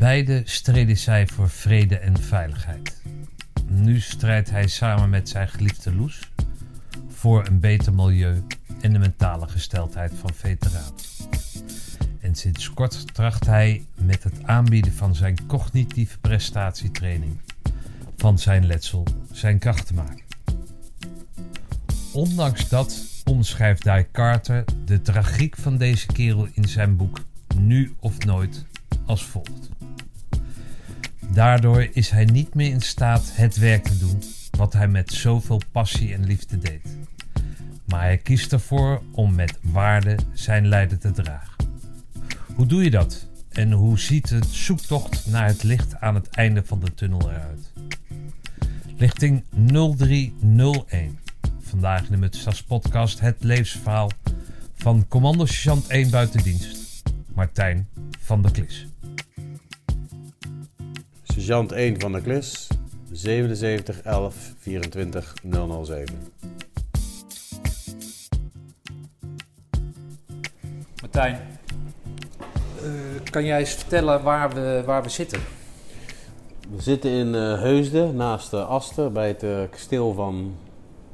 Beide streden zij voor vrede en veiligheid. Nu strijdt hij samen met zijn geliefde Loes voor een beter milieu en de mentale gesteldheid van veteranen. En sinds kort tracht hij met het aanbieden van zijn cognitieve prestatietraining van zijn letsel zijn kracht te maken. Ondanks dat omschrijft Guy Carter de tragiek van deze kerel in zijn boek Nu of Nooit als volgt. Daardoor is hij niet meer in staat het werk te doen wat hij met zoveel passie en liefde deed. Maar hij kiest ervoor om met waarde zijn lijden te dragen. Hoe doe je dat? En hoe ziet de zoektocht naar het licht aan het einde van de tunnel eruit? Lichting 0301. Vandaag in de Mutstas podcast het levensverhaal van commando sergeant 1 buitendienst, Martijn van der Klis. Sergeant 1 van der Klis, 77 11 24 007. Martijn, eh, kan jij eens vertellen waar we, waar we zitten? We zitten in eh, Heusden, naast uh, Aster, bij het kasteel van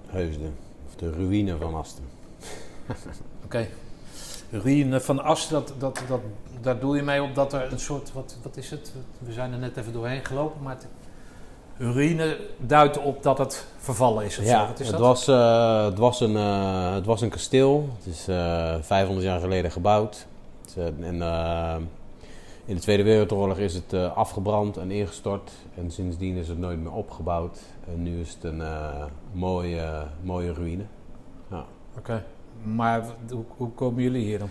Heusden. Of de ruïne van Aster. Oké. Ruïne van Asten, dat, dat, dat, daar doe je mee op dat er een soort, wat, wat is het? We zijn er net even doorheen gelopen, maar het, ruïne duidt op dat het vervallen is. Of zo. Ja, Wat is het dat? was, eh, het, was een, eh, het was een kasteel. Het is eh 500 jaar geleden gebouwd. Het, en, in de Tweede Wereldoorlog is het afgebrand en ingestort. En sindsdien is het nooit meer opgebouwd. En nu is het een mooie, mooie ruïne. Oké. Maar hoe, hoe komen jullie hier dan?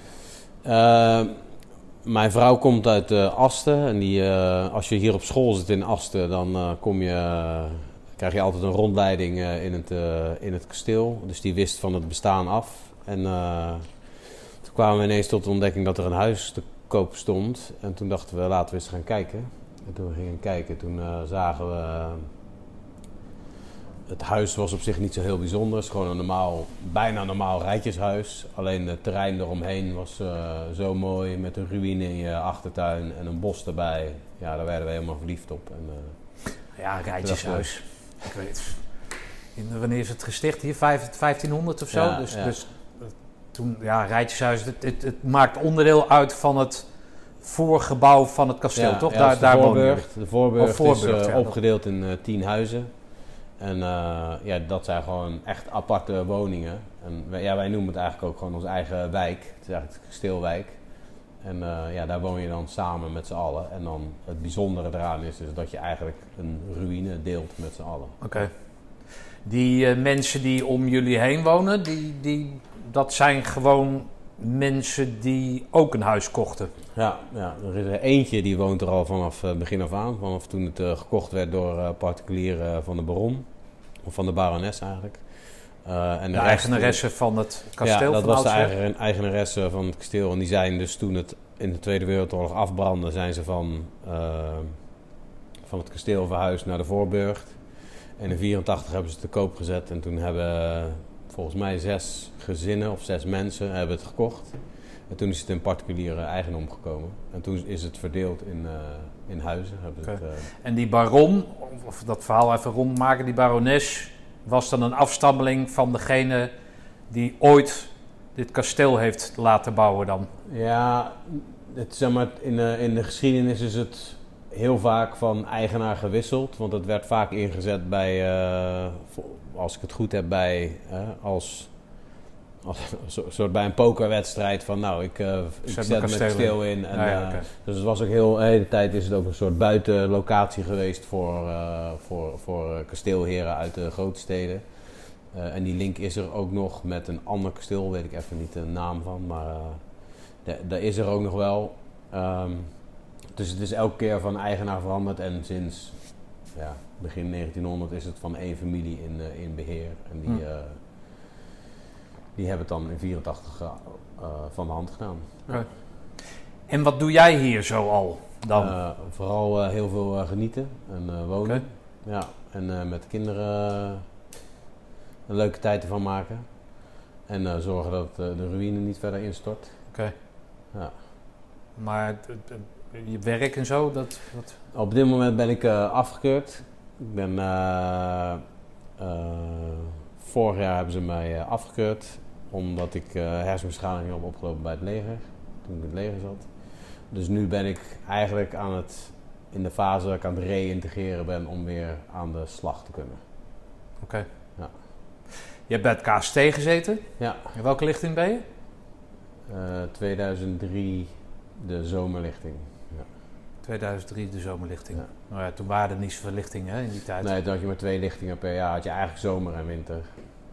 Mijn vrouw komt uit eh, Asten. En die, eh, als je hier op school zit in Asten, dan eh, kom je, krijg je altijd een rondleiding in, het, in het kasteel. Dus die wist van het bestaan af. En toen kwamen we ineens tot de ontdekking dat er een huis te koop stond. En toen dachten we, laten we eens gaan kijken. En toen we gingen kijken, toen zagen we... het huis was op zich niet zo heel bijzonder. Het is gewoon een normaal, bijna normaal rijtjeshuis. Alleen het terrein eromheen was eh, zo mooi. Met een ruïne in je achtertuin en een bos erbij. Ja, daar werden we helemaal verliefd op. En, eh, Ja, Rijtjeshuis. Ik weet in, Wanneer is het gesticht hier? Vijf- 1500 of zo? Ja, dus, ja. dus eh, toen, ja, Rijtjeshuis, het, het, het maakt onderdeel uit van het voorgebouw van het kasteel, ja, toch? daar de daar Voorburg. De Voorburg, Oh, Voorburg, is opgedeeld in tien huizen. En eh, ja, dat zijn gewoon echt aparte woningen. En wij, ja, wij noemen het eigenlijk ook gewoon onze eigen wijk. Het is eigenlijk de kasteelwijk. En eh, ja, daar woon je dan samen met z'n allen. En dan het bijzondere eraan is dus dat je eigenlijk een ruïne deelt met z'n allen. Oké. Die eh, mensen die om jullie heen wonen, die, die, dat zijn gewoon mensen die ook een huis kochten. Ja, ja, er is er eentje die woont er al vanaf eh, begin af aan. Vanaf toen het eh, gekocht werd door eh, particulieren van de baron. Of van de barones eigenlijk. En De rest- eigenaresse van het kasteel Ja, dat was de eigen, eigenaresse van het kasteel. En die zijn dus toen het in de Tweede Wereldoorlog afbrandde, zijn ze van, van het kasteel verhuisd naar de Voorburgt. En in 84 hebben ze het te koop gezet. En toen hebben volgens mij zes gezinnen of zes mensen hebben het gekocht. En toen is het in particuliere eigendom gekomen. En toen is het verdeeld in, eh, in huizen. Het, eh, En die baron, of dat verhaal even rondmaken, die barones was dan een afstammeling van degene die ooit dit kasteel heeft laten bouwen dan. Ja, het, zeg maar, in, de, in de geschiedenis is het heel vaak van eigenaar gewisseld. Want het werd vaak ingezet bij, eh, als ik het goed heb, bij als een soort- bij een pokerwedstrijd van nou, ik, eh, ik Zet mijn kasteel kasteel in. En, ja, eh, dus het was ook heel, de hele tijd is het ook een soort buitenlocatie geweest voor, eh, voor, voor kasteelheren uit de grote steden. En die link is er ook nog met een ander kasteel, weet ik even niet de naam van, maar da- daar is er ook nog wel. Ehm, dus het is elke keer van eigenaar veranderd en sinds ja, begin 1900 is het van één familie in, in beheer. En die, Hm. Die hebben het dan in 84 eh, eh, van de hand gedaan. En wat doe jij hier zo al dan? Eh, vooral heel veel genieten en wonen. Ja, en met de kinderen een leuke tijd ervan maken. En zorgen dat de ruïne niet verder instort. Oké. Ja. Maar je werk en zo, dat, dat... Op dit moment ben ik afgekeurd. Ik ben, vorig jaar hebben ze mij afgekeurd omdat ik eh hersenbeschadiging heb opgelopen bij het leger. Toen ik in het leger zat. Dus nu ben ik eigenlijk aan het, in de fase dat ik aan het reïntegreren ben om weer aan de slag te kunnen. Oké. Ja. Je hebt bij het KST gezeten. Ja, In welke lichting ben je? eh, 2003 de zomerlichting. 2003, de zomerlichting. Ja. Nou ja, toen waren er niet zoveel lichtingen hè, in die tijd. Nee, toen had je maar twee lichtingen per jaar. Had je eigenlijk zomer en winter.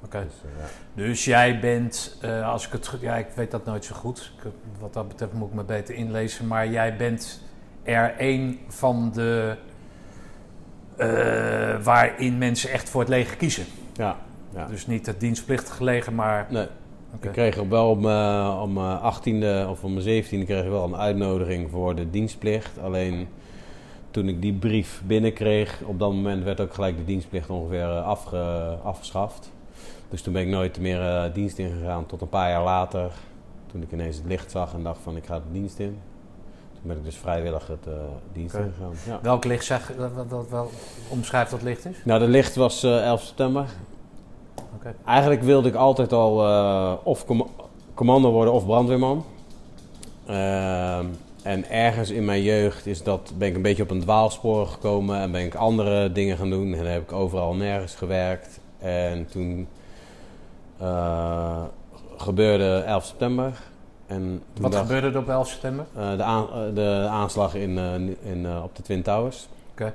Oké. Dus, eh, ja. Dus jij bent, eh, als ik het goed... Ja, ik weet dat nooit zo goed. Ik, wat dat betreft moet ik me beter inlezen. Maar jij bent er een van de... eh, waarin mensen echt voor het leger kiezen. ja, ja. Dus niet het dienstplichtige leger, maar... Nee. Ik kreeg wel op mijn, op mijn 18e of mijn 17e kreeg ik wel een uitnodiging voor de dienstplicht. Alleen toen ik die brief binnenkreeg, op dat moment werd ook gelijk de dienstplicht ongeveer afge- afgeschaft. Dus toen ben ik nooit meer eh, dienst ingegaan tot een paar jaar later. Toen ik ineens het licht zag en dacht van ik ga de dienst in. Toen ben ik dus vrijwillig het eh, dienst ingegaan. Ja. Welk licht zeg, dat, dat, dat wel omschrijft dat licht is? Nou, de licht was eh 11 september. Eigenlijk wilde ik altijd al of com- commando worden of brandweerman. Ehm, en ergens in mijn jeugd is dat, ben ik een beetje op een dwaalspoor gekomen en ben ik andere dingen gaan doen. En dan heb ik overal nergens gewerkt. En toen eh, gebeurde 11 september. En Wat gebeurde er op 11 september? eh, de, aan- eh, de aanslag in, in, op de Twin Towers. Oké.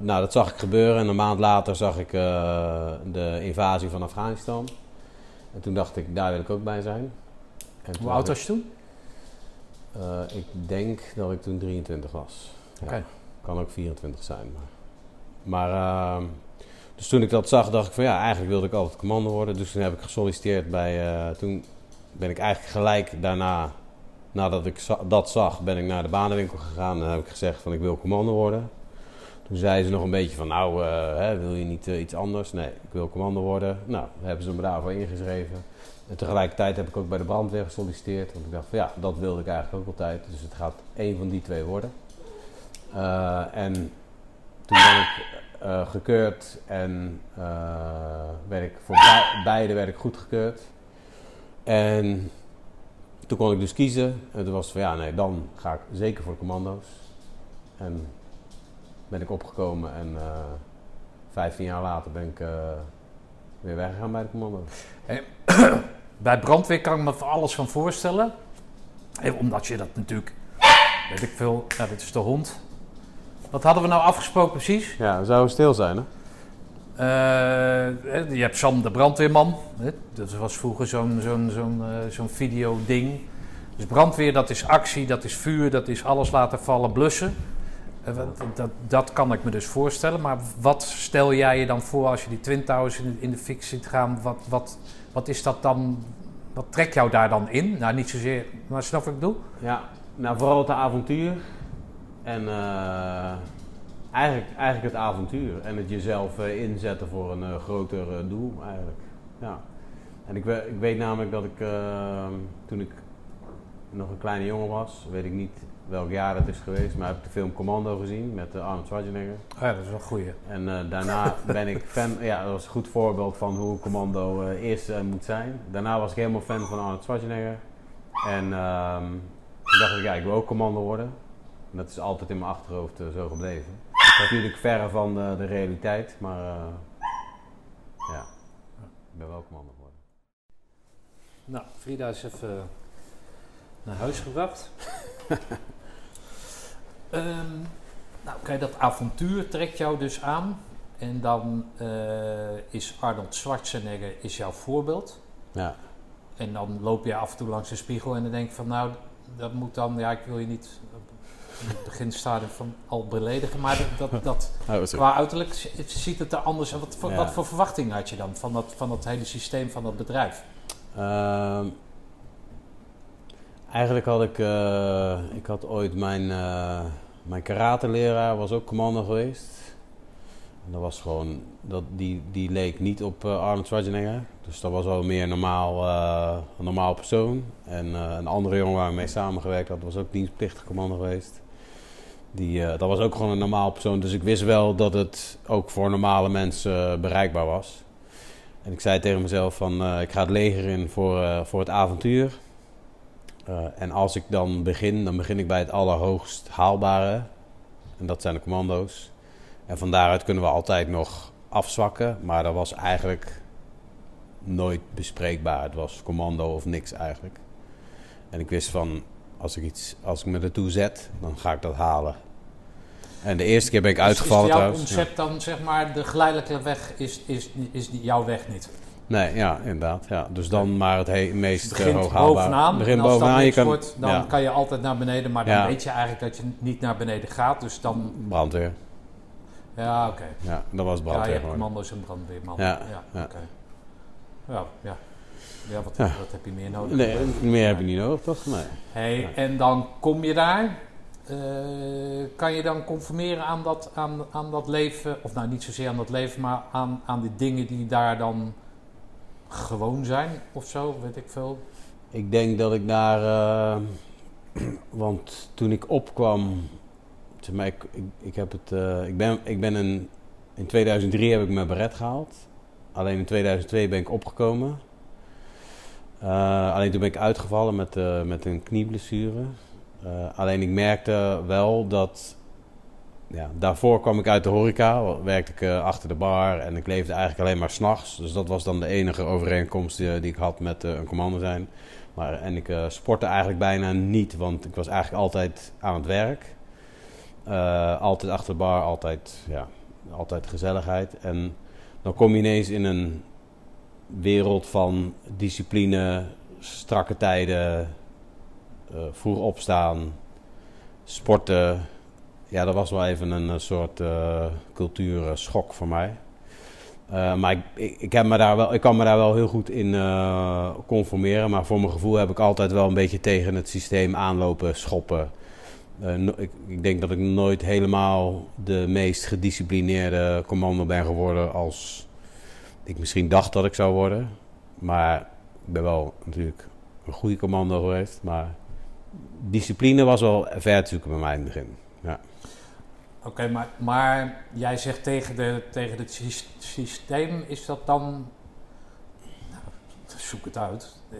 Nou, dat zag ik gebeuren en een maand later zag ik de invasie van Afghanistan. En toen dacht ik, daar wil ik ook bij zijn. Hoe oud was je toen? ik, ik denk dat ik toen 23 was. Ja. Kan ook 24 zijn. Maar, maar ehm, dus toen ik dat zag, dacht ik van ja, eigenlijk wilde ik altijd commando worden. Dus toen heb ik gesolliciteerd bij. eh, toen ben ik eigenlijk gelijk daarna, nadat ik dat zag, ben ik naar de banenwinkel gegaan en heb ik gezegd van ik wil commando worden. Toen zei ze nog een beetje van nou, eh, hè, wil je niet eh, iets anders? Nee, ik wil commando worden. Nou, hebben ze me daarvoor ingeschreven. En tegelijkertijd heb ik ook bij de brandweer gesolliciteerd. Want ik dacht van ja, dat wilde ik eigenlijk ook altijd. Dus het gaat één van die twee worden. En toen ben ik eh, gekeurd en eh, werd ik voor bei- beide werd ik goedgekeurd. En toen kon ik dus kiezen. En toen was van ja, nee, dan ga ik zeker voor commando's. En ben ik opgekomen en eh 15 jaar later ben ik eh, weer weggegaan bij de commando's. Bij brandweer kan ik me van alles van voorstellen. Eh, Omdat je dat natuurlijk, weet ik veel, nou, dit is de hond. Wat hadden we nou afgesproken precies? Ja, we zouden stil zijn hè? Eh, je hebt Sam de brandweerman. Hè? Dat was vroeger zo'n zo'n zo'n eh, zo'n video-ding. Dus brandweer, dat is actie, dat is vuur, dat is alles laten vallen, blussen. Eh, dat, dat kan ik me dus voorstellen. Maar wat stel jij je dan voor als je die Twin Towers in de, in de fik ziet gaan? Wat, wat, wat is dat dan? Wat trekt jou daar dan in? Nou, niet zozeer, maar snap wat ik bedoel? Ja, nou vooral het avontuur. En eh, eigenlijk, eigenlijk het avontuur. En het jezelf eh, inzetten voor een eh, groter eh, doel eigenlijk. Ja. En ik, we- ik weet namelijk dat ik toen ik nog een kleine jongen was, weet ik niet welk jaar dat is geweest, maar heb ik de film Commando gezien met Arnold Schwarzenegger. Oh ja, dat is wel een goeie. En eh, daarna ben ik fan, ja, dat was een goed voorbeeld van hoe commando eh, is en moet zijn. Daarna was ik helemaal fan van Arnold Schwarzenegger. En ehm, toen dacht ik, ja, ik wil ook commando worden. En dat is altijd in mijn achterhoofd eh, zo gebleven. Natuurlijk verre van de, de realiteit, maar eh, ja, ik ben wel commando geworden. Nou, Frida is even naar huis gebracht. Ehm, nou, kijk, dat avontuur trekt jou dus aan. En dan eh, is Arnold Schwarzenegger is jouw voorbeeld. Ja, En dan loop je af en toe langs de spiegel en dan denk je van... Nou, dat moet dan... Ja, ik wil je niet in het beginstadium van al beledigen. Maar dat, dat, dat oh, qua uiterlijk ziet het er anders uit. Wat, Ja. wat voor verwachting had je dan van dat, van dat hele systeem van dat bedrijf? Ehm, eigenlijk had ik, eh, ik had ooit mijn, eh mijn karateleraar was ook commando geweest. En dat was gewoon, dat, die, die leek niet op eh, Arnold Schwarzenegger. Dus dat was wel meer normaal, een normaal persoon. En een andere jongen waar ik mee samengewerkt had, was ook dienstplichtig commando geweest. Die, eh, dat was ook gewoon een normaal persoon. Dus ik wist wel dat het ook voor normale mensen eh, bereikbaar was. En ik zei tegen mezelf van eh, ik ga het leger in voor, voor het avontuur. En als ik dan begin, dan begin ik bij het allerhoogst haalbare. En dat zijn de commando's. En van daaruit kunnen we altijd nog afzwakken. Maar dat was eigenlijk nooit bespreekbaar. Het was commando of niks eigenlijk. En ik wist van, als ik, iets, als ik me ertoe zet, dan ga ik dat halen. En de eerste keer ben ik uitgevallen is, jouw trouwens. Concept dan, zeg maar, de geleidelijke weg is, is, is jouw weg niet? Nee, ja, inderdaad. Ja. Dus dan maar het he- meest Het eh, begint hoog bovenaan. Begin en als bovenaan. dat Je kan, wordt, dan ja, kan je altijd naar beneden. Maar dan Ja. weet je eigenlijk dat je niet naar beneden gaat. Dus dan... brandweer. Ja, oké. Ja, dat was Ja, je brandweer hebt commando's en brandweerman. Ja, ja, ja. oké. Ja, ja. Ja, wat, Ja. wat heb je meer nodig? Nee, meer heb je niet nodig, toch? Nee. Hey. En dan kom je daar. Eh, kan je dan conformeren aan dat, aan, aan dat leven? Of nou, niet zozeer aan dat leven, maar aan, aan die dingen die daar dan gewoon zijn of zo, weet ik veel. Ik denk dat ik daar... eh, want toen ik opkwam... Ik, heb het, eh, ik ben, ik ben een, in 2003 heb ik mijn beret gehaald. Alleen in 2002 ben ik opgekomen. Alleen toen ben ik uitgevallen met, met een knieblessure. Eh, alleen ik merkte wel dat... Ja, daarvoor kwam ik uit de horeca, werkte ik eh, achter de bar en ik leefde eigenlijk alleen maar s'nachts. Dus dat was dan de enige overeenkomst die, die ik had met eh, een commando zijn. Maar, en ik eh, sportte eigenlijk bijna niet, want ik was eigenlijk altijd aan het werk. Eh, altijd achter de bar, altijd, ja, altijd gezelligheid. En dan kom je ineens in een wereld van discipline, strakke tijden, eh, vroeg opstaan, sporten. Ja, dat was wel even een, eh, soort eh cultuurschok voor mij. Eh, maar ik, ik, heb me daar wel, ik kan me daar wel heel goed in eh, conformeren. Maar voor mijn gevoel heb ik altijd wel een beetje tegen het systeem aanlopen, schoppen. Eh, ik, ik denk dat ik nooit helemaal de meest gedisciplineerde commando ben geworden als ik misschien dacht dat ik zou worden. Maar ik ben wel natuurlijk een goede commando geweest. Maar discipline was wel ver te zoeken bij mij in het begin. Oké, maar, maar jij zegt tegen, de, tegen het sys- systeem, is dat dan... Nou, zoek het uit. Eh,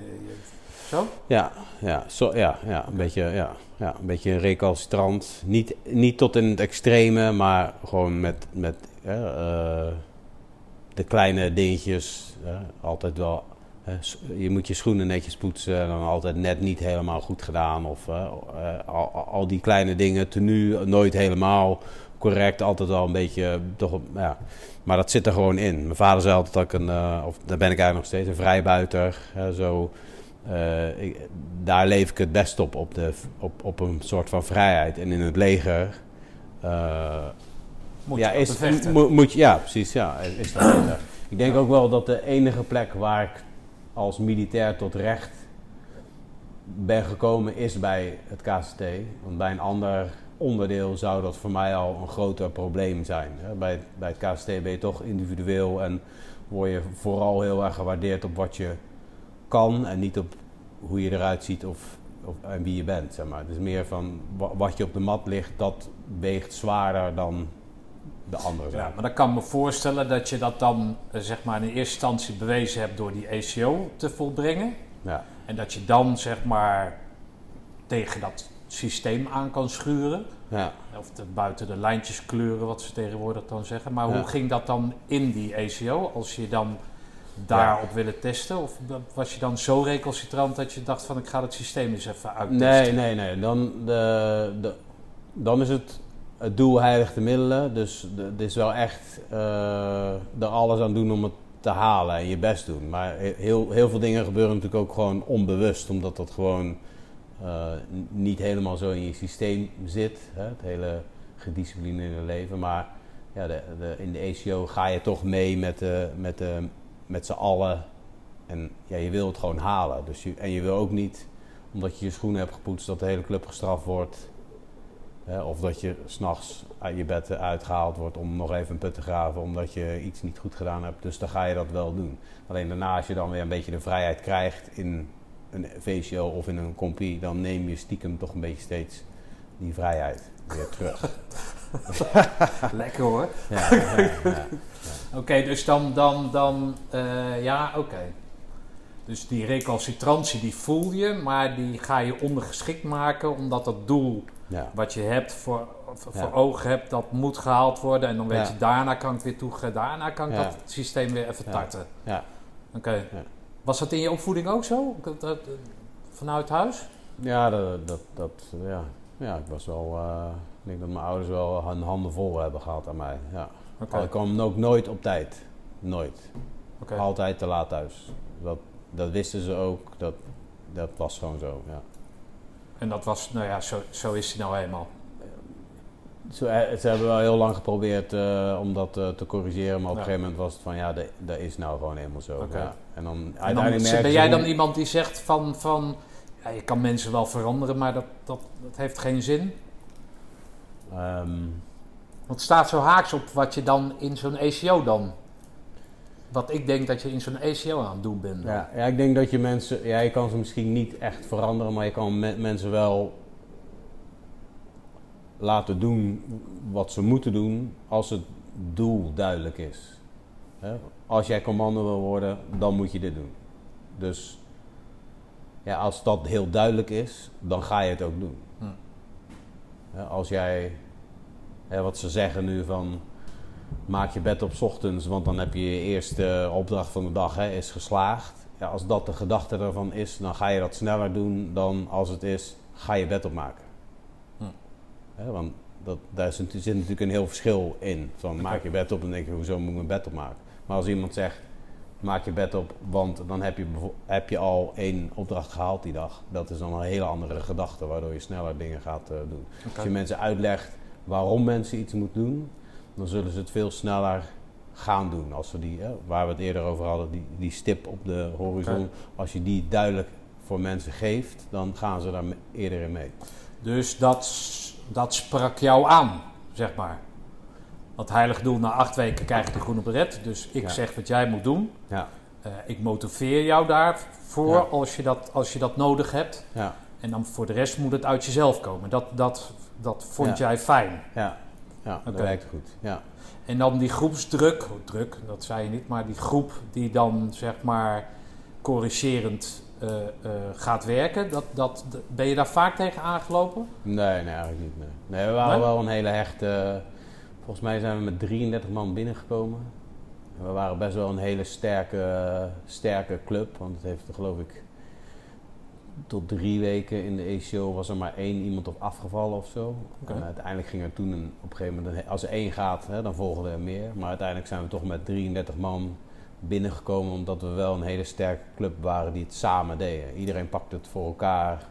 zo? Ja, ja, zo, ja, ja, een beetje, ja, ja, een beetje recalcitrant. Niet, niet tot in het extreme, maar gewoon met, met eh, de kleine dingetjes. altijd wel. Je moet je schoenen netjes poetsen en dan altijd net niet helemaal goed gedaan. Of eh, eh, al, al die kleine dingen, tenue nooit helemaal correct. Altijd wel een beetje, toch, ja. Maar dat zit er gewoon in. Mijn vader zei altijd dat ik een, eh, of daar ben ik eigenlijk nog steeds, een vrijbuiter. Zo, eh, ik- daar leef ik het best op, op, de, op, op een soort van vrijheid. En in het leger. eh, Moet ja, je is, mo- moet je, ja, precies. Ja, is, dat. Ik denk ook wel dat de enige plek waar ik als militair tot recht ben gekomen is bij het KCT. Want bij een ander onderdeel zou dat voor mij al een groter probleem zijn. Bij, bij het KCT ben je toch individueel en word je vooral heel erg gewaardeerd op wat je kan en niet op hoe je eruit ziet of, of en wie je bent. Zeg maar. Het is meer van wa- wat je op de mat ligt, dat weegt zwaarder dan de andere zijn. Ja, maar dan kan ik me voorstellen dat je dat dan eh, zeg maar in eerste instantie bewezen hebt door die ACO te volbrengen. Ja. En dat je dan zeg maar tegen dat systeem aan kan schuren. Ja. Of de, buiten de lijntjes kleuren, wat ze tegenwoordig dan zeggen. Maar Ja. hoe ging dat dan in die ACO? Als je dan daarop willen testen? Of was je dan zo recalcitrant dat je dacht van ik ga het systeem eens even uittesten? Nee, nee, nee. Dan, de, de, dan is het het doel heiligt de middelen. Dus het is wel echt eh, er alles aan doen om het te halen en je best doen. Maar he- heel, heel veel dingen gebeuren natuurlijk ook gewoon onbewust. Omdat dat gewoon eh, niet helemaal zo in je systeem zit. Hè? Het hele gedisciplineerde leven. Maar ja, de, in de ACO ga je toch mee met, de, met, de, met z'n allen. En ja, je wil het gewoon halen. Dus je, en je wil ook niet omdat je je schoenen hebt gepoetst, dat de hele club gestraft wordt. Of dat je s'nachts uit je bed uitgehaald wordt om nog even een put te graven omdat je iets niet goed gedaan hebt. Dus dan ga je dat wel doen. Alleen daarna, als je dan weer een beetje de vrijheid krijgt in een VCO of in een compie, dan neem je stiekem toch een beetje steeds die vrijheid. weer terug. Lekker hoor. ja, ja, ja. Oké, dus dan, dan, dan eh, ja, oké. Dus die recalcitrantie die voel je, maar die ga je ondergeschikt maken omdat dat doel ja. wat je hebt voor, voor Ja. ogen hebt, dat moet gehaald worden. En dan weet je, daarna kan ik het weer toegaan, daarna kan ik dat systeem weer even Ja. tarten. Ja. Oké. Was dat in je opvoeding ook zo? Dat, vanuit huis? Ja, dat, dat, dat, ja. ja, ik was wel. eh, ik denk dat mijn ouders wel hun handen vol hebben gehad aan mij. Ja. Ik kwam ook nooit op tijd. Nooit. Oké. Altijd te laat thuis. Dat, dat wisten ze ook. Dat, dat was gewoon zo. Ja. En dat was, nou ja, zo, zo is hij nou eenmaal. Ze, eh, ze hebben wel heel lang geprobeerd eh, om dat eh, te corrigeren, maar op Ja. een gegeven moment was het van ja, dat is nou gewoon helemaal zo. Ja. En dan En dan, ben jij dan iemand die zegt van, van ja, je kan mensen wel veranderen, maar dat, dat, dat heeft geen zin? Ehm, Want het staat zo haaks op wat je dan in zo'n ACO dan... Wat ik denk dat je in zo'n ACO aan het doen bent. ja, ja, ik denk dat je mensen, ja, je kan ze misschien niet echt veranderen, maar je kan me- mensen wel laten doen wat ze moeten doen als het doel duidelijk is. Hè? Als jij commando wil worden, dan moet je dit doen. Dus ja, als dat heel duidelijk is, dan ga je het ook doen. Hm. Als jij, hè, wat ze zeggen nu van, maak je bed op 's ochtends, want dan heb je je eerste opdracht van de dag hè, is geslaagd. Ja, als dat de gedachte ervan is, dan ga je dat sneller doen dan als het is, ga je bed opmaken. Hm. Hè, want dat, daar zit, zit natuurlijk een heel verschil in. Van maak je bed op, dan denk je, hoezo moet ik mijn bed opmaken? Maar als iemand zegt, maak je bed op, want dan heb je, heb je al één opdracht gehaald die dag. Dat is dan een hele andere gedachte, waardoor je sneller dingen gaat eh, doen. Als je mensen uitlegt waarom mensen iets moeten doen, dan zullen ze het veel sneller gaan doen. Als we die, hè, waar we het eerder over hadden, die, die stip op de horizon, als je die duidelijk voor mensen geeft, dan gaan ze daar eerder in mee. Dus dat, dat sprak jou aan, zeg maar. Dat heilig doel, na acht weken krijg je de groene beret. Dus ik Ja. zeg wat jij moet doen. Ja, Eh, ik motiveer jou daarvoor Ja. als, je dat, als je dat nodig hebt. ja, En dan voor de rest moet het uit jezelf komen. Dat, dat, dat vond jij fijn. ja, ja dat werkt goed. Ja. En dan die groepsdruk, oh, druk, dat zei je niet, maar die groep die dan zeg maar corrigerend eh, eh, gaat werken, dat, dat, ben je daar vaak tegen aangelopen? Nee, nee, eigenlijk niet. Nee, nee we waren Nee? wel een hele hechte. Volgens mij zijn we met 33 man binnengekomen. En we waren best wel een hele sterke, sterke club. Want het heeft, geloof ik, tot drie weken in de ECO was er maar één iemand op afgevallen of zo. En uiteindelijk ging er toen een, op een gegeven moment, als er één gaat, hè, dan volgen er meer. Maar uiteindelijk zijn we toch met 33 man binnengekomen. Omdat we wel een hele sterke club waren die het samen deden. Iedereen pakte het voor elkaar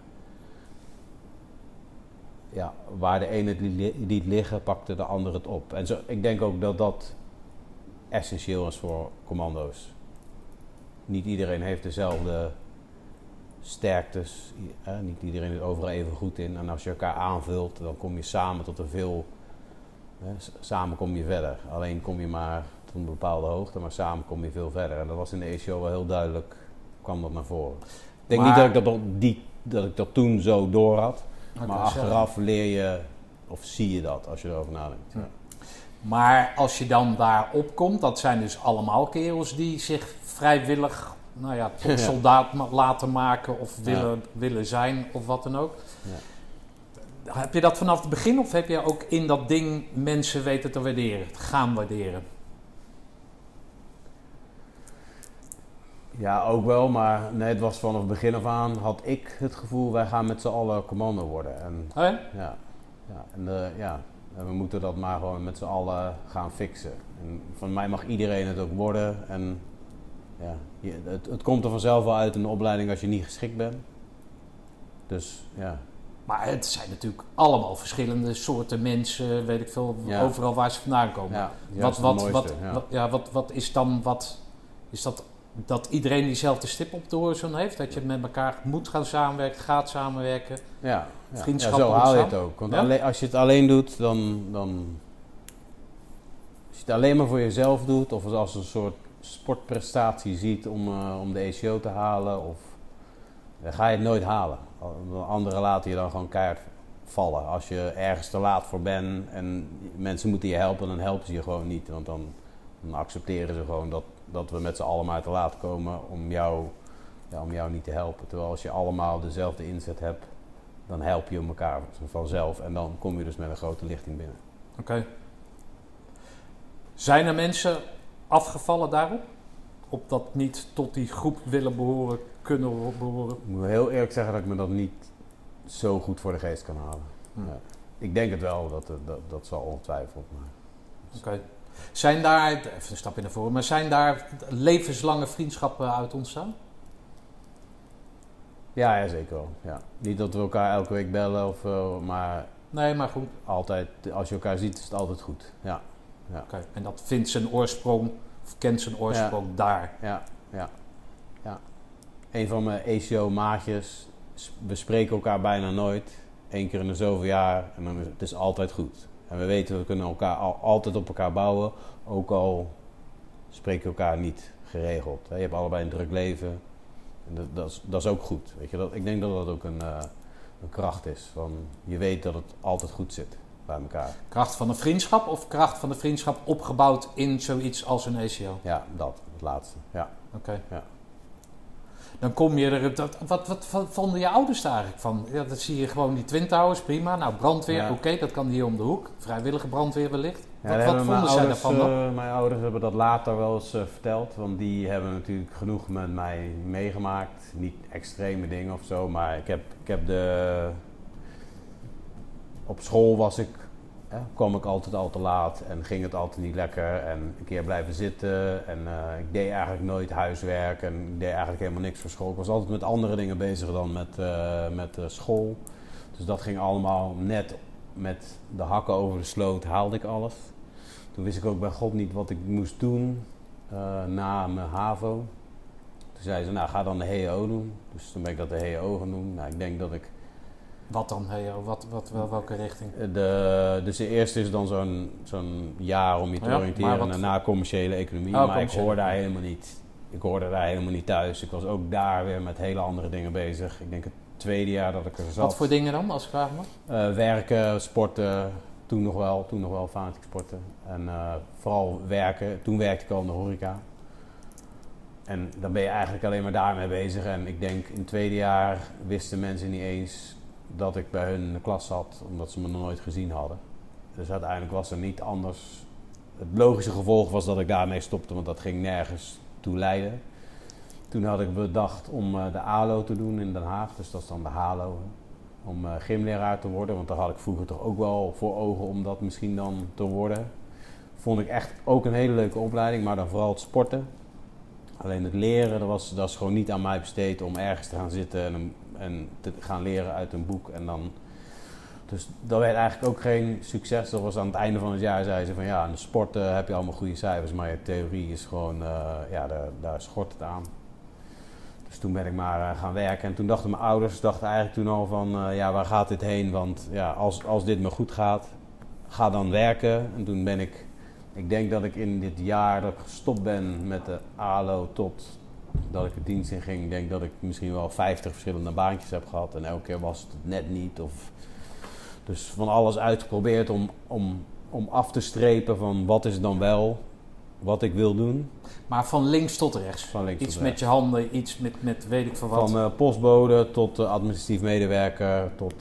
ja, waar de ene het li- liet liggen, pakte de ander het op. En zo, ik denk ook dat dat essentieel is voor commando's. Niet iedereen heeft dezelfde sterktes. Hè, niet iedereen is overal even goed in. En als je elkaar aanvult, dan kom je samen tot een veel... Samen kom je verder. Alleen kom je maar tot een bepaalde hoogte, maar samen kom je veel verder. En dat was in de ECO wel heel duidelijk, kwam dat naar voren. Ik denk Maar- niet dat ik dat, die, dat ik dat toen zo door had. Maar zeggen. achteraf leer je, of zie je dat als je erover nadenkt. Ja. Maar als je dan daar opkomt, dat zijn dus allemaal kerels die zich vrijwillig nou ja, tot soldaat laten maken of willen, willen zijn of wat dan ook. Heb je dat vanaf het begin of heb je ook in dat ding mensen weten te waarderen, te gaan waarderen? Ja, ook wel, maar nee, het was vanaf het begin af aan had ik het gevoel, wij gaan met z'n allen commando worden. En Oh ja? ja, ja, en, eh, ja, en we moeten dat maar gewoon met z'n allen gaan fixen. En van mij mag iedereen het ook worden. En ja, je- het, het komt er vanzelf wel uit in de opleiding als je niet geschikt bent. Dus ja, Maar het zijn natuurlijk allemaal verschillende soorten mensen, weet ik veel, Ja. overal waar ze vandaan komen. ja wat, wat, wat, ja. wat, ja, wat, wat is dan, wat, is dat dat iedereen diezelfde stip op de horizon heeft? Dat je met elkaar moet gaan samenwerken, gaat samenwerken? Ja, ja. Vriendschap ja, zo haal je het ook. Want alleen, als je het alleen doet, dan, dan... Als je het alleen maar voor jezelf doet, of als een soort sportprestatie ziet om, eh, om de ECO te halen, of, dan ga je het nooit halen. Anderen laten je dan gewoon keihard vallen. Als je ergens te laat voor bent en mensen moeten je helpen, dan helpen ze je gewoon niet. Want dan, dan accepteren ze gewoon dat, dat we met z'n allen maar te laat komen om jou, ja, om jou niet te helpen. Terwijl als je allemaal dezelfde inzet hebt, dan help je elkaar vanzelf. En dan kom je dus met een grote lichting binnen. Oké. Zijn er mensen afgevallen daarop? Op dat niet tot die groep willen behoren, kunnen behoren? Ik moet heel eerlijk zeggen dat ik me dat niet zo goed voor de geest kan halen. Hm. Ja. Ik denk het wel, dat, dat, dat zal ongetwijfeld. Maar... Oké. Zijn daar, even een stapje naar voren, maar zijn daar levenslange vriendschappen uit ontstaan? Ja, ja, zeker wel. Ja. Niet dat we elkaar elke week bellen, of, eh, maar Nee, maar goed. altijd, als je elkaar ziet, is het altijd goed. Ja, Oké. En dat vindt zijn oorsprong, of kent zijn oorsprong daar. ja, ja. ja. Een van mijn ACO-maatjes, s- we spreken elkaar bijna nooit. Eén keer in de zoveel jaar en dan is het is altijd goed. En we weten, we kunnen elkaar al, altijd op elkaar bouwen, ook al spreken we elkaar niet geregeld. hè. Je hebt allebei een druk leven. En dat, dat, is, dat is ook goed. Weet je, dat, ik denk dat dat ook een, eh, een kracht is. Van, je weet dat het altijd goed zit bij elkaar. Kracht van een vriendschap of kracht van de vriendschap opgebouwd in zoiets als een ACO? Ja, dat, het laatste. Ja. Oké. Ja. Dan kom je er. Dat, wat, wat, wat vonden je ouders daar eigenlijk van? Ja, dat zie je gewoon die Twin Towers, prima. Nou, brandweer, Ja. oké, dat kan hier om de hoek. Vrijwillige brandweer wellicht. Ja, wat wat vonden zij daarvan dan? eh, mijn ouders hebben dat later wel eens eh, verteld. Want die hebben natuurlijk genoeg met mij meegemaakt. Niet extreme dingen of zo. Maar ik heb, ik heb de... Op school was ik... Hè, kwam ik altijd al te laat. En ging het altijd niet lekker. En een keer blijven zitten. En eh, ik deed eigenlijk nooit huiswerk. En ik deed eigenlijk helemaal niks voor school. Ik was altijd met andere dingen bezig dan met, eh, met school. Dus dat ging allemaal net met de hakken over de sloot haalde ik alles. Toen wist ik ook bij God niet wat ik moest doen eh, na mijn HAVO. Toen zei ze, nou ga dan de HEO doen. Dus toen ben ik dat de HEO gaan. Nou, ik denk dat ik... Wat dan, wat, wat, wel, welke richting? De, dus de eerste is dan zo'n zo'n jaar om je te Ja, oriënteren. wat- daarna commerciële economie. Oh, maar ik hoorde daar helemaal niet. Ik hoorde daar helemaal niet thuis. Ik was ook daar weer met hele andere dingen bezig. Ik denk het tweede jaar dat ik er zat. Wat voor dingen dan, als ik vraag mag? Eh, werken, sporten, toen nog wel, toen nog wel fanatiek sporten. En eh, vooral werken. Toen werkte ik al in de horeca. En dan ben je eigenlijk alleen maar daarmee bezig. En ik denk in het tweede jaar wisten mensen niet eens dat ik bij hun de klas zat, omdat ze me nog nooit gezien hadden. Dus uiteindelijk was er niet anders. Het logische gevolg was dat ik daarmee stopte, want dat ging nergens toe leiden. Toen had ik bedacht om eh, de ALO te doen in Den Haag, dus dat is dan de HALO. om eh, gymleraar te worden. Want daar had ik vroeger toch ook wel voor ogen om dat misschien dan te worden. Vond ik echt ook een hele leuke opleiding, maar dan vooral het sporten. Alleen het leren, dat was, dat is gewoon niet aan mij besteed om ergens te gaan zitten en, een- en te gaan leren uit een boek. En dan, dus dat werd eigenlijk ook geen succes. Dat was aan het einde van het jaar, zei ze van ja, in de sporten heb je allemaal goede cijfers, maar je theorie is gewoon, eh, ja, daar, daar schort het aan. Dus toen ben ik maar eh, gaan werken. En toen dachten mijn ouders dachten eigenlijk toen al van... eh, ja, waar gaat dit heen? Want ja, als, als dit me goed gaat, ga dan werken. En toen ben ik... Ik denk dat ik in dit jaar dat ik gestopt ben met de ALO tot dat ik de dienst in ging... Ik denk dat ik misschien wel 50 verschillende baantjes heb gehad. En elke keer was het net niet. Of, dus van alles uitgeprobeerd om, om, om af te strepen van wat is dan wel wat ik wil doen. Maar van links tot rechts. Van links Iets tot met rechts. je handen, iets met, met weet ik veel wat. Van eh, postbode tot eh, administratief medewerker tot.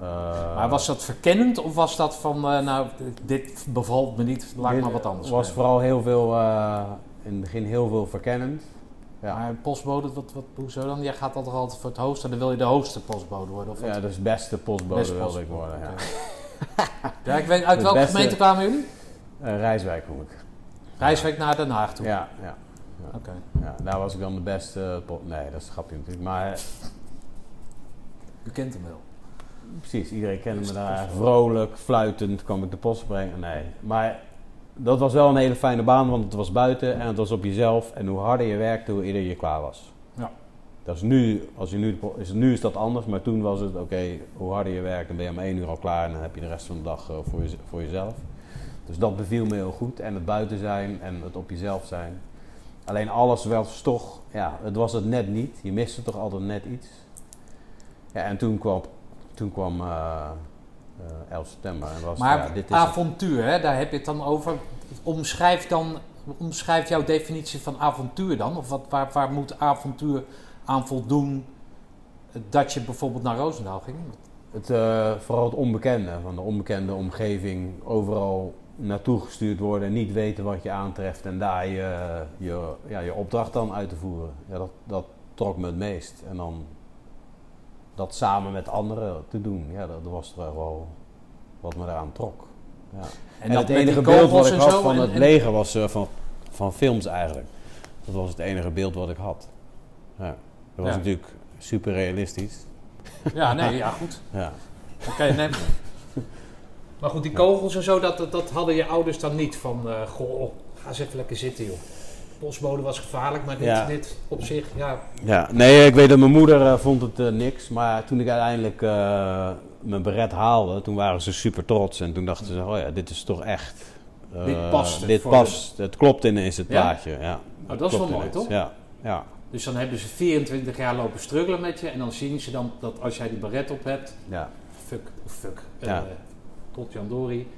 eh, maar was dat verkennend of was dat van, nou, dit bevalt me niet, laat maar wat anders was doen? vooral heel veel, in het begin heel veel verkennend. Ja, Maar postbode, wat, wat, hoezo dan? Jij gaat altijd altijd voor het hoogste, dan wil je de hoogste postbode worden? Of wat? ja dus beste postbode wilde ik worden. Ja. oké. Ja, ik weet, uit welke beste- gemeente kwamen jullie? Eh, Rijswijk kom ik. Rijswijk naar Den Haag toe. Ja, ja, Oké. ja, daar was ik dan de beste. po- nee, dat is een grapje natuurlijk. Maar eh, U kent hem wel. precies, iedereen kende me daar. Vrolijk, fluitend kwam ik de post brengen. Nee, maar dat was wel een hele fijne baan, want het was buiten en het was op jezelf. En hoe harder je werkte, hoe eerder je klaar was. Ja. Dat is nu, als je nu, is, nu is dat anders, maar toen was het oké, hoe harder je werkt, dan ben je om één uur al klaar en dan heb je de rest van de dag eh, voor, je, voor jezelf. Dus dat beviel me heel goed. En het buiten zijn en het op jezelf zijn. Alleen alles was toch, ja, het was het net niet. Je miste toch altijd net iets. Ja, en toen kwam, toen kwam eh, 11 september. En was, Maar ja, dit is avontuur, hè, daar heb je het dan over. Omschrijf dan, omschrijf jouw definitie van avontuur dan. Of wat, waar, waar moet avontuur aan voldoen dat je bijvoorbeeld naar Roosendaal ging? Het, eh, vooral het onbekende, van de onbekende omgeving, overal naartoe gestuurd worden en niet weten wat je aantreft en daar je, je, ja, je opdracht dan uit te voeren. Ja, dat, dat trok me het meest. En dan dat samen met anderen te doen, ja, dat, dat was toch wel wat me eraan trok. Ja. En, het enige beeld wat ik had van en- het leger was eh, van, van films eigenlijk. Dat was het enige beeld wat ik had. Ja. Dat was Ja. natuurlijk super realistisch. Ja, nee, ja, goed. Ja. Oké, nee. Maar goed, die kogels en zo, dat, dat, dat hadden je ouders dan niet van, eh, goh, ga eens even lekker zitten, joh. Postbode was gevaarlijk, maar dit, Ja. dit op zich, ja. Ja, nee, ik weet dat mijn moeder eh, vond het eh, niks. Maar toen ik uiteindelijk eh, mijn beret haalde, toen waren ze super trots. En toen dachten ze, oh ja, dit is toch echt... Dit past Dit past. Het klopt ineens het Ja? plaatje. Ja, Oh, dat is wel mooi, toch? Ja, ja, Dus dan hebben ze 24 jaar lopen struggelen met je en dan zien ze dan dat als jij die baret op hebt, ja. fuck, fuck, Ja. tot Jan Dori,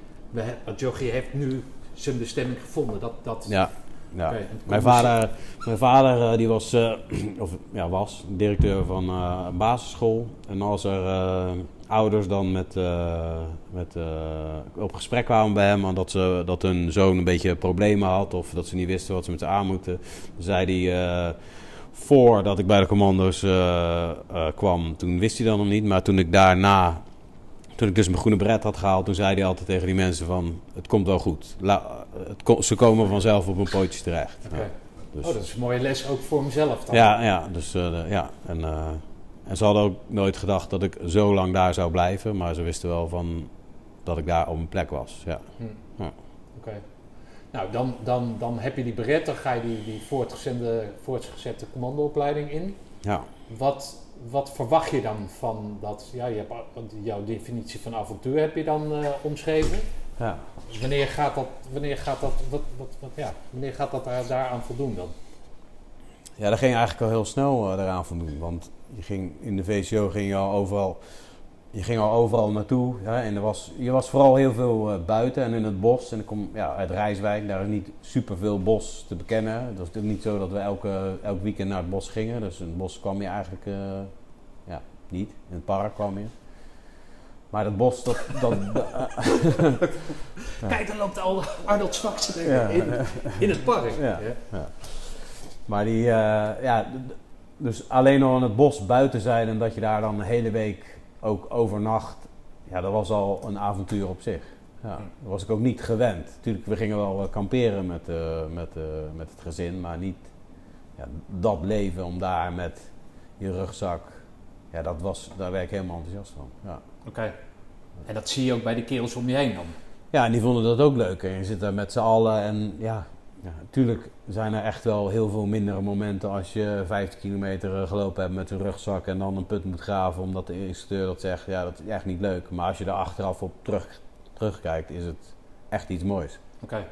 Jochie heeft nu zijn bestemming gevonden. Dat, dat, ja, ja. Mijn vader, mijn vader eh, die was, eh, of, ja, was directeur van eh, een basisschool. En als er eh, ouders dan met, eh, met, eh, op gesprek kwamen bij hem... omdat ze, dat hun zoon een beetje problemen had... of dat ze niet wisten wat ze met ze aan moeten... zei hij... eh, voordat ik bij de commando's eh, eh, kwam, toen wist hij dat nog niet. Maar toen ik daarna, toen ik dus mijn groene beret had gehaald... toen zei hij altijd tegen die mensen van... het komt wel goed. La- het ko- ze komen vanzelf op hun pootjes terecht. Ja. Dus, Oh, dat is een mooie les ook voor mezelf dan. ja, ja, dus eh, ja. En, eh, en ze hadden ook nooit gedacht dat ik zo lang daar zou blijven, maar ze wisten wel van dat ik daar op mijn plek was. Ja. Hm. Ja. Oké. Nou, dan, dan, dan heb je die beret, dan ga je die, die voortgezette, voortgezette commandoopleiding in. Ja. Wat, wat verwacht je dan van dat? Ja, je hebt, jouw definitie van avontuur heb je dan eh, omschreven. Ja. Dus wanneer gaat dat, wanneer gaat dat, wat, wat, wat, ja, wanneer gaat dat daar, daaraan voldoen dan? ja, dat ging eigenlijk al heel snel eh, eraan van doen, want je ging, in de VCO ging je al overal, je ging al overal naartoe. Ja, en er was, je was vooral heel veel eh, buiten en in het bos. En ik kom ja, uit Rijswijk, daar is niet super veel bos te bekennen. Het was natuurlijk niet zo dat we elke, elk weekend naar het bos gingen. Dus in het bos kwam je eigenlijk eh, ja, niet. In het park kwam je. Maar het bos, dat... dat, Kijk, dan loopt al Arnold Schwarzenegger Ja. in, in het park. Ja. Maar die, eh, ja, dus alleen al in het bos buiten zijn en dat je daar dan een hele week ook overnacht, ja, dat was al een avontuur op zich. Ja, dat was ik ook niet gewend. Natuurlijk, we gingen wel eh, kamperen met, eh, met, eh, met het gezin, maar niet ja, dat leven om daar met je rugzak, ja, dat was, daar werd ik helemaal enthousiast van. Ja. Oké. En dat zie je ook bij de kerels om je heen dan? Ja, en die vonden dat ook leuk. En je zit daar met z'n allen en ja, ja, natuurlijk zijn er echt wel heel veel mindere momenten als je 50 kilometer gelopen hebt met een rugzak en dan een put moet graven omdat de instructeur dat zegt. Ja, dat is echt niet leuk. Maar als je er achteraf op terug, terugkijkt, is het echt iets moois. Oké.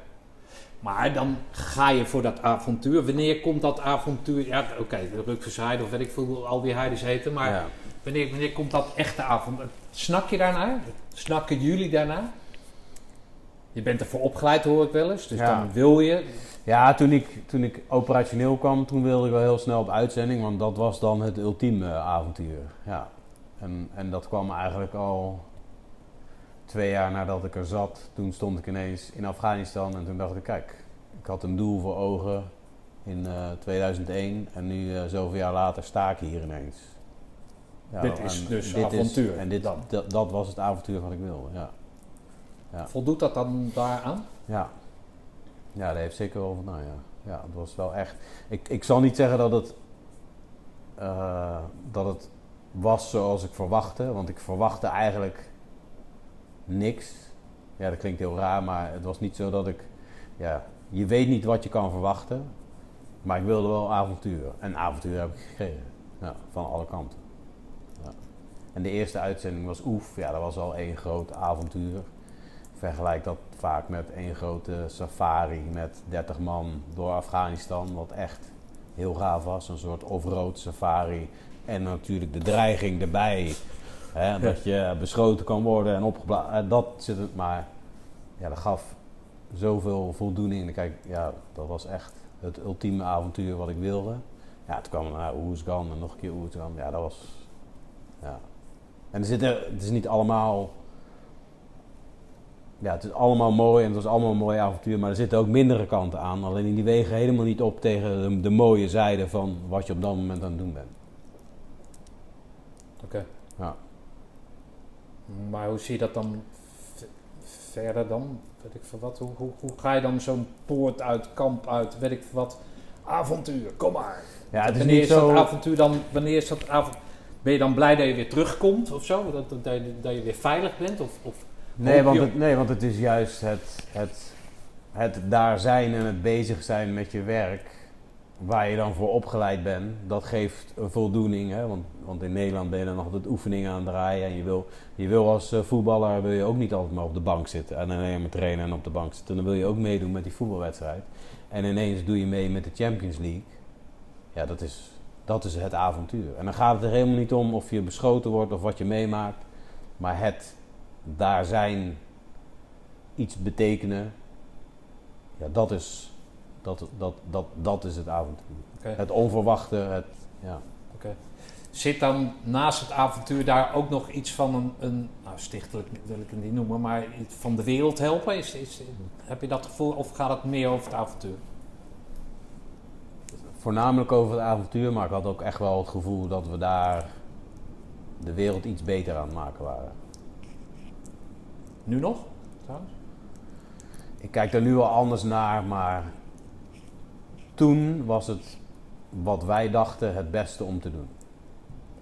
Maar dan ga je voor dat avontuur. Wanneer komt dat avontuur? Ja, oké, de Rukversheide of weet ik veel al die heides heten. Maar ja. wanneer, wanneer komt dat echte avontuur? Snak je daarnaar? Snakken jullie daarnaar? Je bent ervoor opgeleid, hoor ik wel eens. Dus Ja. dan wil je. Ja, toen ik, toen ik operationeel kwam, toen wilde ik wel heel snel op uitzending, want dat was dan het ultieme eh, avontuur. Ja. En, en dat kwam eigenlijk al twee jaar nadat ik er zat. Toen stond ik ineens in Afghanistan en toen dacht ik, kijk, ik had een doel voor ogen in eh, 2001 en nu eh, zoveel jaar later sta ik hier ineens. Ja, Dit is dus avontuur en dit, dat, dat was het avontuur wat ik wilde, ja. Ja. Voldoet dat dan daaraan? Ja. Ja, daar heeft zeker wel van. Nou ja. ja, het was wel echt. Ik, ik zal niet zeggen dat het, eh, dat het was zoals ik verwachtte, want ik verwachtte eigenlijk niks. Ja, dat klinkt heel raar, maar het was niet zo dat ik. Ja, je weet niet wat je kan verwachten, maar ik wilde wel avontuur. En avontuur heb ik gekregen. Ja, van alle kanten. Ja. En de eerste uitzending was Oef, ja, dat was al één groot avontuur vergelijk dat vaak met één grote safari met 30 man door Afghanistan, wat echt heel gaaf was. Een soort off-road safari. En natuurlijk de dreiging erbij Hè, dat je beschoten kan worden en opgeblazen. Dat zit het, maar ja, dat gaf zoveel voldoening. Kijk, ja, dat was echt het ultieme avontuur wat ik wilde. Ja, toen kwam naar Oersgan en nog een keer Oersgan. Ja, dat was... Ja. En er zitten, het is niet allemaal... Ja, het is allemaal mooi en het was allemaal een mooi avontuur. Maar er zitten ook mindere kanten aan. Alleen die wegen helemaal niet op tegen de, de mooie zijde van wat je op dat moment aan het doen bent. Oké. Ja. Maar hoe zie je dat dan verder dan? Weet ik veel wat. Hoe, hoe, hoe ga je dan zo'n poort uit, kamp uit, weet ik veel wat. Avontuur, kom maar. Ja, het is wanneer niet is dat avontuur dan? Wanneer is dat avond? Ben je dan blij dat je weer terugkomt of zo? Dat, dat, dat, je, dat je weer veilig bent? Of, of Nee want, het, nee, want het is juist het, het, het daar zijn en het bezig zijn met je werk, waar je dan voor opgeleid bent, dat geeft een voldoening. Hè? Want, want in Nederland ben je dan nog altijd oefeningen aan het draaien. En je wil, je wil als eh, voetballer wil je ook niet altijd maar op de bank zitten en alleen maar trainen en op de bank zitten. Dan wil je ook meedoen met die voetbalwedstrijd. En ineens doe je mee met de Champions League. Ja, dat is, dat is het avontuur. En dan gaat het er helemaal niet om of je beschoten wordt of wat je meemaakt. Maar het daar zijn, iets betekenen. Ja, dat is, dat, dat, dat, dat is het avontuur. Het onverwachte, het, ja. Zit dan naast het avontuur daar ook nog iets van een, een nou stichtelijk wil ik het niet noemen, maar iets van de wereld helpen? Is, is, heb je dat gevoel of gaat het meer over het avontuur? Voornamelijk over het avontuur, maar ik had ook echt wel het gevoel dat we daar de wereld iets beter aan het maken waren. Nu nog? Trouwens? Ik kijk er nu wel anders naar, maar toen was het wat wij dachten het beste om te doen.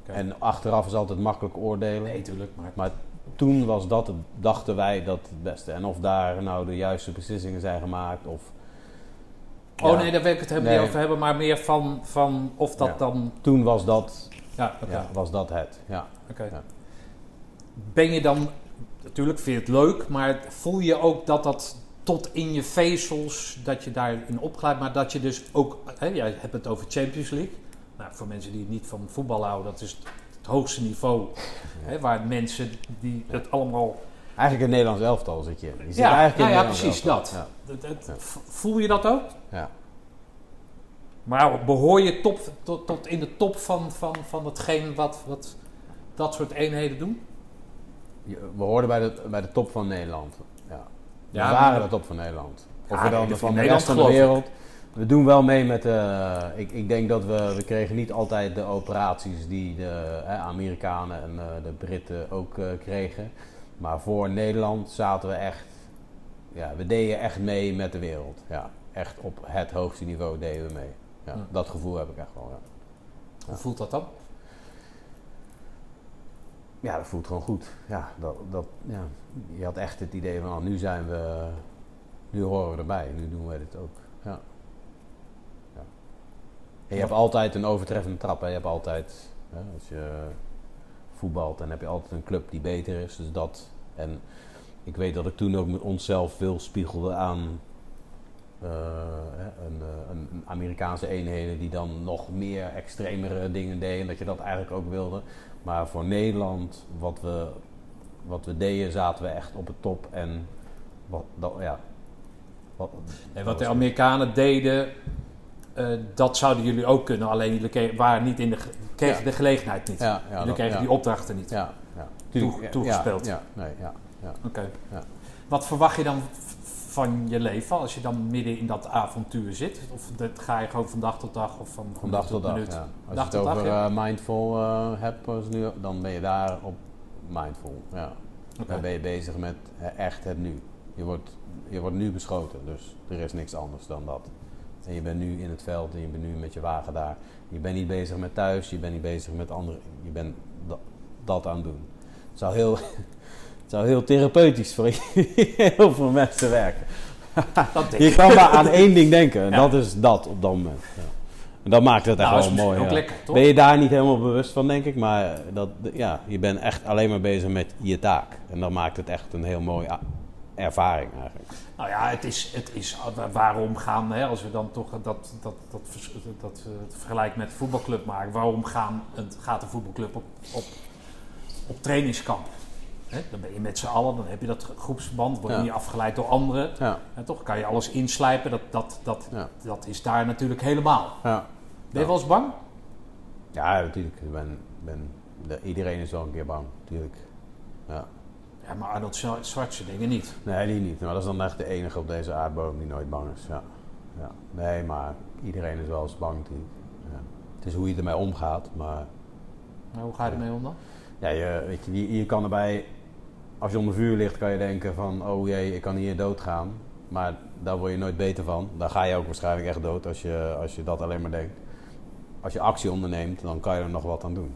En achteraf is altijd makkelijk oordelen. Nee, tuurlijk. Maar, Maar toen was dat, het- dachten wij dat het beste. En of daar nou de juiste beslissingen zijn gemaakt of... oh Ja, nee, daar wil ik het helemaal Nee. niet over hebben, maar meer van, van of dat Ja. dan. Toen was dat, Ja, was dat het. Ja. oké. Ben je dan, natuurlijk vind je het leuk, maar voel je ook dat dat tot in je vezels, dat je daarin opglijdt, maar dat je dus ook, hè, jij hebt het over Champions League. Nou, voor mensen die niet van voetbal houden, dat is het, hoogste niveau. Hè, waar mensen die het allemaal. Eigenlijk een Nederlands elftal zit je. je zit Ja, eigenlijk nou ja, precies elftal. dat. Het- het- Voel je dat ook? Ja. ja. Maar behoor je top, tot, tot in de top van, van, van hetgeen wat, wat dat soort eenheden doen? We hoorden bij de, bij de top van Nederland. Ja. We Ja, waren maar- de top van Nederland. Of Ja, we dan van de rest van de wereld. We doen wel mee met de... Ik, ik denk dat we... We kregen niet altijd de operaties die de Amerikanen en eh, de Britten ook eh, kregen. Maar voor Nederland zaten we echt... Ja, we deden echt mee met de wereld. Ja, echt op het hoogste niveau deden we mee. Ja. Dat gevoel heb ik echt wel, ja. Hoe voelt dat dan? Ja, dat voelt gewoon goed. Ja, dat, dat, ja. Je had echt het idee van, nou, nu zijn we, nu horen we erbij, nu doen wij dit ook. Ja. ja. Je hebt altijd een overtreffende trap. Hè. Je hebt altijd, hè, als je voetbalt, dan heb je altijd een club die beter is. Dus dat. En ik weet dat ik toen ook met onszelf veel spiegelde aan eh, een, eh, een Amerikaanse eenheden die dan nog meer extremere dingen deden. En dat je dat eigenlijk ook wilde. Maar voor Nederland, wat we, wat we deden, zaten we echt op het top. En wat, dat, ja. Wat, En wat de Amerikanen deden, eh, dat zouden jullie ook kunnen. Alleen jullie kregen, waren niet in de, ge- kregen Ja. de gelegenheid niet. Ja, ja, jullie kregen die opdrachten niet. Ja, ja. Toe- ja, toegespeeld. Ja, ja, nee, ja, ja. Oké. Ja. Wat verwacht je dan van je leven als je dan midden in dat avontuur zit? Of dat ga je gewoon van dag tot dag of van, Van dag tot dag, minuut? ja. Als Dag je het over eh, mindful eh, hebt, als nu, dan ben je daar op mindful. Ja. Dan ben je bezig met eh, echt het nu. Je wordt, je wordt nu beschoten, dus er is niks anders dan dat. En je bent nu in het veld en je bent nu met je wagen daar. Je bent niet bezig met thuis, je bent niet bezig met anderen. Je bent da- dat aan het doen. Het zou heel, zou heel therapeutisch voor heel veel mensen werken. Je kan maar aan één ding denken en Ja. dat is dat op dat moment. Ja. En dat maakt het echt Nou, wel mooi. ja. lekker? Ben je daar niet helemaal bewust van, denk ik, maar dat, ja, je bent echt alleen maar bezig met je taak. En dat maakt het echt een heel mooie ervaring eigenlijk. Nou ja, het is, het is wa- waarom gaan, hè, als we dan toch dat, dat, dat, dat, eh, het vergelijk met de voetbalclub maken. Waarom gaan, het, gaat een voetbalclub op, op op trainingskamp. Dan ben je met z'n allen, dan heb je dat groepsverband, word je Ja. niet afgeleid door anderen. Ja, En toch kan je alles inslijpen, dat, dat, dat, ja, dat is daar natuurlijk helemaal. ja. Ben je wel eens bang? Ja, natuurlijk. Ik ben, ben, de- iedereen is wel een keer bang, natuurlijk. Ja. Ja, maar Arnold Schwar- Schwarzenegger niet. Nee, die niet. Maar dat is dan echt de enige op deze aardbodem die nooit bang is. Ja. Ja. Nee, maar iedereen is wel eens bang. Het is hoe je ermee omgaat, maar Nou, hoe ga je ermee om dan? ja, je, weet je, je, je kan erbij, als je onder vuur ligt, kan je denken van, oh jee, ik kan hier doodgaan. Maar daar word je nooit beter van. Dan ga je ook waarschijnlijk echt dood als je, als je dat alleen maar denkt. Als je actie onderneemt, dan kan je er nog wat aan doen.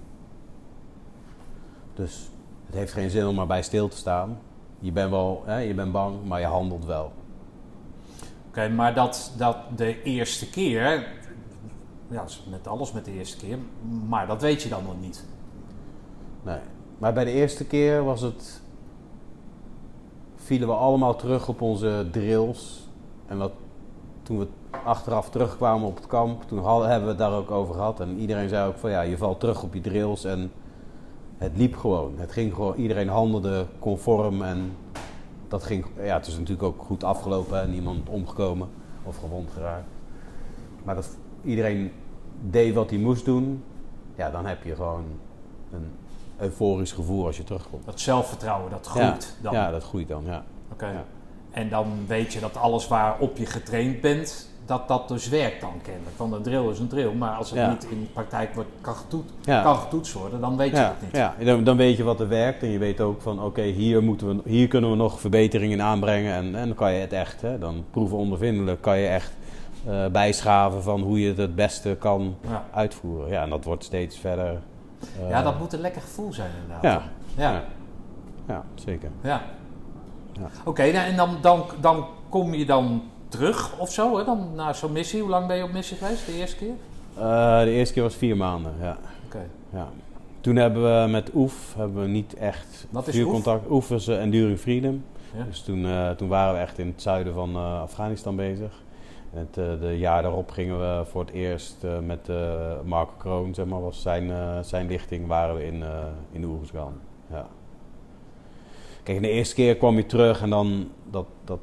Dus het heeft geen zin om erbij stil te staan. Je bent wel, hè, je bent bang, maar je handelt wel. Oké, maar dat, dat de eerste keer, ja, dat is met alles met de eerste keer, maar dat weet je dan nog niet. Nee. Maar bij de eerste keer was het. Vielen we allemaal terug op onze drills. En dat, toen we achteraf terugkwamen op het kamp, toen hebben we het daar ook over gehad. En iedereen zei ook van ja, je valt terug op je drills. En het liep gewoon. Het ging gewoon. Iedereen handelde conform. En dat ging. Ja, het is natuurlijk ook goed afgelopen. Niemand omgekomen of gewond geraakt. Maar dat iedereen deed wat hij moest doen. Ja, dan heb je gewoon een euforisch gevoel als je terugkomt. Dat zelfvertrouwen, dat groeit dan. Ja, dat groeit dan, ja. Oké. ja. En dan weet je dat alles waarop je getraind bent, dat dat dus werkt dan kennelijk. Want een drill is een drill, maar als het Ja. niet in de praktijk wordt, kan, getoet, Ja. kan getoetst worden, dan weet je Ja, het niet. ja. Dan, dan weet je wat er werkt en je weet ook van oké, hier moeten we, hier kunnen we nog verbeteringen in aanbrengen en, en dan kan je het echt, hè, dan proeven ondervindelijk, kan je echt eh, bijschaven van hoe je het het beste kan Ja. uitvoeren. Ja, en dat wordt steeds verder. Eh, Ja, dat moet een lekker gevoel zijn inderdaad. Ja. Ja. Ja. Zeker. Ja. Ja. Oké, nou, en dan, dan, dan kom je dan terug of zo, hè? Dan naar zo'n missie. Hoe lang ben je op missie geweest, de eerste keer? Eh, de eerste keer was vier maanden, ja. Oké. ja. Toen hebben we met Oef hebben we niet echt Wat is veel Oef? contact. Oef is eh, Enduring Freedom. Ja. Dus toen, toen waren we echt in het zuiden van Afghanistan bezig. Het eh, de jaar daarop gingen we voor het eerst eh, met eh, Marco Kroon, zeg maar, was zijn, zijn lichting, waren we in, in Oeruzgan. Ja. Kijk, de eerste keer kwam je terug en dan dat, dat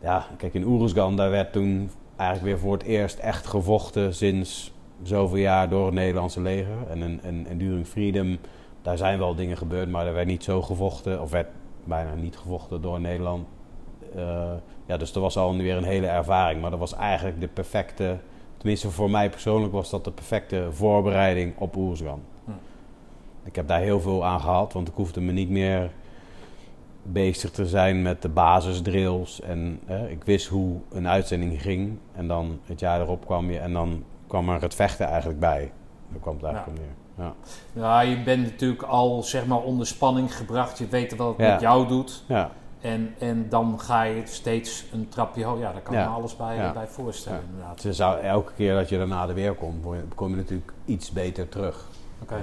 ja, kijk, in Oeruzgan, daar werd toen eigenlijk weer voor het eerst echt gevochten sinds zoveel jaar door het Nederlandse leger. En in, in Enduring Freedom, daar zijn wel dingen gebeurd, maar er werd niet zo gevochten, of werd bijna niet gevochten door Nederland. Ja, dus dat was al weer een hele ervaring. Maar dat was eigenlijk de perfecte, tenminste voor mij persoonlijk was dat de perfecte voorbereiding op Oeruzgan. Hm. Ik heb daar heel veel aan gehad, want ik hoefde me niet meer bezig te zijn met de basisdrills. En eh, ik wist hoe een uitzending ging. En dan het jaar erop kwam je en dan kwam er het vechten eigenlijk bij. Daar kwam het eigenlijk Ja. neer. Ja. Ja, je bent natuurlijk al zeg maar onder spanning gebracht. Je weet wat het Ja. met jou doet. Ja. En, en dan ga je steeds een trapje hoger. Ja, daar kan Ja. me alles bij, Ja. bij voorstellen Ja. inderdaad. Dus zou, elke keer dat je daarna er weer komt, je- kom je natuurlijk iets beter terug. Oké.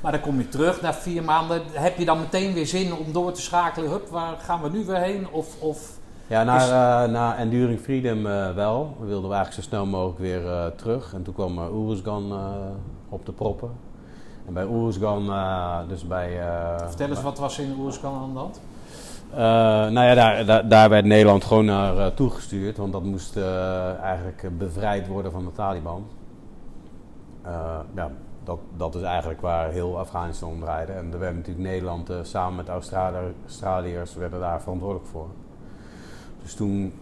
Maar dan kom je terug na vier maanden. Heb je dan meteen weer zin om door te schakelen? Hup, waar gaan we nu weer heen? Of, of Ja, naar, Is- eh, naar Enduring Freedom eh, wel. We wilden we eigenlijk zo snel mogelijk weer eh, terug. En toen kwam Oeruzgan op de proppen. En bij Oeruzgan, dus bij... vertel eens, wat was in Oerskan aan de hand? Eh, nou ja, daar, daar, werd Nederland gewoon naar eh, toegestuurd, want dat moest eh, eigenlijk bevrijd worden van de Taliban. Ja, dat, dat is eigenlijk waar heel Afghanistan om draaide. En daar werd natuurlijk Nederland samen met Australië- Australiërs werden daar verantwoordelijk voor. Dus toen,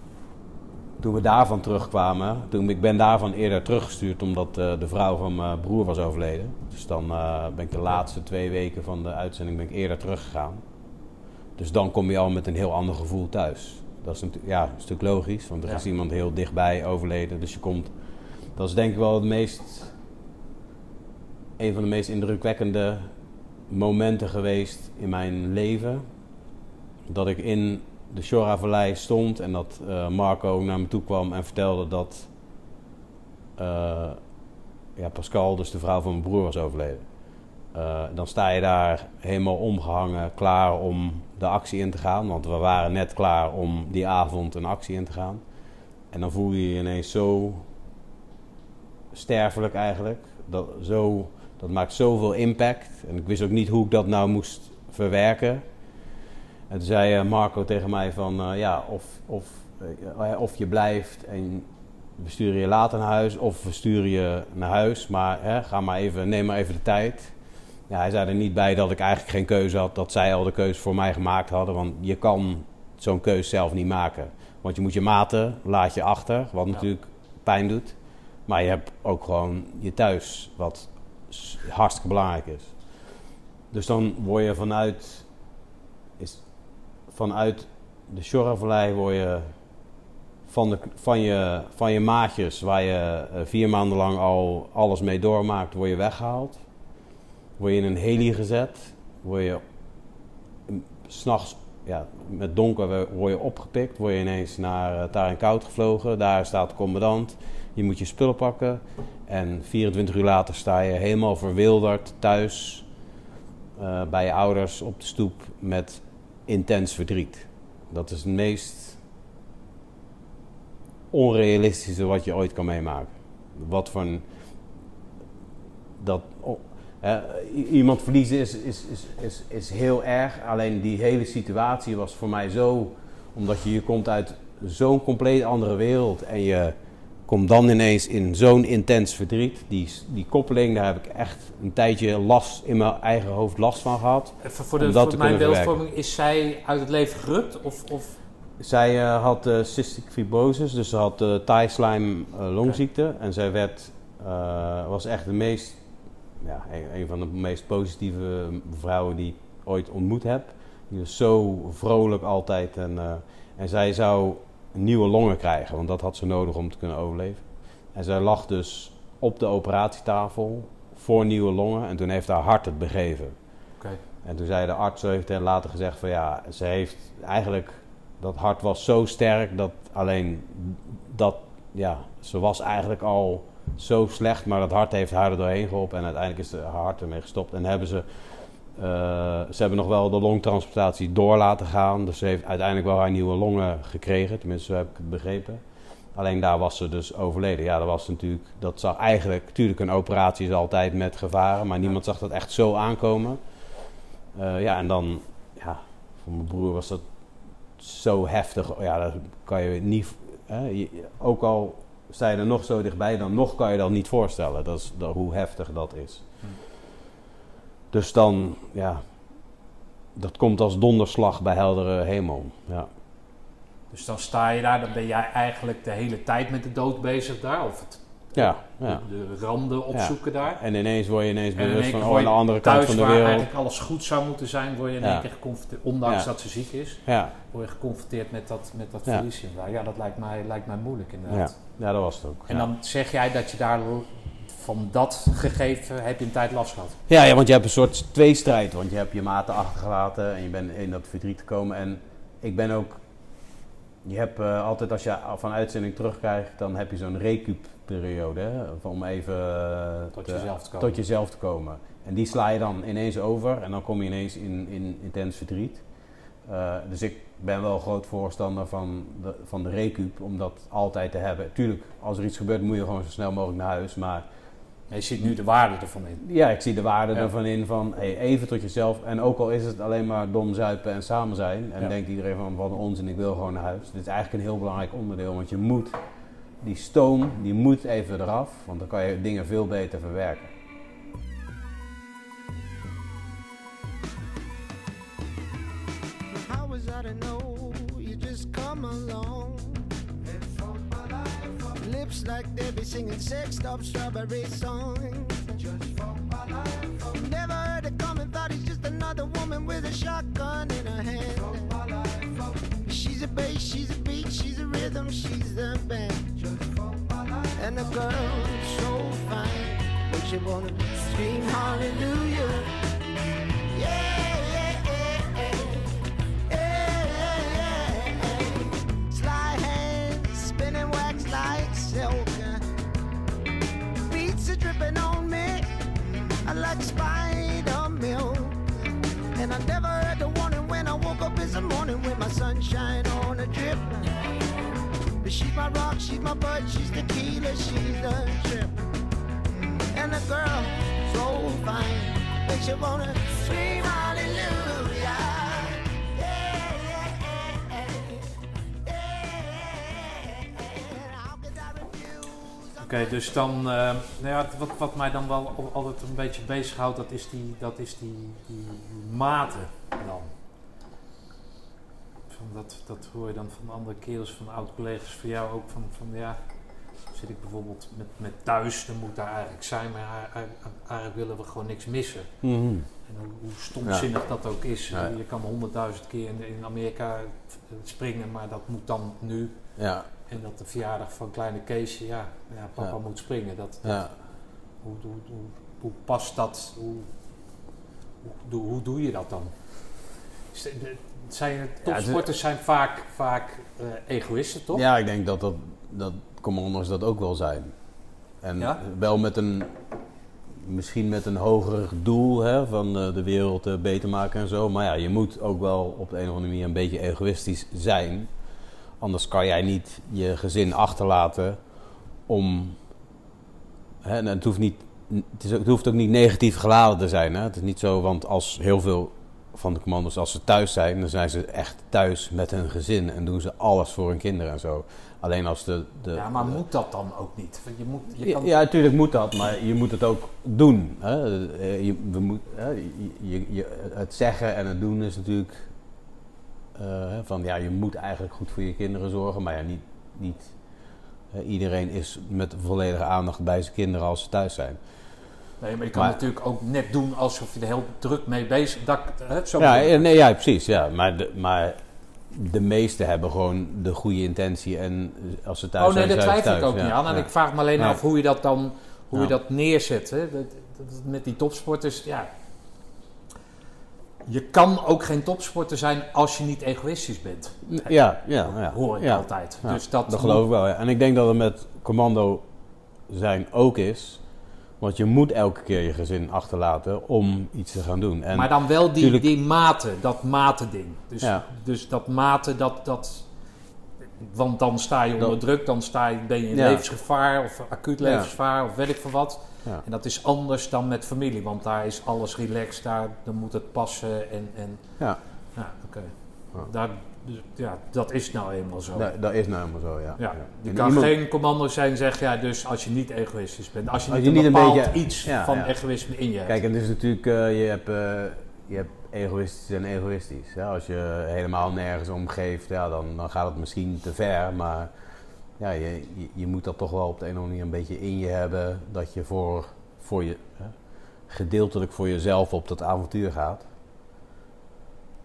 toen we daarvan terugkwamen, toen, ik ben daarvan eerder teruggestuurd omdat de vrouw van mijn broer was overleden. Dus dan ben ik de laatste twee weken van de uitzending ben ik eerder teruggegaan. Dus dan kom je al met een heel ander gevoel thuis. Dat is natuurlijk, ja, een stuk logisch, want er Ja. is iemand heel dichtbij overleden. Dus je komt, dat is denk ik wel het meest, een van de meest indrukwekkende momenten geweest in mijn leven. Dat ik in de Shora-vallei stond en dat eh, Marco naar me toe kwam en vertelde dat eh, ja, Pascal, dus de vrouw van mijn broer, was overleden. Eh, dan sta je daar helemaal omgehangen, klaar om de actie in te gaan. Want we waren net klaar om die avond een actie in te gaan. En dan voel je je ineens zo sterfelijk eigenlijk. Dat, zo, dat maakt zoveel impact. En ik wist ook niet hoe ik dat nou moest verwerken. En toen zei eh, Marco tegen mij van, eh, ja, of, of, eh, of je blijft en we sturen je later naar huis, of we sturen je naar huis. Maar hè, ga maar even, neem maar even de tijd. Ja, hij zei er niet bij dat ik eigenlijk geen keuze had, dat zij al de keuze voor mij gemaakt hadden. Want je kan zo'n keuze zelf niet maken. Want je moet je maten, laat je achter, wat natuurlijk pijn doet. Maar je hebt ook gewoon je thuis, wat hartstikke belangrijk is. Dus dan word je vanuit, is, vanuit de Shorravallei word je van, de, van, je van je maatjes, waar je eh, vier maanden lang al alles mee doormaakt, word je weggehaald. Word je in een heli gezet, word je s'nachts ja, met donker word je opgepikt, word je ineens naar uh, en Koud gevlogen. Daar staat de commandant. Je moet je spullen pakken. En 24 uur later sta je helemaal verwilderd thuis uh, bij je ouders op de stoep met intens verdriet. Dat is het meest onrealistische wat je ooit kan meemaken. Wat een. Dat, uh, iemand verliezen is, is, is, is, is heel erg. Alleen die hele situatie was voor mij zo. Omdat je, je komt uit zo'n compleet andere wereld. En je komt dan ineens in zo'n intens verdriet. Die, die koppeling, daar heb ik echt een tijdje last in mijn eigen hoofd last van gehad. Even voor, de, voor mijn beeldvorming, is zij uit het leven gerukt? Of, of? Zij uh, had uh, cystic fibrosis, dus ze had uh, thigh-slime longziekte. Okay. En zij werd, was echt de meest ja, een, een, van de meest positieve vrouwen die ik ooit ontmoet heb. Die was zo vrolijk altijd. En, uh, en zij zou nieuwe longen krijgen, want dat had ze nodig om te kunnen overleven. En zij lag dus op de operatietafel voor nieuwe longen. En toen heeft haar hart het begeven. Okay. En toen zei de arts, heeft later gezegd van ja, ze heeft eigenlijk... Dat hart was zo sterk dat alleen dat... Ja, ze was eigenlijk al zo slecht, maar dat hart heeft haar er doorheen geholpen en uiteindelijk is haar hart ermee gestopt. En hebben ze, uh, ze hebben nog wel de longtransplantatie door laten gaan, dus ze heeft uiteindelijk wel haar nieuwe longen gekregen, tenminste zo heb ik het begrepen. Alleen daar was ze dus overleden. Ja, dat was natuurlijk, dat zag eigenlijk, natuurlijk een operatie is altijd met gevaren, maar niemand zag dat echt zo aankomen. Uh, ja, en dan, ja, voor mijn broer was dat zo heftig, ja, dat kan je niet, hè, ook al sta je er nog zo dichtbij, dan nog kan je dat niet voorstellen. Dat is hoe heftig dat is. Dus dan, ja, dat komt als donderslag bij heldere hemel. Ja. Dus dan sta je daar, dan ben jij eigenlijk de hele tijd met de dood bezig daar? Of het, ja, ja. De, de, randen opzoeken ja. daar? En ineens word je ineens bewust van, oh, aan de andere kant van de waar wereld. eigenlijk alles goed zou moeten zijn, word je in één keer geconfronteerd, ondanks dat ze ziek is, ja. word je geconfronteerd met dat, met dat verlies. Ja, dat lijkt mij, lijkt mij moeilijk inderdaad. Ja. dat was het ook. En dan zeg jij dat je daar van dat gegeven heb je een tijd last gehad? Ja, ja, want je hebt een soort tweestrijd. Want je hebt je maten achtergelaten en je bent in dat verdriet gekomen. En ik ben ook... Je hebt uh, altijd, als je van uitzending terugkrijgt, dan heb je zo'n recup-periode. Hè, om even uh, tot, te, jezelf te komen. tot jezelf te komen. En die sla je dan ineens over en dan kom je ineens in, in intens verdriet. Uh, dus ik ben wel groot voorstander van de, van de recup, om dat altijd te hebben. Tuurlijk, als er iets gebeurt moet je gewoon zo snel mogelijk naar huis, maar... Je ziet nu de waarde ervan in. Ja, ik zie de waarde ja. ervan in van hey, even tot jezelf. En ook al is het alleen maar dom zuipen en samen zijn. En ja. denkt iedereen van wat een onzin, ik wil gewoon naar huis. Dit is eigenlijk een heel belangrijk onderdeel, want je moet die stoom, die moet even eraf. Want dan kan je dingen veel beter verwerken. Lips like they be singing sexed up strawberry songs. Just from my life. Never heard it coming, thought he's just another woman with a shotgun in her hand. She's a bass, she's a beat, she's a rhythm, she's the band. Just from my life. And the girl so fine, but you wanna scream hallelujah. Yeah. dripping on me like spider milk. And I never heard the warning when I woke up in the morning with my sunshine on a drip. She's my rock, she's my bud, she's tequila, she's the trip. And the girl so fine. Makes you wanna scream hallelujah. Oké, dus dan, eh, nou ja, wat, wat mij dan wel al- altijd een beetje bezighoudt, dat is die, dat is die, die maten dan. Van dat, dat hoor je dan van andere kerels, van oud-collega's van jou ook, van, van ja, zit ik bijvoorbeeld met, met thuis, dan moet daar eigenlijk zijn, maar eigenlijk, willen we gewoon niks missen. Mhm. En hoe, hoe stomzinnig dat ook is. Ja. Je kan honderdduizend keer in, in Amerika springen, maar dat moet dan nu. Ja, En dat de verjaardag van kleine Keesje, ja, ja papa moet springen. Dat, ja. hoe, hoe, hoe, hoe past dat? Hoe, hoe doe je dat dan? De- de- Zijn, topsporters zijn vaak, vaak eh, egoïsten, toch? Ja, ik denk dat, dat, dat commando's dat ook wel zijn. En Ja? wel met een, misschien met een hoger doel hè, van eh, de wereld eh, beter maken en zo. Maar ja, je moet ook wel op de een of andere manier een beetje egoïstisch zijn. Anders kan jij niet je gezin achterlaten om... Hè, en het, hoeft niet, het, is, ook- het hoeft ook niet negatief geladen te zijn. Hè? Het is niet zo, want als heel veel van de commando's, als ze thuis zijn, dan zijn ze echt thuis met hun gezin en doen ze alles voor hun kinderen en zo. Alleen als de. de Ja, maar de- moet dat dan ook niet? Je moet, je ja, kan, ja, natuurlijk moet dat, maar je moet het ook doen. Hè? Eh, Je, we moet, hè? Je, je, het zeggen en het doen is natuurlijk eh, van ja, je moet eigenlijk goed voor je kinderen zorgen, maar ja, niet, niet iedereen is met volledige aandacht bij zijn kinderen als ze thuis zijn. Nee, maar je kan maar- natuurlijk ook net doen alsof je er heel druk mee bezig. Dat, zo Ja, nee, ja precies. Ja. Maar, de, maar de meesten hebben gewoon de goede intentie en als ze thuis Oh nee, daar ze twijfel ik ook Ja, niet aan. En ik vraag me alleen af hoe je dat dan hoe je dat neerzet. Hè? Dat, dat- met die topsporters, ja. Je kan ook geen topsporter zijn als je niet egoïstisch bent. Ja, ja, ja. Hoor ik altijd. Dus dat, Dat geloof ik wel. En ik denk dat het met commando zijn ook is. Want je moet elke keer je gezin achterlaten om iets te gaan doen. En maar dan wel die, tuurlijk- die maten, dat matending. Dus, Ja. dus dat maten, dat, dat... Want dan sta je onder Dat- druk, dan sta je, ben je in Ja. levensgevaar of acuut Ja. levensgevaar of weet ik veel wat. ja. En dat is anders dan met familie, want daar is alles relaxed, daar dan moet het passen en... en Ja. ja, oké. Ja. Daar, dus, ja, dat is nou eenmaal zo. Dat, dat is nou helemaal zo, ja. Ja, je kan iemand- geen commando zijn zeg ja, dus als je niet egoïstisch bent. Als je Als niet, je een niet een bepaald beetje- iets ja, van egoïsme in je hebt. Kijk, en het is natuurlijk, eh, je, hebt, eh, je hebt egoïstisch en egoïstisch. Ja, als je helemaal nergens om geeft, ja, dan, dan gaat het misschien te ver. Maar ja, je, je, je moet dat toch wel op de een of andere manier een beetje in je hebben. Dat je voor, voor je, hè, gedeeltelijk voor jezelf op dat avontuur gaat.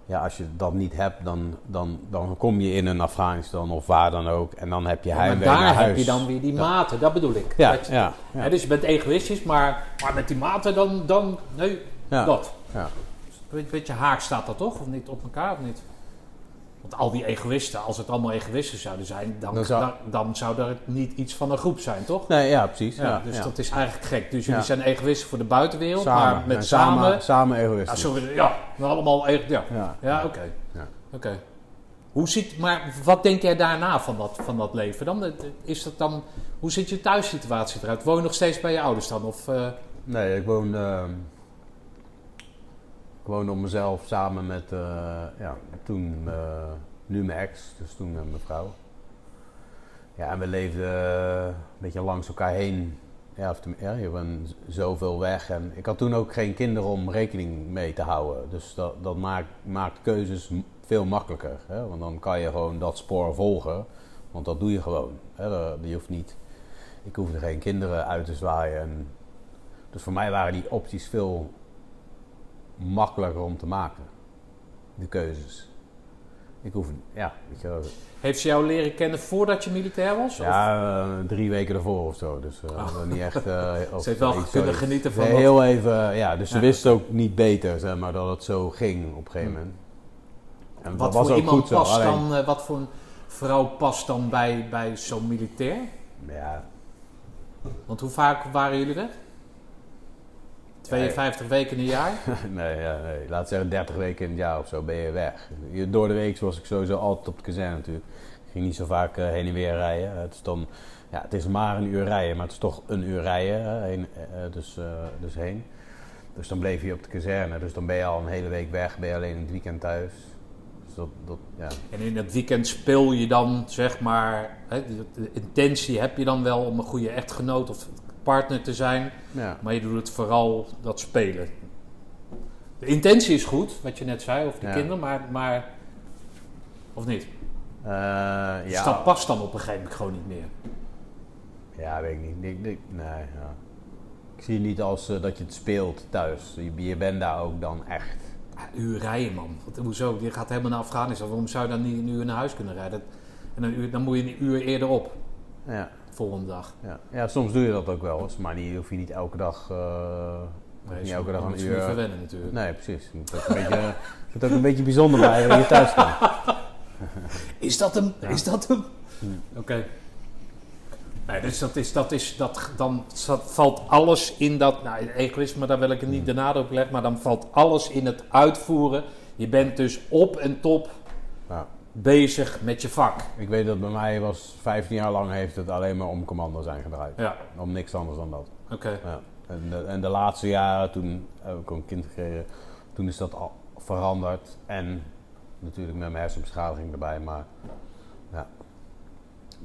Ja, als je dat niet hebt, dan, dan, dan kom je in een Afghanistan of waar dan ook. En dan heb je Ja, heimwee naar daar huis. heb je dan weer die Ja. maten, dat bedoel ik. Ja, Dat je- ja, ja. hè, dus je bent egoïstisch, maar, maar met die maten dan, dan nee, dat. Ja. Een beetje haak staat dat toch? Of niet op elkaar of niet? Want al die egoïsten, als het allemaal egoïsten zouden zijn, dan, Dan zou- dan, dan zou er niet iets van een groep zijn, toch? Nee, ja, precies. Ja, Ja, dus ja. dat is eigenlijk gek. Dus jullie zijn egoïsten voor de buitenwereld, samen, maar met samen... samen, samen ja, sorry, ja, we allemaal ego- ja. Ja, oké. Ja. Oké. Hoe ziet, maar wat denk jij daarna van dat, van dat leven dan? Is dat dan? Hoe ziet je thuissituatie eruit? Woon je nog steeds bij je ouders dan? Of, eh, Nee, ik woon, eh, ik woonde op mezelf samen met, eh, ja, toen, eh, nu mijn ex, dus toen met mijn vrouw. Ja, en we leefden eh, een beetje langs elkaar heen. Ja, of, je bent zoveel weg. En ik had toen ook geen kinderen om rekening mee te houden. Dus dat, dat maakt, maakt keuzes veel makkelijker. Hè? Want dan kan je gewoon dat spoor volgen. Want dat doe je gewoon. Hè? Je hoeft niet, ik hoefde geen kinderen uit te zwaaien. En dus voor mij waren die opties veel makkelijker om te maken. De keuzes. Ik hoef, ja, weet je wel. heeft ze jou leren kennen voordat je militair was? Of- Ja, eh, drie weken ervoor of zo. Dus eh, Oh. niet echt. of- Ze heeft wel kunnen genieten van Nee, heel even, ja. Dus ze wist ook niet beter, zeg maar, dat het zo ging op een gegeven moment. En wat dat was voor ook iemand goed zo. past Alleen, dan? wat voor een vrouw past dan bij, bij zo'n militair? ja, Want hoe vaak waren jullie weg? 52 weken in een jaar? nee, ja, nee, laat zeggen 30 weken in het jaar of zo ben je weg. Door de week was ik sowieso altijd op de kazerne natuurlijk. ging niet zo vaak eh, heen en weer rijden. het, is dan, ja, het is maar een uur rijden, maar het is toch een uur rijden hè, heen, eh, dus, eh, dus heen. Dus dan bleef je op de kazerne. Dus dan ben je al een hele week weg, ben je alleen in het weekend thuis. Dus dat, dat, ja. En in het weekend speel je dan, zeg maar, hè, de, de intentie heb je dan wel om een goede echtgenoot of partner te zijn. Ja. Maar je doet het vooral dat spelen. De intentie is goed, wat je net zei over de Ja. kinderen, maar, maar. Of niet? Dus ja. dat past dan op een gegeven moment gewoon niet meer. Ja, weet ik niet. Ik, ik- nee, ja. Ik zie het niet als eh, dat je het speelt thuis. Je, je bent daar ook dan echt. Ja, een uur rijden, man. Wat, hoezo? Je gaat helemaal naar Afghanistan. Waarom zou je dan niet een uur naar huis kunnen rijden? En een uur, dan moet je een uur eerder op, Ja, volgende dag. ja. ja, soms doe je dat ook wel eens. Maar die hoef je niet elke dag, eh, Nee, niet elke dag een niet uur. verwennen natuurlijk. Nee, precies. Je moet ook een beetje, je moet ook een beetje bijzonder blijven dat je thuis komt. Is dat hem? Ja. Is dat hem? Hmm. Oké. Nee, dus dat is, dat is, dat, dan valt alles in dat, nou egoïsme, daar wil ik er niet de nadruk op leggen, maar dan valt alles in het uitvoeren. Je bent dus op en top. Bezig met je vak. Ik weet dat bij mij was 15 jaar lang heeft het alleen maar om commando zijn gedraaid. Ja, Om niks anders dan dat. oké. Ja. En, de, en de laatste jaren, toen heb ik ook een kind gekregen, toen is dat al veranderd. En natuurlijk met mijn hersenbeschadiging erbij, maar ja.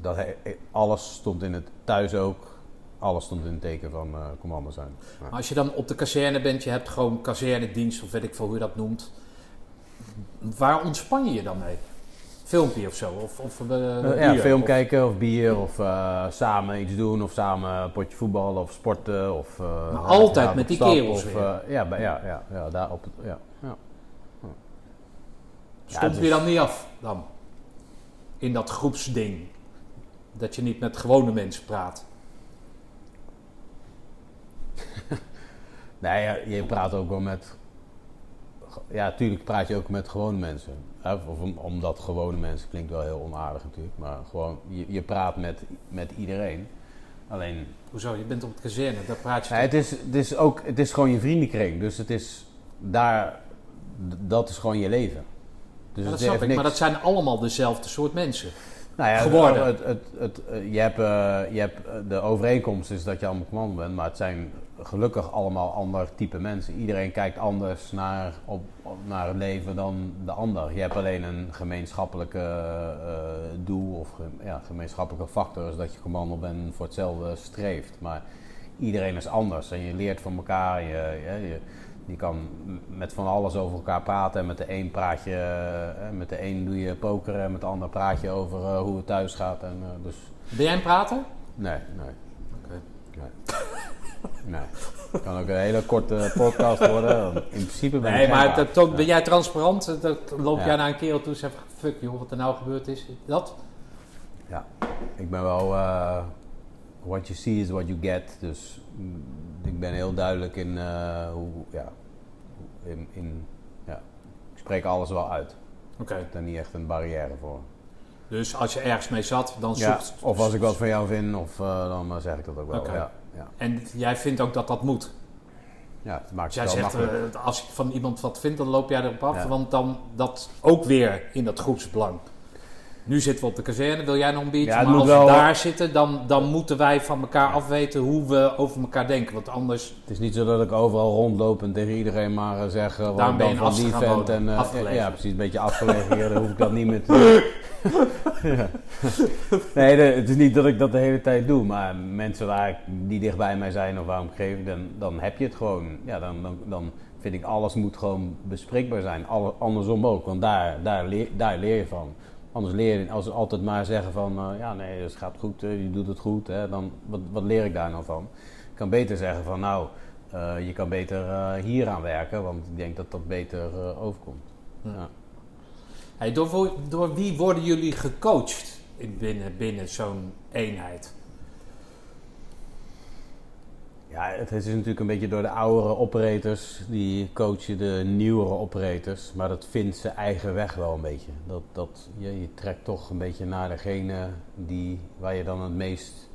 Dat, he- alles stond in het thuis ook. Alles stond in het teken van eh commando zijn. Ja. Maar als je dan op de kazerne bent, je hebt gewoon kazernedienst of weet ik veel hoe je dat noemt. Waar ontspan je je dan mee? Filmpje of zo? Of, of Eh, ja, bier? film Of- kijken of bier of eh, samen iets doen of samen een potje voetballen of sporten. Of, Maar altijd met die stap kerels of, weer? ja, ja, ja, ja, daar op ja, ja. Stond Ja, je dus- dan niet af dan? In dat groepsding. Dat je niet met gewone mensen praat. Nee, je praat ook wel met. Ja, tuurlijk praat je ook met gewone mensen. Of om- omdat gewone mensen klinkt wel heel onaardig natuurlijk. Maar gewoon, je, je praat met, met iedereen. Alleen, Hoezo? Je bent op het kazerne, daar praat je toch- het, is, het is ook, het is gewoon je vriendenkring. Dus het is daar, dat is gewoon je leven. Dus Ja, dat snap ik, niks- maar dat zijn allemaal dezelfde soort mensen. Nou ja, geworden. Het, het, het, je, hebt, eh, je hebt eh, de overeenkomst is dat je allemaal commando bent, maar het zijn gelukkig allemaal ander type mensen. Iedereen kijkt anders naar, op, op- naar het leven dan de ander. Je hebt alleen een gemeenschappelijke eh, doel of ja, gemeenschappelijke factor, is dat je commando bent en voor hetzelfde streeft. Maar iedereen is anders en je leert van elkaar. Je, je, je, kan met van alles over elkaar praten. En met de een praat je, eh, met de een doe je poker en met de ander praat je over eh, hoe het thuis gaat. En, dus Ben jij een prater? nee, nee, Oké. nee. Nee. Het kan ook een hele korte podcast worden. In principe ben Nee, maar dat, ben jij transparant? Dat loop Ja. jij naar een kerel toe en zegt: Fuck joh, wat er nou gebeurd is. Dat? Ja, ik ben wel. eh, what you see is what you get. Dus mm, ik ben heel duidelijk in eh, hoe. Ja, in, in, ja, ik spreek alles wel uit. Oké. Ik heb daar niet echt een barrière voor. Dus als je ergens mee zat, dan Ja, zoekt. of als ik wat van jou vind, of, eh, dan zeg ik dat ook wel. Ja, ja. En jij vindt ook dat dat moet. ja, het maakt jij het wel zegt, eh, als ik van iemand wat vind, dan loop jij erop af. Ja. Want dan dat ook weer in dat groepsbelang. Nu zitten we op de kazerne, wil jij nog een biertje? Ja, maar als wel- we daar zitten, dan, dan moeten wij van elkaar afweten hoe we over elkaar denken. Want anders, Het is niet zo dat ik overal rondloop en tegen iedereen maar eh, zeg uh, Daarom ik ben je dan van die vent. En, eh, Afgelegen. ja, precies, een beetje afgelegen hier, dan hoef ik dat niet meer te doen. Ja. Nee, de- het is niet dat ik dat de hele tijd doe, maar mensen waar ik, die dichtbij mij zijn of waar ik omgeving, dan, dan heb je het gewoon. Ja, dan, dan, dan vind ik alles moet gewoon bespreekbaar zijn. Alle, andersom ook, want daar, daar, leer, daar leer je van. Anders leer je, als ze altijd maar zeggen van, eh, ja nee, het gaat goed, eh, je doet het goed, hè, dan wat, wat leer ik daar nou van? Ik kan beter zeggen van, nou, eh, je kan beter hier aan werken, want ik denk dat dat beter overkomt. Ja. Ja. hey, door, door wie worden jullie gecoacht in binnen, binnen zo'n eenheid? Ja, het is natuurlijk een beetje door de oudere operators, die coachen de nieuwere operators. Maar dat vindt zijn eigen weg wel een beetje. Dat, dat, je, je trekt toch een beetje naar degene die, waar je dan het meest...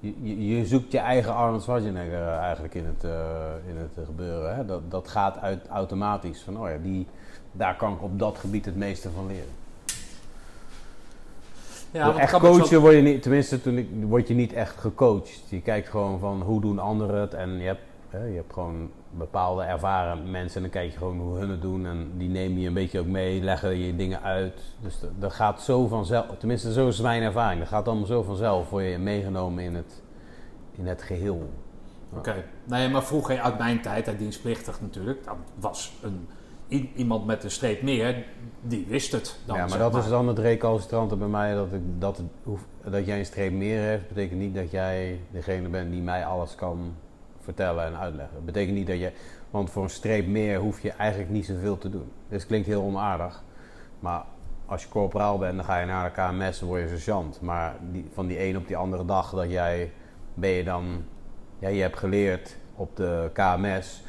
Je, je, zoekt je eigen Arnold Schwarzenegger eh, eigenlijk in het, eh, in het gebeuren. Hè? Dat, dat gaat uit, automatisch van, oh ja, die, daar kan ik op dat gebied het meeste van leren. Ja, want echt zo- coachen word je niet, tenminste toen ik, word je niet echt gecoacht. Je kijkt gewoon van hoe doen anderen het en je hebt, hè, je hebt gewoon bepaalde ervaren mensen en dan kijk je gewoon hoe hun het doen en die nemen je een beetje ook mee, leggen je dingen uit. Dus dat, dat gaat zo vanzelf, tenminste zo is mijn ervaring, dat gaat allemaal zo vanzelf, word je meegenomen in het, in het geheel. Oké. Nee, maar vroeger uit mijn tijd, hè, dienstplichtig natuurlijk, dat was een, iemand met een streep meer, die wist het. Dan, ja, maar dat is dan het recalcitrante bij mij, dat, ik, dat, hoef- dat jij een streep meer hebt, betekent niet dat jij degene bent die mij alles kan vertellen en uitleggen. Dat betekent niet dat je, want voor een streep meer hoef je eigenlijk niet zoveel te doen. Dus het klinkt heel onaardig, maar als je corporaal bent, dan ga je naar de KMS en word je sergeant. Maar die, van die een op die andere dag dat jij, ben je dan, ja, je hebt geleerd op de KMS,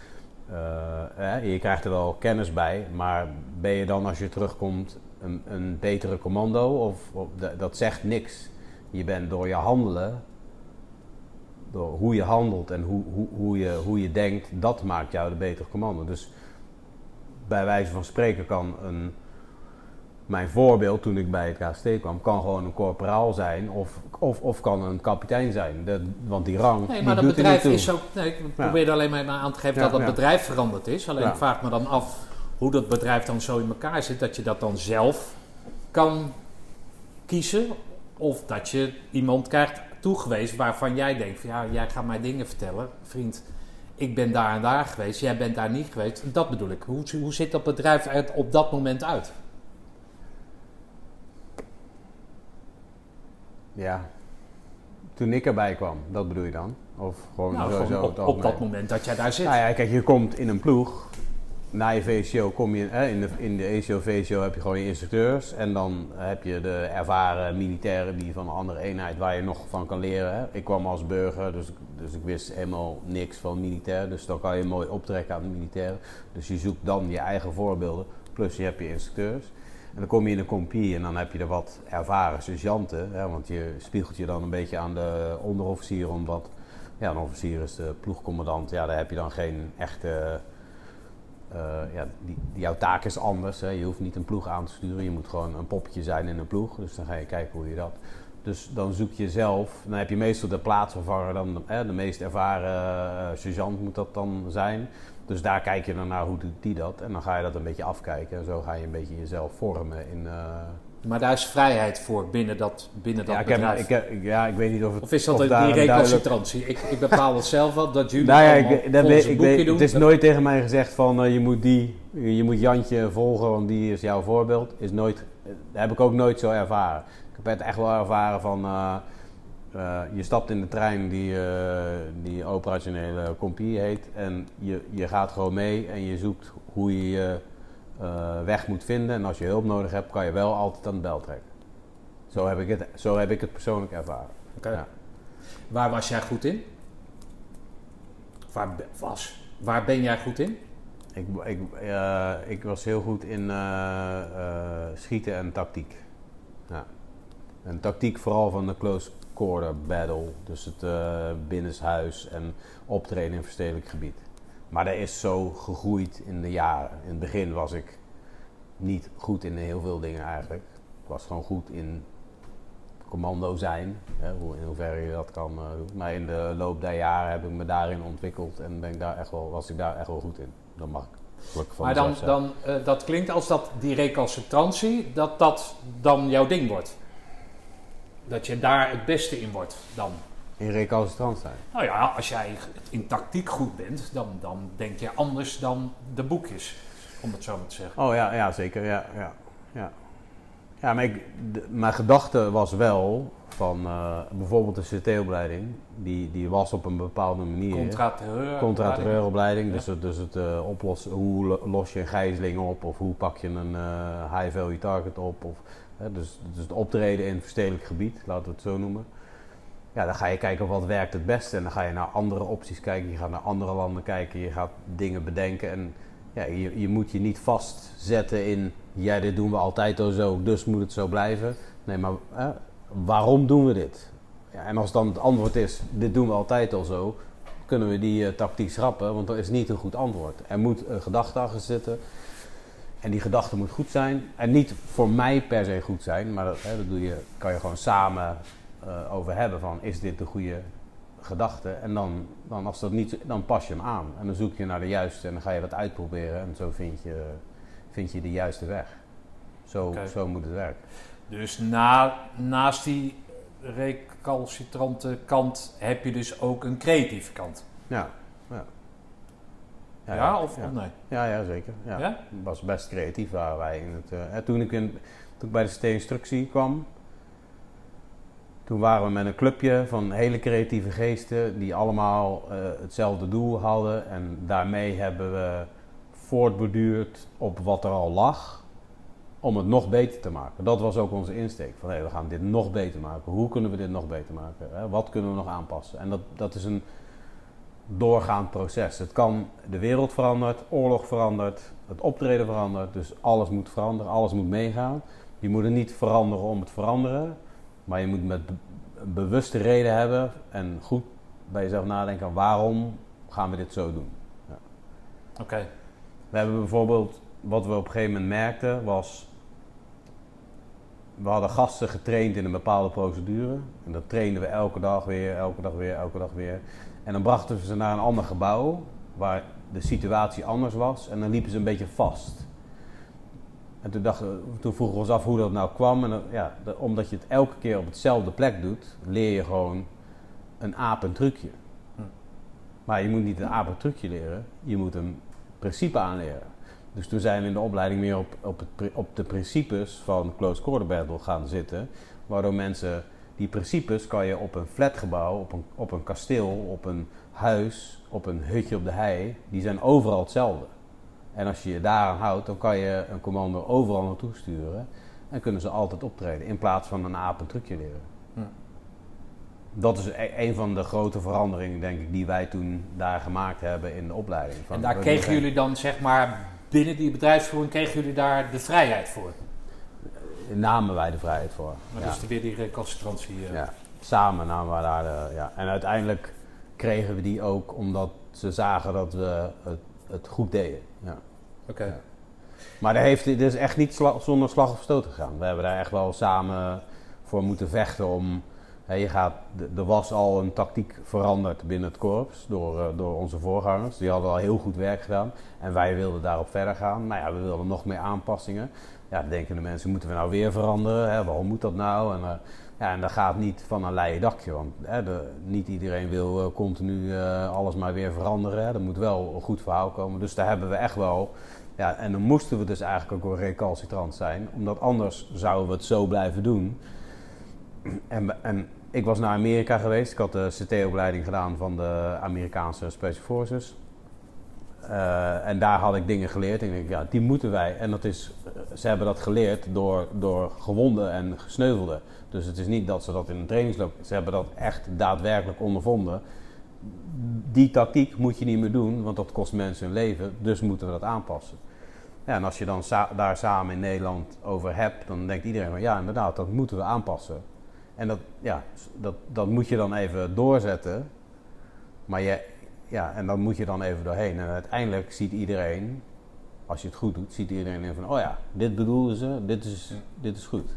eh, je krijgt er wel kennis bij, maar ben je dan als je terugkomt een, een betere commando? Of, of dat- dat zegt niks. Je bent door je handelen, door hoe je handelt en hoe, hoe, hoe, je, hoe je denkt, dat maakt jou de betere commando. Dus bij wijze van spreken kan een, mijn voorbeeld toen ik bij het KST kwam, kan gewoon een corporaal zijn of, of, of kan een kapitein zijn. Dat- want die rang, Nee, die maar dat doet bedrijf is ook. Nee, ik probeer alleen maar aan te geven Ja, dat dat ja. bedrijf veranderd is. Alleen ik vraag me dan af hoe dat bedrijf dan zo in elkaar zit dat je dat dan zelf kan kiezen. Of dat je iemand krijgt toegewezen waarvan jij denkt: van, ja, jij gaat mij dingen vertellen, vriend. Ik ben daar en daar geweest, jij bent daar niet geweest. Dat bedoel ik. Hoe, hoe ziet dat bedrijf er op dat moment uit? Ja. Toen ik erbij kwam, dat bedoel je dan? Of gewoon Nou, sowieso gewoon op, op dat moment dat jij daar zit. Nou ja, kijk, je komt in een ploeg. Na je VCO kom je, hè, in de, in de ECO, VCO heb je gewoon je instructeurs. En dan heb je de ervaren militairen die van een andere eenheid waar je nog van kan leren. Hè. Ik kwam als burger, dus, dus ik wist helemaal niks van militair. Dus dan kan je mooi optrekken aan de militairen. Dus je zoekt dan je eigen voorbeelden. Plus je hebt je instructeurs. En dan kom je in een compie en dan heb je er wat ervaren sergeanten. Hè, want je spiegelt je dan een beetje aan de onderofficier. Omdat ja, een officier is de ploegcommandant. Ja, daar heb je dan geen echte... eh, ja, die, jouw taak is anders. Hè. Je hoeft niet een ploeg aan te sturen. Je moet gewoon een poppetje zijn in een ploeg. Dus dan ga je kijken hoe je dat... Dus dan zoek je zelf... Dan heb je meestal de plaatsvervanger. Dan, hè, de meest ervaren eh, sergeant moet dat dan zijn. Dus daar kijk je dan naar hoe doet die dat. En dan ga je dat een beetje afkijken. En zo ga je een beetje jezelf vormen in... eh, Maar daar is vrijheid voor binnen dat, binnen dat ja, ik heb, bedrijf. ik heb, ja, ik weet niet of het... Of is dat of een, die duidelijk- recalcitrantie? Ik, ik bepaal het zelf wel, dat jullie Nou ja, ik, dat weet, ik weet, doen. het is Dat- nooit tegen mij gezegd van eh, je moet die, je moet Jantje volgen, want die is jouw voorbeeld. Is nooit, dat heb ik ook nooit zo ervaren. Ik heb het echt wel ervaren van eh, eh, je stapt in de trein die, eh, die operationele compie heet en je, je gaat gewoon mee en je zoekt hoe je je eh, weg moet vinden. En als je hulp nodig hebt, kan je wel altijd aan de bel trekken. Zo heb ik het, zo heb ik het persoonlijk ervaren. Oké. Ja. Waar was jij goed in? Waar was? Waar ben jij goed in? Ik, ik, ik was heel goed in schieten en tactiek. Ja. En tactiek vooral van de close quarter battle. Dus het eh binnenshuis en optreden in verstedelijk gebied. Maar dat is zo gegroeid in de jaren. In het begin was ik niet goed in heel veel dingen eigenlijk. Ik was gewoon goed in commando zijn. Hè, hoe, in hoeverre je dat kan eh, doen. Maar in de loop der jaren heb ik me daarin ontwikkeld. En ben ik daar echt wel, was ik daar echt wel goed in. Dat mag ik gelukkig van maar dan, dan eh, dat klinkt als dat die recalcitrantie, dat dat dan jouw ding wordt. Dat je daar het beste in wordt dan. In recalcitrant zijn. Nou ja, als jij in tactiek goed bent, dan, dan denk je anders dan de boekjes. Om het zo maar te zeggen. Oh ja, ja zeker. Ja, ja, ja. ja maar ik, de- mijn gedachte was wel van eh, bijvoorbeeld de CT-opleiding. Die, die was op een bepaalde manier. Contra-terreur. Contra-terreuropleiding. Ja. Dus, het- dus het eh, oplossen, hoe lo- los je een gijzeling op of hoe pak je een eh, high-value target op. Of, hè, dus, dus het optreden in verstedelijk gebied, laten we het zo noemen. Ja, dan ga je kijken wat werkt het beste en dan ga je naar andere opties kijken. Je gaat naar andere landen kijken, je gaat dingen bedenken. En ja, je, je moet je niet vastzetten in, ja, dit doen we altijd al zo, dus moet het zo blijven. Nee, maar hè, waarom doen we dit? Ja, en als dan het antwoord is, dit doen we altijd al zo, kunnen we die eh, tactiek schrappen, want dat is niet een goed antwoord. Er moet een gedachte achter zitten. En die gedachte moet goed zijn. En niet voor mij per se goed zijn, maar dat, hè, dat doe je, kan je gewoon samen eh, over hebben van is dit de goede gedachte? En dan, dan, als dat niet, dan pas je hem aan. En dan zoek je naar de juiste en dan ga je dat uitproberen. En zo vind je, vind je de juiste weg. Zo, zo moet het werken. Dus na, naast die recalcitrante kant heb je dus ook een creatieve kant. Ja, ja. Ja, of, nee? Ja, ja zeker. Ja. Ja? was best creatief waren wij. In het, eh, toen, ik in, toen ik bij de ST-instructie kwam, toen waren we met een clubje van hele creatieve geesten die allemaal eh, hetzelfde doel hadden. En daarmee hebben we voortborduurd op wat er al lag om het nog beter te maken. Dat was ook onze insteek. Van hé, we gaan dit nog beter maken. Hoe kunnen we dit nog beter maken? Hè? Wat kunnen we nog aanpassen? En dat, dat is een doorgaand proces. Het kan, de wereld verandert, oorlog verandert, het optreden verandert. Dus alles moet veranderen, alles moet meegaan. Je moet het niet veranderen om het veranderen. Maar je moet met een bewuste reden hebben en goed bij jezelf nadenken waarom gaan we dit zo doen. Oké. We hebben bijvoorbeeld, wat we op een gegeven moment merkten, was. We hadden gasten getraind in een bepaalde procedure. En dat trainden we elke dag weer, elke dag weer, elke dag weer. En dan brachten we ze naar een ander gebouw waar de situatie anders was. En dan liepen ze een beetje vast. En toen, dachten, toen vroegen we ons af hoe dat nou kwam. En dan- ja, de- omdat je het elke keer op hetzelfde plek doet, leer je gewoon een aap een trucje. Hm. Maar je moet niet een aap een trucje leren, je moet een principe aanleren. Dus toen zijn we in de opleiding meer op, op, het, op de principes van close quarter battle gaan zitten. Waardoor mensen, die principes kan je op een flatgebouw, op een, op een kasteel, op een huis, op een hutje op de hei, die zijn overal hetzelfde. En als je je daaraan houdt, dan kan je een commando overal naartoe sturen. En kunnen ze altijd optreden, in plaats van een aap een trucje leren. Dat is e- een van de grote veranderingen, denk ik, die wij toen daar gemaakt hebben in de opleiding. Van, En daar kregen jullie dan, zeg maar, binnen die bedrijfsvoering, kregen jullie daar de vrijheid voor? Namen wij de vrijheid voor. Maar ja. dus weer die recalcitrantie. eh. Ja. Samen namen we daar de, ja. En uiteindelijk kregen we die ook omdat ze zagen dat we het, het goed deden. Ja. Oké. Ja. Maar daar heeft, dit is echt niet sla- zonder slag of stoot gegaan. We hebben daar echt wel samen voor moeten vechten om... Hè, je gaat, er was al een tactiek veranderd binnen het korps door, eh, door onze voorgangers. Die hadden al heel goed werk gedaan. En wij wilden daarop verder gaan. Nou ja, we wilden nog meer aanpassingen. Ja, dan denken de mensen, moeten we nou weer veranderen? Hè? Waarom moet dat nou? En, eh, ja, en dat gaat niet van een leien dakje. Want hè, de, niet iedereen wil eh, continu eh, alles maar weer veranderen. Er moet wel een goed verhaal komen. Dus daar hebben we echt wel... Ja, en dan moesten we dus eigenlijk ook wel recalcitrant zijn. Omdat anders zouden we het zo blijven doen. En, en ik was naar Amerika geweest. Ik had de CT-opleiding gedaan van de Amerikaanse Special Forces. Eh, en daar had ik dingen geleerd. En ik denk, ja, die moeten wij. En dat is, ze hebben dat geleerd door, door gewonden en gesneuvelden. Dus het is niet dat ze dat in een trainingsloop... Ze hebben dat echt daadwerkelijk ondervonden. Die tactiek moet je niet meer doen, want dat kost mensen hun leven. Dus moeten we dat aanpassen. Ja, en als je dan daar samen in Nederland over hebt, dan denkt iedereen van ja, inderdaad, dat moeten we aanpassen. En dat, ja, dat, dat moet je dan even doorzetten. Maar je, ja, en dan moet je dan even doorheen. En uiteindelijk ziet iedereen, als je het goed doet, ziet iedereen in van oh ja, dit bedoelden ze, dit is, dit is goed.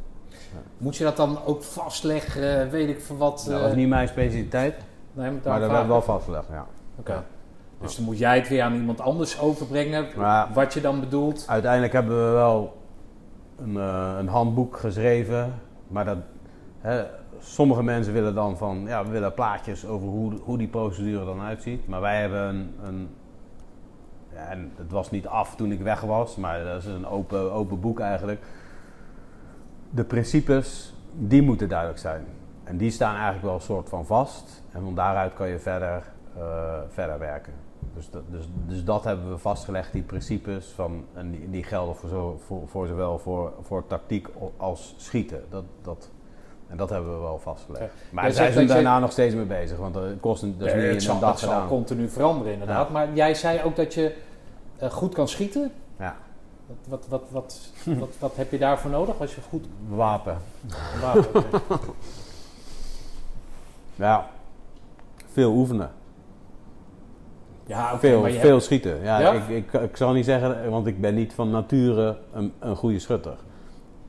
Moet je dat dan ook vastleggen, eh, weet ik van wat? Dat eh, was niet mijn specialiteit, nee, moet maar dat werd wel vastgelegd, ja. Oké. Dus dan moet jij het weer aan iemand anders overbrengen, Maar wat je dan bedoelt. Uiteindelijk hebben we wel een, eh, een handboek geschreven, maar dat, hè, sommige mensen willen dan van, ja, we willen plaatjes over hoe, hoe die procedure dan uitziet. Maar wij hebben een, een ja, en het was niet af toen ik weg was, maar dat is een open, open boek eigenlijk. De principes, die moeten duidelijk zijn. En die staan eigenlijk wel een soort van vast. En van daaruit kan je verder, eh, verder werken. Dus dat, dus, dus dat hebben we vastgelegd, die principes. Van, en die, gelden voor, zo, voor, voor zowel voor, voor tactiek als schieten. Dat, dat, en dat hebben we wel vastgelegd. Maar Jij zij zijn daarna nog steeds mee bezig. Want dat kost een, dat is Nee, niet het in zal, een dag het zal gedaan. continu veranderen inderdaad. Ja. Maar jij zei ook dat je eh, goed kan schieten. Ja. Wat, wat, wat, wat, wat, heb je daarvoor nodig als je goed Wapen. wapen? Ja, veel oefenen. Ja, veel, veel hebt- schieten. Ja, Ja? Ik, ik, ik zal niet zeggen, want ik ben niet van nature een, een goede schutter.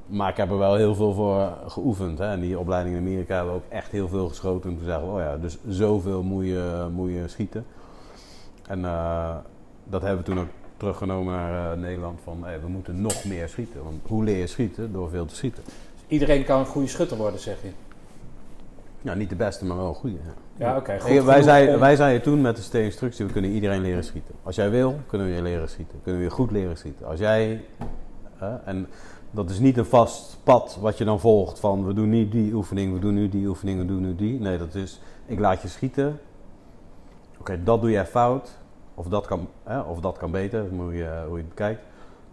Maar ik heb er wel heel veel voor geoefend. Hè. En die opleiding in Amerika hebben we ook echt heel veel geschoten. En toen zeggen we, oh ja, dus zoveel moet je, moet je schieten. En eh, dat hebben we toen ook teruggenomen naar eh, Nederland. Van, hey, we moeten nog meer schieten. Want hoe leer je schieten? Door veel te schieten. Iedereen kan een goede schutter worden, zeg je. Ja, niet de beste, maar wel een goede. Ja. Ja, oké. goed Hey, wij, zeiden, wij zeiden toen met de instructie, we kunnen iedereen leren schieten. Als jij wil, kunnen we je leren schieten. Kunnen we je goed leren schieten. Als jij, en dat is niet een vast pad wat je dan volgt van we doen nu die oefening, we doen nu die oefening, we doen nu die. Nee, dat is, ik laat je schieten. Oké, dat doe jij fout. Of dat kan, hè, of dat kan beter, moet je, hoe je het bekijkt.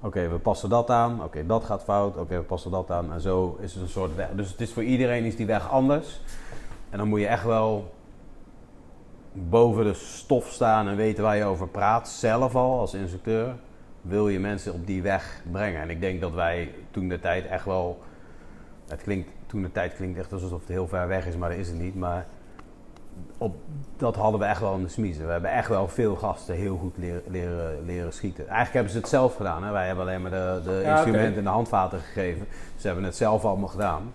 Oké, we passen dat aan. Oké, dat gaat fout. Oké, we passen dat aan. En zo is het een soort weg. Dus het is voor iedereen is die weg anders. En dan moet je echt wel boven de stof staan en weten waar je over praat. Zelf al als instructeur wil je mensen op die weg brengen. En ik denk dat wij toen de tijd echt wel. Het klinkt, toen de tijd klinkt echt alsof het heel ver weg is, maar dat is het niet. Maar op, dat hadden we echt wel in de smiezen. We hebben echt wel veel gasten heel goed leren, leren, leren schieten. Eigenlijk hebben ze het zelf gedaan. Hè? Wij hebben alleen maar de, de Ja, instrumenten en de handvaten gegeven. Ze hebben het zelf allemaal gedaan.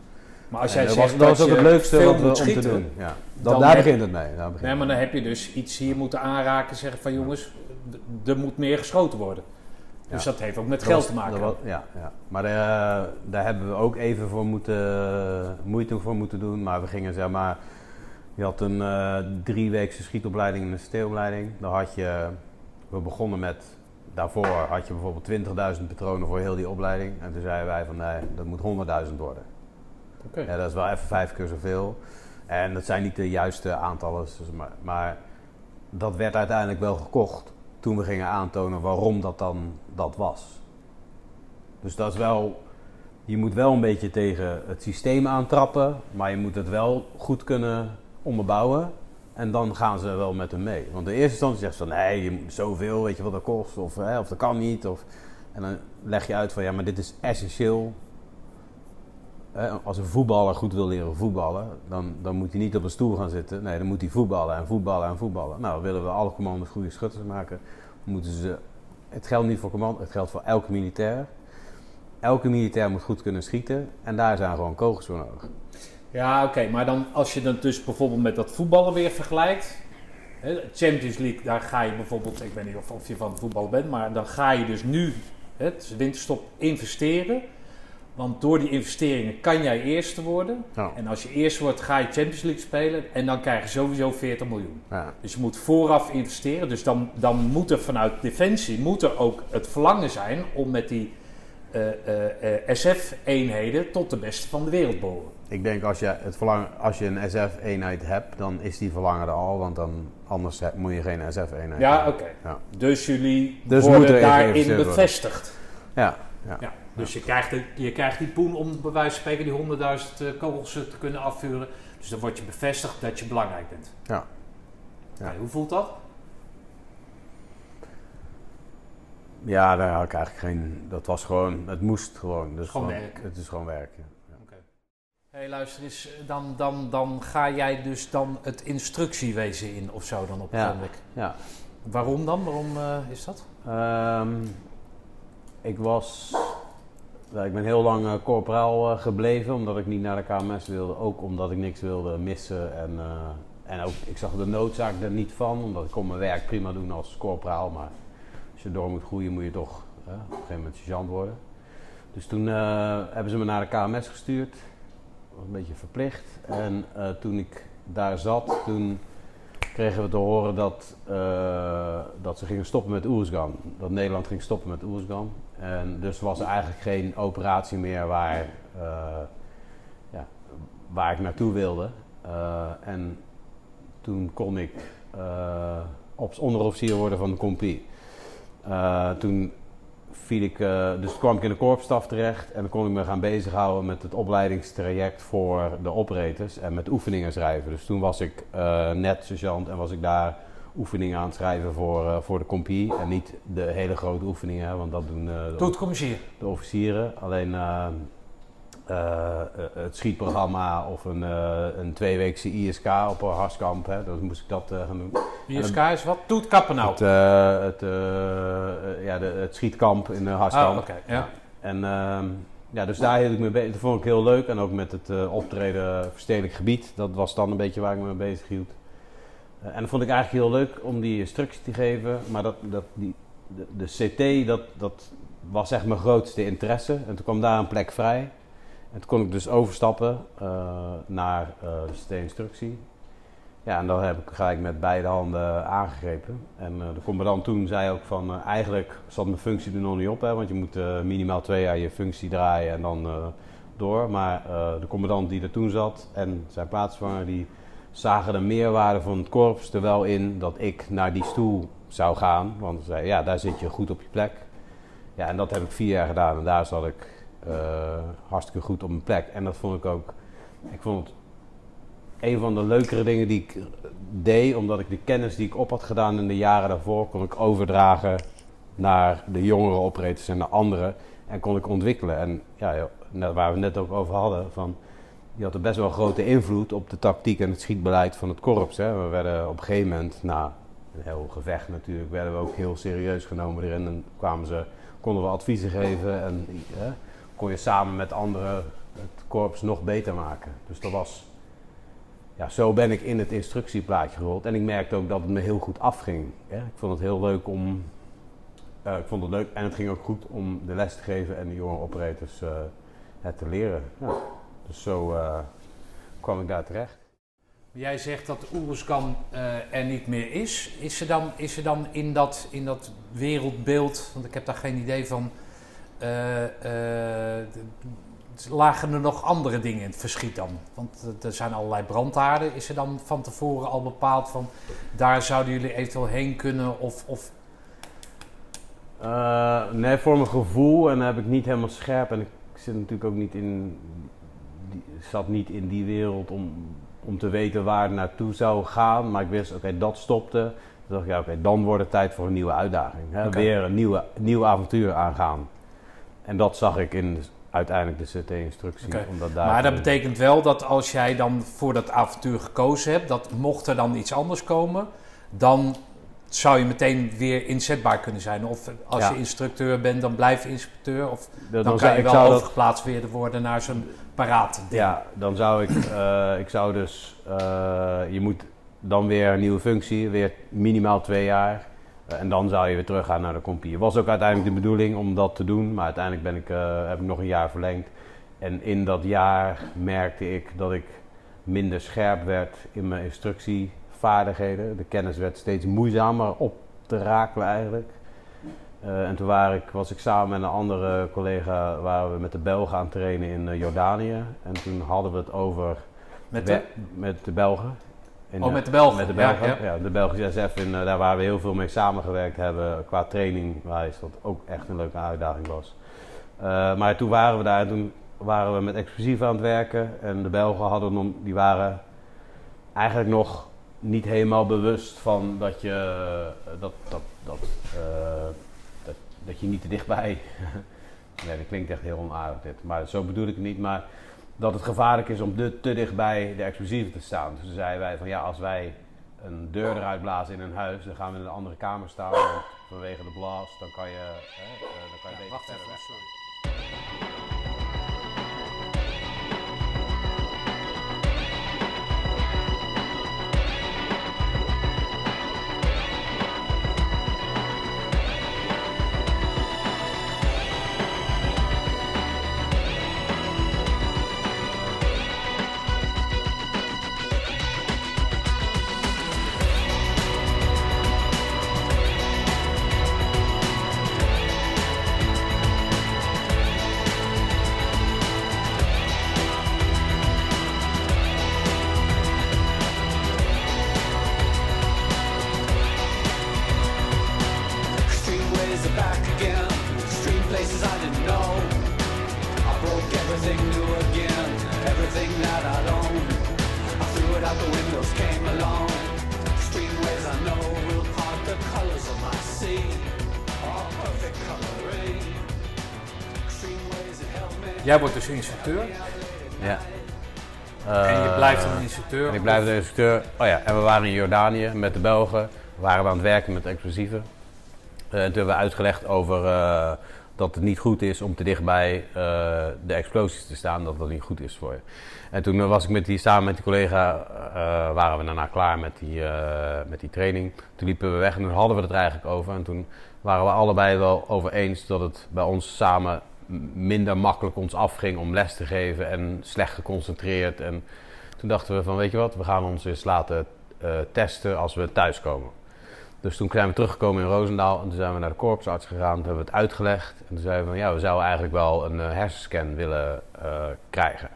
Maar als jij dat zegt was, dat was ook het leukste wat we, om te doen. Ja. Dat, dan daar heb- begint het mee. Daar begint Nee, maar dan heb je dus iets hier moeten aanraken. Zeggen van jongens, er moet meer geschoten worden. Dus dat heeft ook met geld was- te maken. was- ja, ja, maar eh, daar hebben we ook even voor moeten, moeite voor moeten doen. Maar we gingen zeg maar. Je had een eh drieweekse schietopleiding en een steelopleiding. Dan had je. We begonnen met. Daarvoor had je bijvoorbeeld 20.000 patronen voor heel die opleiding. En toen zeiden wij van nee, dat moet 100.000 worden. Ja, dat is wel even vijf keer zoveel. En dat zijn niet de juiste aantallen. dus Maar, maar dat werd uiteindelijk wel gekocht toen we gingen aantonen waarom dat dan dat was. Dus dat is wel. Je moet wel een beetje tegen het systeem aantrappen, maar je moet het wel goed kunnen onderbouwen. En dan gaan ze wel met hem mee. Want in eerste instantie zegt ze van nee, je moet zoveel, weet je wat dat kost, of, hè, of dat kan niet. Of, en dan leg je uit van ja, maar dit is essentieel als een voetballer goed wil leren voetballen, dan, dan moet hij niet op een stoel gaan zitten. Nee, dan moet hij voetballen en voetballen en voetballen. Nou, willen we alle commando's goede schutters maken, moeten ze. Het geldt niet voor commando, het geldt voor elke militair. Elke militair moet goed kunnen schieten en daar zijn gewoon kogels voor nodig. Ja, oké. maar dan als je dan dus bijvoorbeeld met dat voetballen weer vergelijkt. Champions League, daar ga je bijvoorbeeld, ik weet niet of, of je van het voetballen bent, maar dan ga je dus nu, het winterstop, investeren. Want door die investeringen kan jij eerste worden. Ja. En als je eerste wordt, ga je Champions League spelen. En dan krijg je sowieso 40 miljoen. Ja. Dus je moet vooraf investeren. Dus dan, dan moet er vanuit Defensie moet er ook het verlangen zijn om met die eh, eh, eh, SF-eenheden tot de beste van de wereld behoren. Ik denk als je, het verlangen, als je een SF-eenheid hebt, dan is die verlangen er al, want dan, anders moet je geen SF-eenheid Ja, hebben. oké. Ja. Dus jullie Dus worden daarin bevestigd. Ja, ja. Dus je krijgt, de- je krijgt die poen om bij wijze van spreken die 100.000 eh, kogels eh, te kunnen afvuren. Dus dan word je bevestigd dat je belangrijk bent. Ja. Ja. Hoe voelt dat? Ja, daar had ik eigenlijk geen. Dat was gewoon. Het moest gewoon. Dus Gewoon werk. Het is gewoon werk. Ja. Hey, luister eens, dan, dan, dan ga jij dus dan het instructiewezen in of zo dan op het Ja. ogenblik. ja. Waarom dan? Waarom eh, is dat? Ehm, ik was. Ik ben heel lang eh, corporaal eh, gebleven omdat ik niet naar de KMS wilde. Ook omdat ik niks wilde missen. En, eh, en ook, ik zag de noodzaak er niet van, omdat ik kon mijn werk prima doen als corporaal. Maar als je door moet groeien, moet je toch op een gegeven moment sergeant worden. Dus toen hebben ze me naar de KMS gestuurd. Dat was een beetje verplicht. En toen ik daar zat, toen kregen we te horen dat, dat ze gingen stoppen met Oeruzgan. Dat Nederland ging stoppen met Oeruzgan. En dus was er eigenlijk geen operatie meer waar, eh, ja, waar ik naartoe wilde. Eh, en toen kon ik op onderofficier worden van de compie. Toen viel ik, dus kwam ik in de korpsstaf terecht en dan kon ik me gaan bezighouden met het opleidingstraject voor de operators en met oefeningen schrijven. Dus toen was ik net sergeant en was ik daar oefeningen aan het schrijven voor, eh, voor de compie. En niet de hele grote oefeningen, hè, want dat doen eh, de, de officieren. Alleen, eh, het schietprogramma of een, een tweeweekse ISK op een harskamp. Hè. Dan moest ik dat gaan doen. ISK is wat? Toet Kappenau. Het, het, ja, de, het schietkamp in de harskamp. Ah. Ja. En ehm, ja, dus daar hield ik me bezig. Dat vond ik heel leuk. En ook met het optreden verstedelijk gebied. Dat was dan een beetje waar ik me mee bezig hield. Eh, en dat vond ik eigenlijk heel leuk om die instructie te geven. Maar dat, dat, die, de, de CT, dat, dat was echt mijn grootste interesse. En toen kwam daar een plek vrij. En toen kon ik dus overstappen eh, naar eh, de CT-instructie. Ja, en dan heb ik gelijk met beide handen aangegrepen. En eh, de commandant toen zei ook van, eh, eigenlijk zat mijn functie er nog niet op, hè, want je moet eh, minimaal twee jaar je functie draaien en dan eh, door. Maar eh, de commandant die er toen zat en zijn plaatsvanger, die zagen de meerwaarde van het korps er wel in dat ik naar die stoel zou gaan. Want ze ja, daar zit je goed op je plek. Ja, en dat heb ik vier jaar gedaan en daar zat ik eh, hartstikke goed op mijn plek. En dat vond ik ook, ik vond het een van de leukere dingen die ik deed, omdat ik de kennis die ik op had gedaan in de jaren daarvoor, kon ik overdragen naar de jongere operators en naar anderen. En kon ik ontwikkelen. En ja, waar we het net ook over hadden, van, die had best wel grote invloed op de tactiek en het schietbeleid van het korps. Hè. We werden op een gegeven moment, na een heel gevecht natuurlijk, werden we ook heel serieus genomen erin. En kwamen ze, konden we adviezen geven en hè, kon je samen met anderen het korps nog beter maken. Dus dat was ja, zo ben ik in het instructieplaatje gerold. En ik merkte ook dat het me heel goed afging. Hè. Ik vond het heel leuk om. eh, ik vond het leuk en het ging ook goed om de les te geven en de jonge operators eh, het te leren. Ja. Dus zo eh, kwam ik daar terecht. Jij zegt dat Oeruzkan eh er niet meer is. Is er dan, is er dan in, dat, in dat wereldbeeld, want ik heb daar geen idee van, eh, lagen er nog andere dingen in het verschiet dan? Want er- zijn allerlei brandhaarden. Is er dan van tevoren al bepaald van, daar zouden jullie eventueel heen kunnen? Of, of nee, voor mijn gevoel, en dan heb ik niet helemaal scherp. En ik zit natuurlijk ook niet in. Zat niet in die wereld om, om te weten waar het naartoe zou gaan. Maar ik wist, oké, dat stopte. Toen dacht ik, ja, oké, dan wordt het tijd voor een nieuwe uitdaging. Hè? Weer een nieuwe, nieuw avontuur aangaan. En dat zag ik in de- uiteindelijk de CT-instructie. Daar Maar dat betekent wel dat als jij dan voor dat avontuur gekozen hebt, dat mocht er dan iets anders komen, dan zou je meteen weer inzetbaar kunnen zijn. Of als Ja. je instructeur bent, dan blijf je instructeur. Of dan, dan, zou- kan je wel overgeplaatst weer worden naar zo'n paraat. Ja, dan zou ik, eh, ik zou dus, eh, je moet dan weer een nieuwe functie, weer minimaal twee jaar. Eh, en dan zou je weer teruggaan naar de compie. Het was ook uiteindelijk de bedoeling om dat te doen, maar uiteindelijk ben ik, heb ik nog een jaar verlengd. En in dat jaar merkte ik dat ik minder scherp werd in mijn instructievaardigheden. De kennis werd steeds moeizamer op te rakelen eigenlijk. Eh, en toen waren ik, was ik samen met een andere collega waren we met de Belgen aan het trainen in eh, Jordanië. En toen hadden we het over Met de, met de Belgen. In, oh, eh, met de Belgen. met de Belgen, ja. ja, de Belgische SF, in, daar waar we heel veel mee samengewerkt hebben qua training, wijs, wat ook echt een leuke uitdaging was. Maar toen waren we daar, en toen waren we met explosieven aan het werken en de Belgen hadden, die waren eigenlijk nog niet helemaal bewust van dat je, dat, dat, dat, dat, je niet te dichtbij, nee dat klinkt echt heel onaardig dit, maar zo bedoel ik het niet, maar dat het gevaarlijk is om de, te dichtbij de explosieven te staan. Dus toen zeiden wij van ja, als wij een deur eruit blazen in een huis, dan gaan we in een andere kamer staan. Vanwege de blast, dan kan je, hè, eh, dan kan je beter Wacht even, sorry. Instructeur. En ik blijf de instructeur. Oh ja, en we waren in Jordanië met de Belgen. We waren aan het werken met explosieven. Eh, en toen hebben we uitgelegd over eh, dat het niet goed is om te dichtbij eh, de explosies te staan. Dat dat niet goed is voor je. En toen was ik met die, samen met die collega, eh, waren we daarna klaar met die, eh, met die training. Toen liepen we weg en toen hadden we het er eigenlijk over. En toen waren we allebei wel over eens dat het bij ons samen minder makkelijk ons afging om les te geven en slecht geconcentreerd. En toen dachten we van, weet je wat, we gaan ons eens laten eh, testen als we thuiskomen. Dus toen zijn we teruggekomen in Roosendaal en toen zijn we naar de korpsarts gegaan. Toen hebben we het uitgelegd en toen zeiden we van, ja, we zouden eigenlijk wel een eh, hersenscan willen eh, krijgen.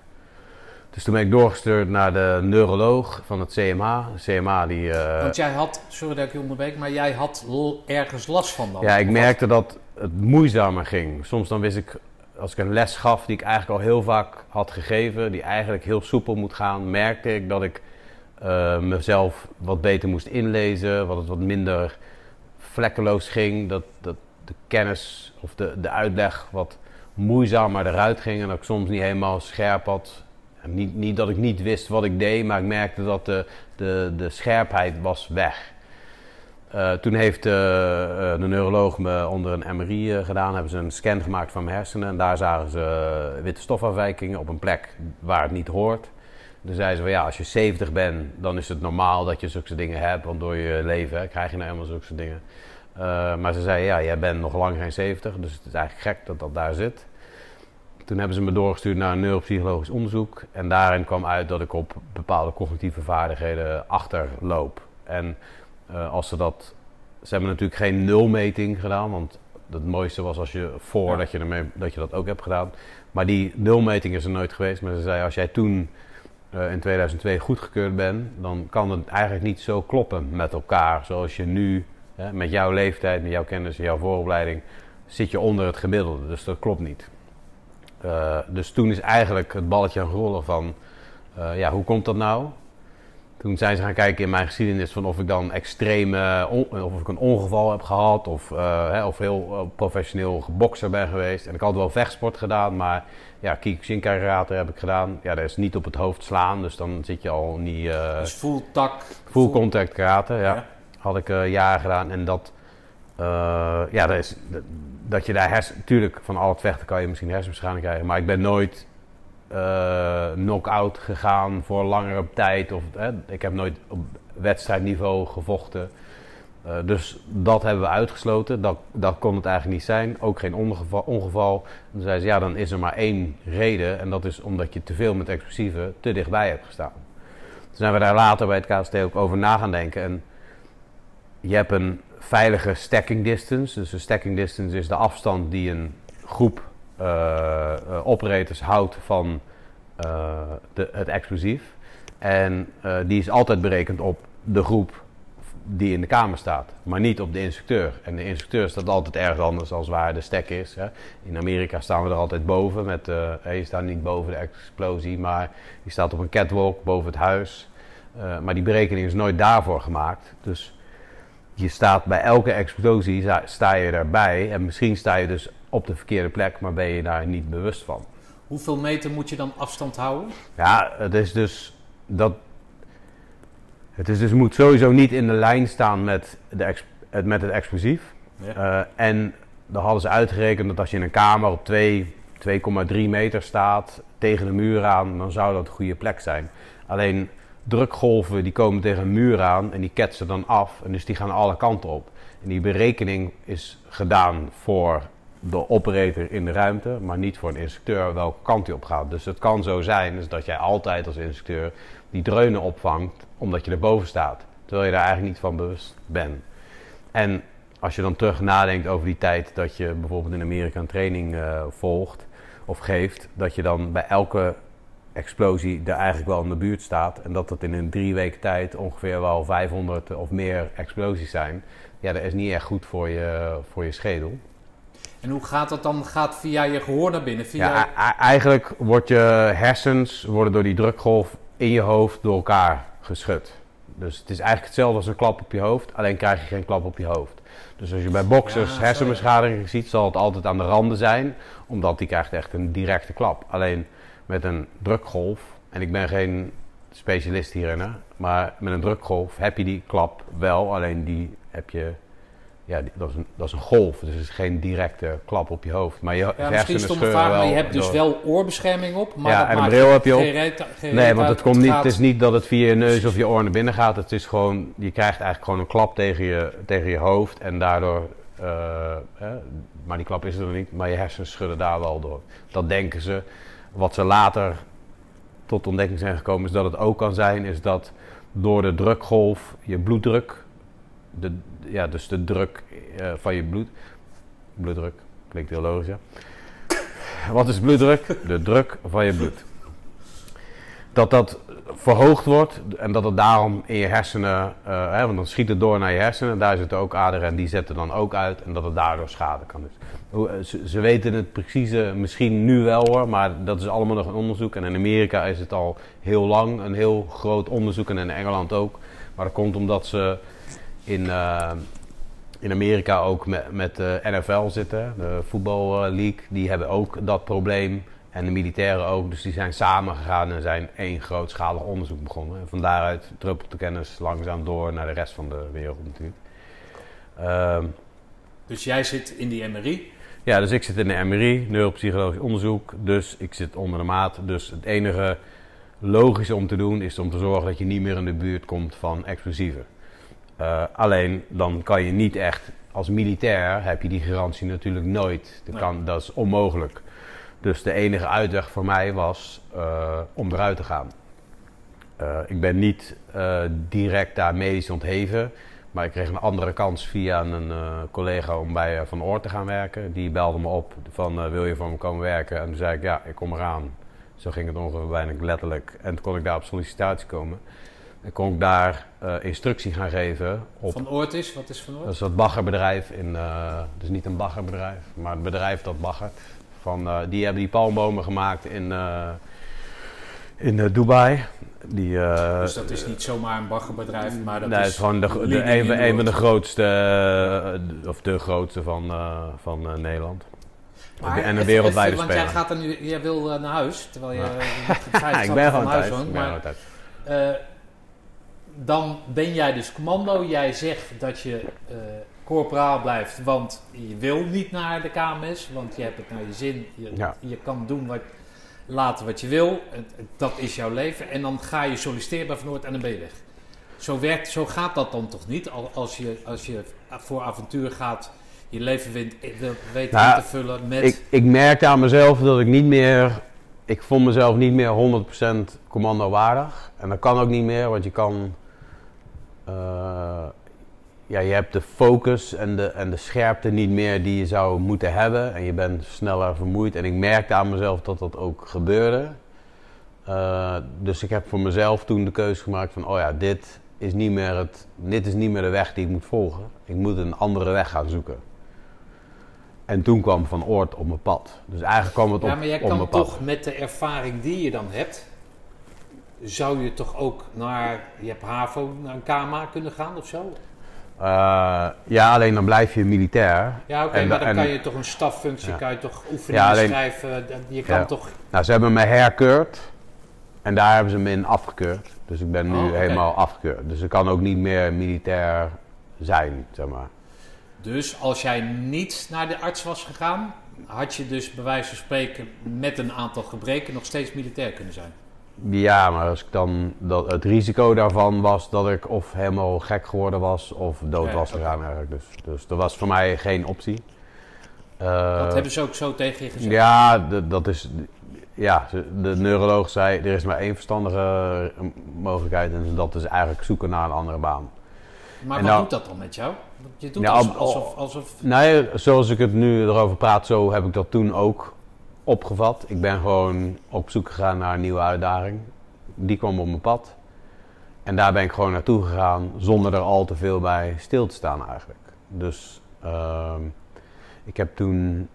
Dus toen ben ik doorgestuurd naar de neuroloog van het CMA. De CMA die... Want jij had, sorry dat ik je onderbreek, maar jij had ergens last van dan. ja, ik merkte dat het moeizamer ging. Soms dan wist ik, als ik een les gaf die ik eigenlijk al heel vaak had gegeven, die eigenlijk heel soepel moet gaan, merkte ik dat ik eh, mezelf wat beter moest inlezen, wat het wat minder vlekkeloos ging, dat, dat de kennis of de, de uitleg wat moeizamer eruit ging en dat ik soms niet helemaal scherp had. Niet, niet dat ik niet wist wat ik deed, maar ik merkte dat de, de, de scherpheid was weg. Eh, toen heeft eh, eh, de neuroloog me onder een MRI gedaan. Hebben ze een scan gemaakt van mijn hersenen. En daar zagen ze witte stofafwijkingen op een plek waar het niet hoort. Toen zeiden ze van ja, als je 70 bent, dan is het normaal dat je zulke dingen hebt. Want door je leven krijg je nou helemaal zulke dingen. Maar ze zeiden ja, jij bent nog lang geen 70. Dus het is eigenlijk gek dat dat daar zit. Toen hebben ze me doorgestuurd naar een neuropsychologisch onderzoek. En daarin kwam uit dat ik op bepaalde cognitieve vaardigheden achterloop. En eh, als ze dat. Ze hebben natuurlijk geen nulmeting gedaan, want het mooiste was als je voordat je, ermee, dat je dat ook hebt gedaan. Maar die nulmeting is er nooit geweest. Maar ze zei: als jij toen eh, in 2002 goedgekeurd bent, dan kan het eigenlijk niet zo kloppen met elkaar. Zoals je nu, hè, met jouw leeftijd, met jouw kennis en jouw vooropleiding, zit je onder het gemiddelde. Dus dat klopt niet. Eh, dus toen is eigenlijk het balletje aan rollen van: ja, hoe komt dat nou? Toen zijn ze gaan kijken in mijn geschiedenis van of ik dan extreme, on- of ik een ongeval heb gehad of, eh, hè, of heel eh, professioneel bokser ben geweest. En ik had wel vechtsport gedaan, maar ja, Kyokushin karate heb ik gedaan. Ja, dat is niet op het hoofd slaan, dus dan zit je al niet... eh Dus full tak. full contact karate, ja. Ja. Had ik eh, jaren gedaan en dat... eh, ja, dat, is, dat, dat je daar hersen... Tuurlijk, van al het vechten kan je misschien hersenbeschadiging krijgen, maar ik ben nooit eh knock-out gegaan voor langere tijd. Of, ik heb nooit op wedstrijdniveau gevochten. Eh, dus dat hebben we uitgesloten. Dat, dat kon het eigenlijk niet zijn. Ook geen ongeval. ongeval. Toen zei ze, ja, dan is er maar één reden. En dat is omdat je te veel met explosieven te dichtbij hebt gestaan. Toen zijn we daar later bij het KST ook over na gaan denken. En je hebt een veilige stacking distance. Dus een stacking distance is de afstand die een groep operators houdt van eh, de, het explosief. En eh, die is altijd berekend op de groep die in de kamer staat, maar niet op de instructeur. En de instructeur staat altijd ergens anders als waar de stek is. Hè. In Amerika staan we er altijd boven. Met, eh, je staat niet boven de explosie, maar je staat op een catwalk boven het huis. Eh, maar die berekening is nooit daarvoor gemaakt. Dus je staat bij elke explosie sta- je erbij. En misschien sta je dus op de verkeerde plek, maar ben je daar niet bewust van. Hoeveel meter moet je dan afstand houden? Ja, het is dus dat. Het is dus, moet sowieso niet in de lijn staan met, de ex- het, met het explosief. Eh, en dan hadden ze uitgerekend dat als je in een kamer op 2, 2,3 meter staat tegen de muur aan, dan zou dat een goede plek zijn. Alleen drukgolven die komen tegen een muur aan en die ketsen dan af en dus die gaan alle kanten op. En die berekening is gedaan voor de operator in de ruimte, maar niet voor een instructeur welke kant hij op gaat. Dus het kan zo zijn dat jij altijd als instructeur die dreunen opvangt omdat je erboven staat, terwijl je daar eigenlijk niet van bewust bent. En als je dan terug nadenkt over die tijd dat je bijvoorbeeld in Amerika een training eh, volgt of geeft, dat je dan bij elke explosie er eigenlijk wel in de buurt staat. En dat het in een drie weken tijd ongeveer wel 500 of meer explosies zijn. Ja, dat is niet echt goed voor je, voor je schedel. En hoe gaat dat dan? Gaat via je gehoor naar binnen? Via... Ja, eigenlijk wordt je hersens worden door die drukgolf in je hoofd door elkaar geschud. Dus het is eigenlijk hetzelfde als een klap op je hoofd, alleen krijg je geen klap op je hoofd. Dus als je bij boxers Ja, zo, hersenbeschadiging ziet, zal het altijd aan de randen zijn, omdat die krijgt echt een directe klap. Alleen met een drukgolf, en ik ben geen specialist hierin, maar met een drukgolf heb je die klap wel, alleen die heb je, ja, dat, is een, dat is een golf, dus het is geen directe klap op je hoofd. Maar je Ja, misschien hersenen stomme vraag, maar wel je hebt dus door- wel oorbescherming op. Maar Ja, dat en een maakt bril heb je op. geen reet- geen Nee, want het, komt niet, het is niet dat het via je neus of je oor naar binnen gaat. Het is gewoon, je krijgt eigenlijk gewoon een klap tegen je, tegen je hoofd. En daardoor, eh, maar die klap is er niet, maar je hersenen schudden daar wel door. Dat denken ze. Wat ze later tot ontdekking zijn gekomen is dat het ook kan zijn, is dat door de drukgolf je bloeddruk, de, ja, dus de druk eh, van je bloed, bloeddruk, klinkt heel logisch hè. Wat is bloeddruk? De druk van je bloed dat dat verhoogd wordt en dat het daarom in je hersenen, eh, hè, want dan schiet het door naar je hersenen, daar zitten ook aderen en die zetten dan ook uit en dat het daardoor schade kan. Dus, ze, ze weten het precieze misschien nu wel hoor, maar dat is allemaal nog een onderzoek en in Amerika is het al heel lang een heel groot onderzoek en in Engeland ook. Maar dat komt omdat ze in, eh, in Amerika ook met, met de NFL zitten, de voetballeague, die hebben ook dat probleem. En de militairen ook, dus die zijn samen gegaan en zijn één grootschalig onderzoek begonnen. En van daaruit druppelt de kennis langzaam door naar de rest van de wereld natuurlijk. Ehm, Dus jij zit in die MRI. ja, dus ik zit in de MRI, neuropsychologisch onderzoek, dus ik zit onder de maat. Dus het enige logische om te doen is om te zorgen dat je niet meer in de buurt komt van explosieven. Eh, alleen dan kan je niet echt, als militair heb je die garantie natuurlijk nooit. Dat, Nee. kan, dat is onmogelijk. Dus de enige uitweg voor mij was eh, om eruit te gaan. Eh, ik ben niet direct daar medisch ontheven. Maar ik kreeg een andere kans via een collega om bij Van Oort te gaan werken. Die belde me op van wil je voor me komen werken? En toen zei ik ja, ik kom eraan. Zo ging het ongeveer bijna letterlijk. En toen kon ik daar op sollicitatie komen. En kon ik daar eh, instructie gaan geven op Van Oort is, wat is Van Oort? dat is dat baggerbedrijf in, eh dus niet een baggerbedrijf, maar het bedrijf dat baggert. Van, eh, die hebben die palmbomen gemaakt in, in Dubai. Die, dus dat is niet zomaar een baggerbedrijf, maar dat nee, het is is gewoon de, een, van de grootste, of de grootste van, van Nederland. Maar en een wereldwijde even, Want jij speler. gaat er nu, jij wil naar huis, terwijl je Ja. ik ben gewoon huis thuis. woont, ik ben maar gewoon thuis. Dan ben jij dus commando. Jij zegt dat je eh corporaal blijft, want je wil niet naar de KMS, want je hebt het naar je zin. Je, Ja. je kan doen wat, laten wat je wil. Dat is jouw leven. En dan ga je solliciteren bij Van Noord en dan ben je weg. Zo, werkt, zo gaat dat dan toch niet? Al- Als je, als je voor avontuur gaat, je leven wint, weet Nou, in te vullen met... Ik, ik merkte aan mezelf dat ik niet meer. Ik vond mezelf niet meer 100% commando waardig. En dat kan ook niet meer, want je kan. Eh, ja, je hebt de focus en de, en de scherpte niet meer die je zou moeten hebben. En je bent sneller vermoeid. En ik merkte aan mezelf dat dat ook gebeurde. Eh, dus ik heb voor mezelf toen de keuze gemaakt van: oh ja, dit is niet meer, het, dit is niet meer de weg die ik moet volgen. Ik moet een andere weg gaan zoeken. En toen kwam Van Oort op mijn pad. Dus eigenlijk kwam het op, ja, maar jij op kan pad. toch met de ervaring die je dan hebt, zou je toch ook naar, je hebt HAVO, naar een KMA kunnen gaan of zo? Eh, ja, alleen dan blijf je militair. Ja, oké, maar da- dan en- kan je toch een staffunctie, Ja. kan je toch oefeningen Ja, alleen- schrijven, dat- je kan Ja. toch... Nou, ze hebben me herkeurd. En daar hebben ze me in afgekeurd. Dus ik ben nu Oh, helemaal afgekeurd. Dus ik kan ook niet meer militair zijn, zeg maar. Dus als jij niet naar de arts was gegaan, had je dus bij wijze van spreken met een aantal gebreken nog steeds militair kunnen zijn. Ja, maar als ik dan dat, het risico daarvan was dat ik of helemaal gek geworden was of dood Ja, was gegaan eigenlijk. Dus, dus dat was voor mij geen optie. Eh, dat hebben ze ook zo tegen je gezegd. Ja, de- dat is. Ja, de neuroloog zei er is maar één verstandige mogelijkheid en dat is eigenlijk zoeken naar een andere baan. Maar En wat nou- doet dat dan met jou? Je doet op- alsof... alsof Nee, zoals ik het nu erover praat, zo heb ik dat toen ook opgevat. Ik ben gewoon op zoek gegaan naar een nieuwe uitdaging. Die kwam op mijn pad. En daar ben ik gewoon naartoe gegaan zonder er al te veel bij stil te staan eigenlijk. Dus ehm, ik heb toen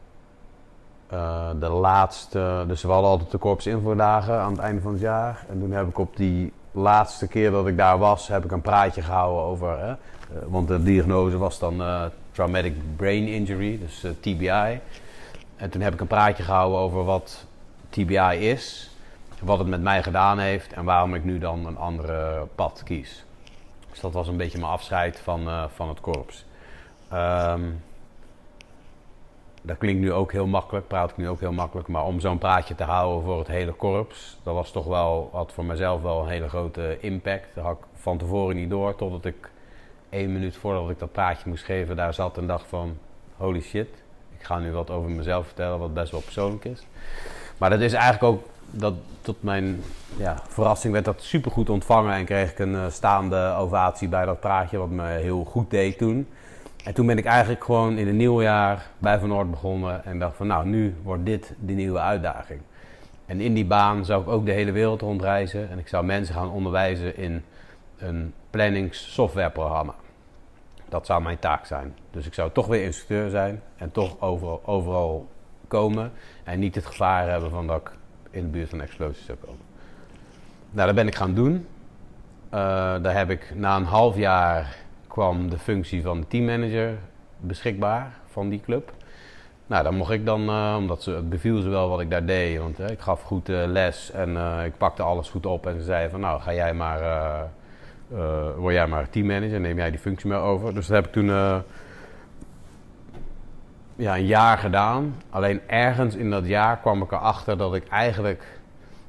eh, de laatste... Dus we hadden altijd de korps invoerdagen aan het einde van het jaar. En toen heb ik op die laatste keer dat ik daar was, heb ik een praatje gehouden over. Hè, eh, want de diagnose was dan eh, traumatic brain injury, dus TBI. En toen heb ik een praatje gehouden over wat TBI is, wat het met mij gedaan heeft en waarom ik nu dan een andere pad kies. Dus dat was een beetje mijn afscheid van, eh, van het korps. Ehm, dat klinkt nu ook heel makkelijk, praat ik nu ook heel makkelijk. Maar om zo'n praatje te houden voor het hele korps, dat was toch wel, had voor mezelf wel een hele grote impact. Dat had ik van tevoren niet door, totdat ik één minuut voordat ik dat praatje moest geven, daar zat en dacht van, holy shit, ik ga nu wat over mezelf vertellen, wat best wel persoonlijk is. Maar dat is eigenlijk ook, dat, tot mijn ja, verrassing werd dat supergoed ontvangen en kreeg ik een eh, staande ovatie bij dat praatje, wat me heel goed deed toen. En toen ben ik eigenlijk gewoon in het nieuwe jaar bij Van Noord begonnen en dacht van nou, nu wordt dit de nieuwe uitdaging. En in die baan zou ik ook de hele wereld rondreizen en ik zou mensen gaan onderwijzen in een planningssoftwareprogramma. Dat zou mijn taak zijn. Dus ik zou toch weer instructeur zijn en toch overal, overal komen en niet het gevaar hebben van dat ik in de buurt van explosies zou komen. Nou, dat ben ik gaan doen. Eh, daar heb ik na een half jaar kwam de functie van de teammanager beschikbaar van die club. Nou, dan mocht ik dan, eh, omdat ze, het beviel ze wel wat ik daar deed, want eh, ik gaf goed les en ik pakte alles goed op. En ze zeiden van, nou, ga jij maar, eh, word jij maar teammanager, neem jij die functie maar over. Dus dat heb ik toen eh, ja, een jaar gedaan. Alleen ergens in dat jaar kwam ik erachter dat ik eigenlijk...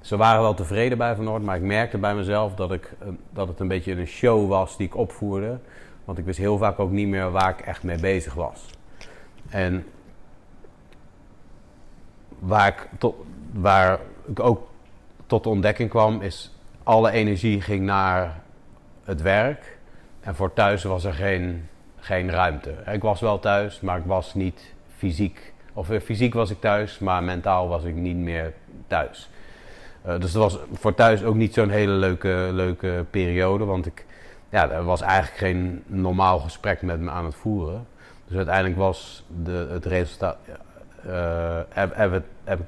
Ze waren wel tevreden bij Van Noord, maar ik merkte bij mezelf dat, ik, eh, dat het een beetje een show was die ik opvoerde. Want ik wist heel vaak ook niet meer waar ik echt mee bezig was. En waar ik, tot, waar ik ook tot de ontdekking kwam, is alle energie ging naar het werk. En voor thuis was er geen, geen ruimte. Ik was wel thuis, maar ik was niet fysiek. Of eh, fysiek was ik thuis, maar mentaal was ik niet meer thuis. Eh, dus dat was voor thuis ook niet zo'n hele leuke, leuke periode. Want ik, ja, er was eigenlijk geen normaal gesprek met me aan het voeren. Dus uiteindelijk was de, het resultaat. eh heb,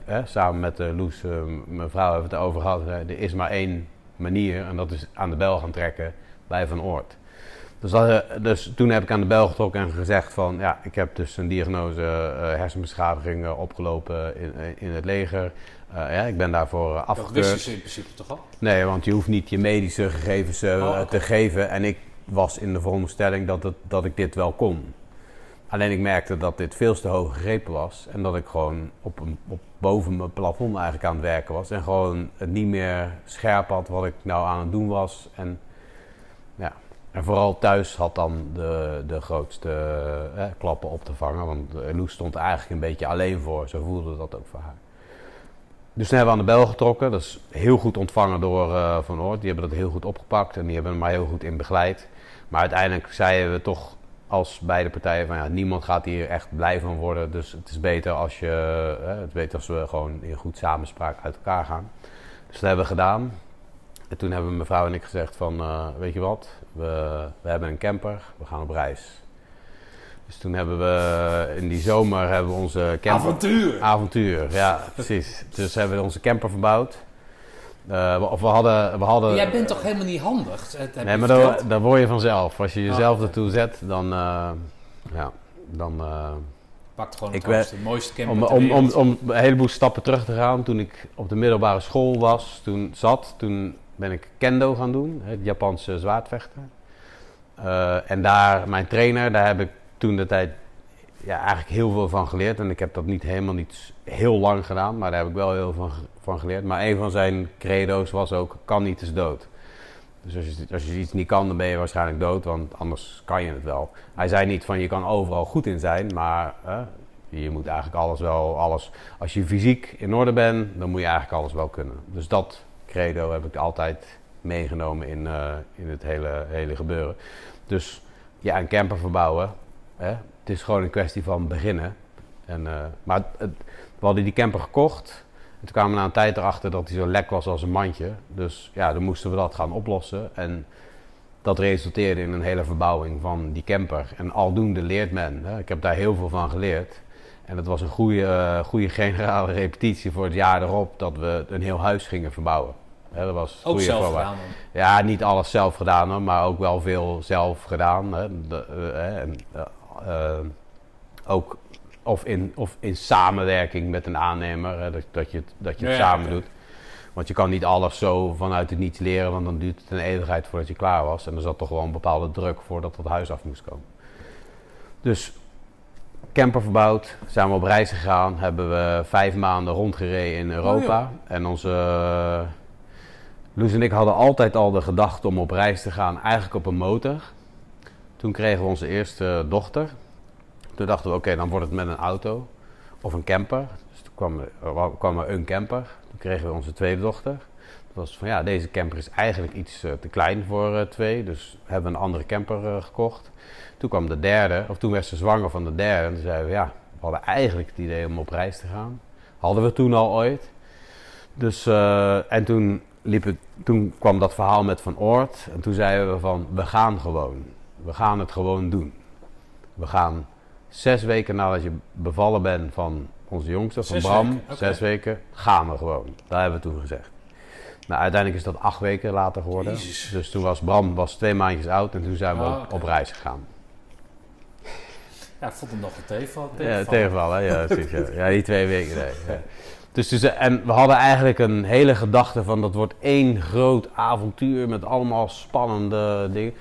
heb, samen met eh, Loes, mijn vrouw, hebben we het over gehad. eh, er is maar één manier en dat is aan de bel gaan trekken bij Van Oort. Dus, dat, eh, dus toen heb ik aan de bel getrokken en gezegd van ja, ik heb dus een diagnose eh, hersenbeschadiging eh, opgelopen in, in het leger. Ja, ik ben daarvoor eh, Dat afgekeurd. wisten ze in principe toch al? Nee, want je hoeft niet je medische gegevens Oh, te geven. En ik was in de veronderstelling dat, het, dat ik dit wel kon. Alleen ik merkte dat dit veel te hoog gegrepen was. En dat ik gewoon op, een, op boven mijn plafond eigenlijk aan het werken was. En gewoon het niet meer scherp had wat ik nou aan het doen was. En. En vooral thuis had dan de, de grootste eh, klappen op te vangen. Want Loes stond eigenlijk een beetje alleen voor. Zo voelde dat ook voor haar. Dus toen hebben we aan de bel getrokken. Dat is heel goed ontvangen door eh, Van Oort. Die hebben dat heel goed opgepakt en die hebben me heel goed in begeleid. Maar uiteindelijk zeiden we toch als beide partijen van ja, niemand gaat hier echt blij van worden. Dus het is beter als, je, eh, het is beter als we gewoon in goed samenspraak uit elkaar gaan. Dus dat hebben we gedaan. En toen hebben mijn vrouw en ik gezegd van eh, weet je wat, we, we hebben een camper, we gaan op reis. Dus toen hebben we in die zomer hebben we onze camper... Avontuur! Avontuur, ja, precies. Dus hebben we onze camper verbouwd. Eh, of we hadden... We hadden Jij bent toch helemaal niet handig? Nee, maar daar, daar word je vanzelf. Als je jezelf Ah. ertoe zet, dan... eh, ja, dan... Pakt gewoon Ik het we- hoogste, mooiste camper om, om, om, om een heleboel stappen terug te gaan. Toen ik op de middelbare school was, toen zat, toen ben ik kendo gaan doen. Het Japanse zwaardvechten. Eh, en daar, mijn trainer, daar heb ik toen de tijd ja, eigenlijk heel veel van geleerd. En ik heb dat niet helemaal niet heel lang gedaan, maar daar heb ik wel heel veel van, van geleerd. Maar een van zijn credo's was ook, kan niet is dood. Dus als je, als je iets niet kan, dan ben je waarschijnlijk dood, want anders kan je het wel. Hij zei niet van je kan overal goed in zijn, maar je moet eigenlijk alles wel, alles. Als je fysiek in orde bent, dan moet je eigenlijk alles wel kunnen. Dus dat credo heb ik altijd meegenomen in, eh, in het hele, hele gebeuren. Dus ja, een camper verbouwen, hè, het is gewoon een kwestie van beginnen. En, eh, maar we hadden die camper gekocht. En toen kwamen we na een tijd erachter dat hij zo lek was als een mandje. Dus ja, dan moesten we dat gaan oplossen. En dat resulteerde in een hele verbouwing van die camper. En aldoende leert men. Hè. Ik heb daar heel veel van geleerd. En het was een goede, eh, goede generale repetitie voor het jaar erop dat we een heel huis gingen verbouwen. Dat was Ook zelf gedaan dan. Ja, niet alles zelf gedaan hoor, maar ook wel veel zelf gedaan. Hè. De, eh, en, eh, eh, ook of in, of in samenwerking met een aannemer, hè, dat, dat je het, dat je het Ja, samen doet. Want je kan niet alles zo vanuit het niets leren, want dan duurt het een eeuwigheid voordat je klaar was. En er zat toch gewoon een bepaalde druk voordat het huis af moest komen. Dus camper verbouwd, zijn we op reis gegaan, hebben we vijf maanden rondgereden in Europa. En onze Loes en ik hadden altijd al de gedachte om op reis te gaan, eigenlijk op een motor. Toen kregen we onze eerste dochter. Toen dachten we, oké, dan wordt het met een auto of een camper. Dus toen kwam er, er kwam een camper. Toen kregen we onze tweede dochter. Dat was van, ja, deze camper is eigenlijk iets eh, te klein voor eh, twee. Dus hebben we een andere camper eh, gekocht. Toen kwam de derde, of toen werd ze zwanger van de derde. En toen zeiden we, ja, we hadden eigenlijk het idee om op reis te gaan. Hadden we toen al ooit. Dus, eh, en toen, toen kwam dat verhaal met Van Oort. En toen zeiden we van, we gaan gewoon. We gaan het gewoon doen. We gaan zes weken nadat je bevallen bent van onze jongste, van Zes Bram. weken. Zes weken, gaan we gewoon. Dat hebben we toen gezegd. Nou, uiteindelijk is dat acht weken later geworden. Jezus. Dus toen was Bram was twee maandjes oud en toen zijn we Ah, op, reis gegaan. Ja, ik vond hem nog een tegenval. Ja, tegenvallen, ja, precies. Ja. ja, die twee weken. Nee, ja. Dus, dus, en we hadden eigenlijk een hele gedachte van dat wordt één groot avontuur met allemaal spannende dingen.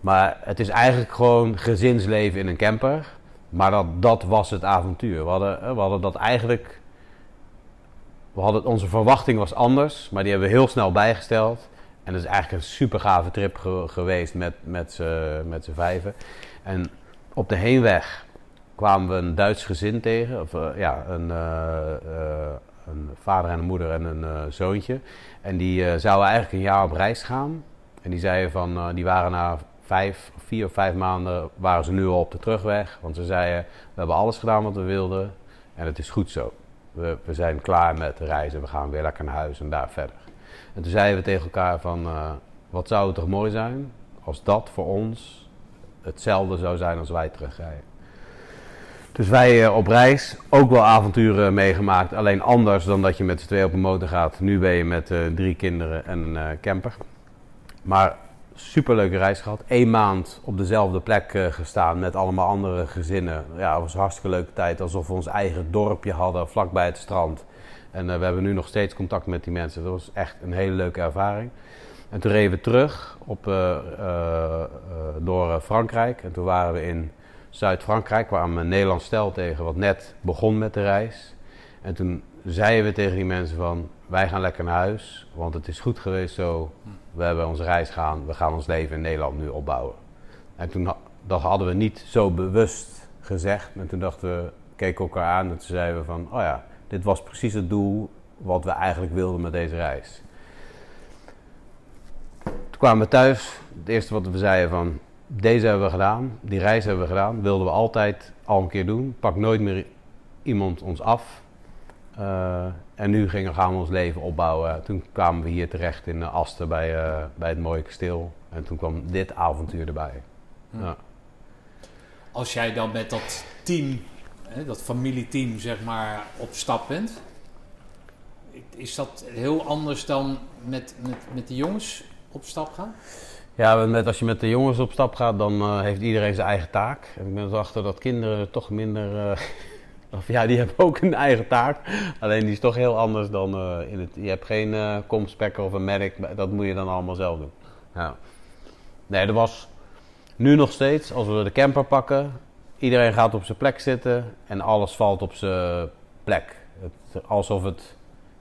Maar het is eigenlijk gewoon gezinsleven in een camper. Maar dat, dat was het avontuur. We hadden, eh, we hadden dat eigenlijk. We hadden, onze verwachting was anders, maar die hebben we heel snel bijgesteld. En dat is eigenlijk een super gave trip ge- geweest met, met z'n vijven. En op de heenweg kwamen we een Duits gezin tegen. Of, eh, ja, een, eh, een vader en een moeder en een eh, zoontje. En die eh, zouden eigenlijk een jaar op reis gaan. En die zeiden van, eh, die waren na vijf, vier of vijf maanden, waren ze nu al op de terugweg. Want ze zeiden, we hebben alles gedaan wat we wilden. En het is goed zo. We, we zijn klaar met reizen, we gaan weer lekker naar huis en daar verder. En toen zeiden we tegen elkaar van, wat zou het toch mooi zijn als dat voor ons hetzelfde zou zijn als wij terugrijden. Dus wij eh, op reis, ook wel avonturen meegemaakt. Alleen anders dan dat je met z'n twee op een motor gaat. Nu ben je met eh, drie kinderen en een eh, camper. Maar superleuke reis gehad. Eén maand op dezelfde plek eh, gestaan met allemaal andere gezinnen. Ja, het was een hartstikke leuke tijd. Alsof we ons eigen dorpje hadden vlakbij het strand. En eh, we hebben nu nog steeds contact met die mensen. Dat was echt een hele leuke ervaring. En toen reden we terug op, eh, eh, eh, door eh, Frankrijk. En toen waren we in Zuid-Frankrijk. kwamen we een Nederlands stel tegen wat net begon met de reis. En toen zeiden we tegen die mensen van... wij gaan lekker naar huis, want het is goed geweest zo. We hebben onze reis gaan, we gaan ons leven in Nederland nu opbouwen. En toen dat hadden we niet zo bewust gezegd. En toen dachten we, keken elkaar aan en toen zeiden we van... oh ja, dit was precies het doel wat we eigenlijk wilden met deze reis. Toen kwamen we thuis. Het eerste wat we zeiden van... Deze hebben we gedaan, die reis hebben we gedaan. Wilden we altijd al een keer doen. Pak nooit meer iemand ons af. Eh, en nu gingen, gaan we ons leven opbouwen. Toen kwamen we hier terecht in Asten bij, eh, bij het mooie kasteel. En toen kwam dit avontuur erbij. Hm. Ja. Als jij dan met dat team, hè, dat familieteam, zeg maar, op stap bent, is dat heel anders dan met, met, met de jongens op stap gaan? Ja, met, als je met de jongens op stap gaat, dan eh, heeft iedereen zijn eigen taak. En ik ben erachter dat kinderen toch minder. eh, of ja, die hebben ook een eigen taak. Alleen die is toch heel anders dan eh, in het. Je hebt geen eh komspekker of een merk, dat moet je dan allemaal zelf doen. Ja. Nee, er was nu nog steeds, als we de camper pakken, iedereen gaat op zijn plek zitten en alles valt op zijn plek. Het, alsof het,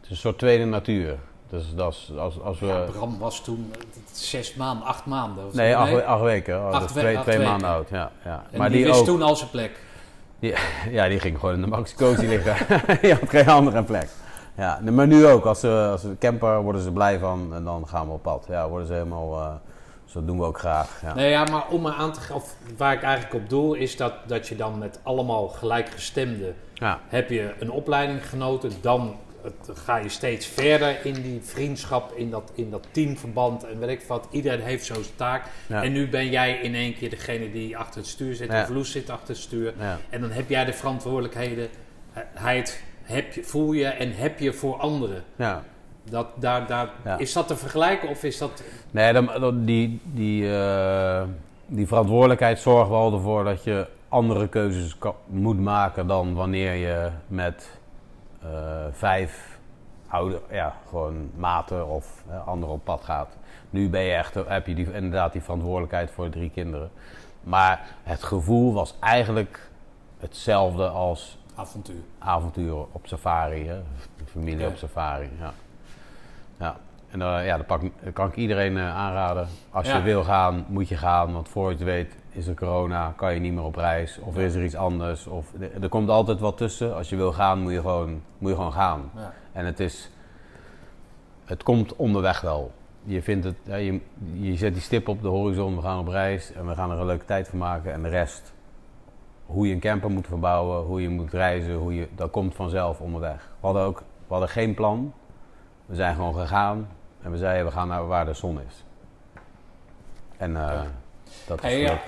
een soort tweede natuur. Dus dat is, als, als we. Ja, Bram was toen eh, zes maanden, acht maanden. of. Nee, acht, acht weken. Oh, is we- twee, acht twee weken. maanden oud. Ja, ja. En maar die, die, wist ook, toen al zijn plek. ja, die ging gewoon in de maxi liggen. die had geen andere plek. Ja, maar nu ook. Als ze, als ze camper worden ze blij van en dan gaan we op pad. Ja, worden ze helemaal. eh, zo doen we ook graag. Ja. Nee, ja, maar om me aan te ge- of waar ik eigenlijk op doel is dat, dat je dan met allemaal gelijkgestemden Ja. heb je een opleiding genoten, dan het- ga je steeds verder in die vriendschap, in dat, in dat teamverband en weet ik wat. Iedereen heeft zo zijn taak. Ja. En nu ben jij in één keer degene die achter het stuur zit, Ja. of Loes zit achter het stuur. Ja. En dan heb jij de verantwoordelijkheden, heid, heb je, voel je en heb je voor anderen. Ja. Dat, daar, daar. Is dat te vergelijken of is dat... Nee, dan, die, die, eh, die verantwoordelijkheid zorgt wel ervoor dat je andere keuzes kan- moet maken dan wanneer je met vijf oude, ja, gewoon maten of eh, anderen op pad gaat. Nu ben je echt, heb je die, inderdaad die verantwoordelijkheid voor drie kinderen. Maar het gevoel was eigenlijk hetzelfde als avontuur? avontuur op safari, hè? familie op safari. Ja. Ja. En eh, ja, dat, pak, dat kan ik iedereen eh, aanraden. Als Ja. je wil gaan, moet je gaan. Want voor je het weet is er corona, kan je niet meer op reis. Of is er iets anders. Of, er, komt altijd wat tussen. Als je wil gaan, moet je gewoon, moet je gewoon gaan. Ja. En het is... Het komt onderweg wel. Je, vindt het, je, je zet die stip op de horizon, we gaan op reis en we gaan er een leuke tijd van maken. En de rest, hoe je een camper moet verbouwen, hoe je moet reizen, hoe je, dat komt vanzelf onderweg. We hadden ook we hadden geen plan. We zijn gewoon gegaan en we zeiden we gaan naar waar de zon is. En eh. Dat is Hey,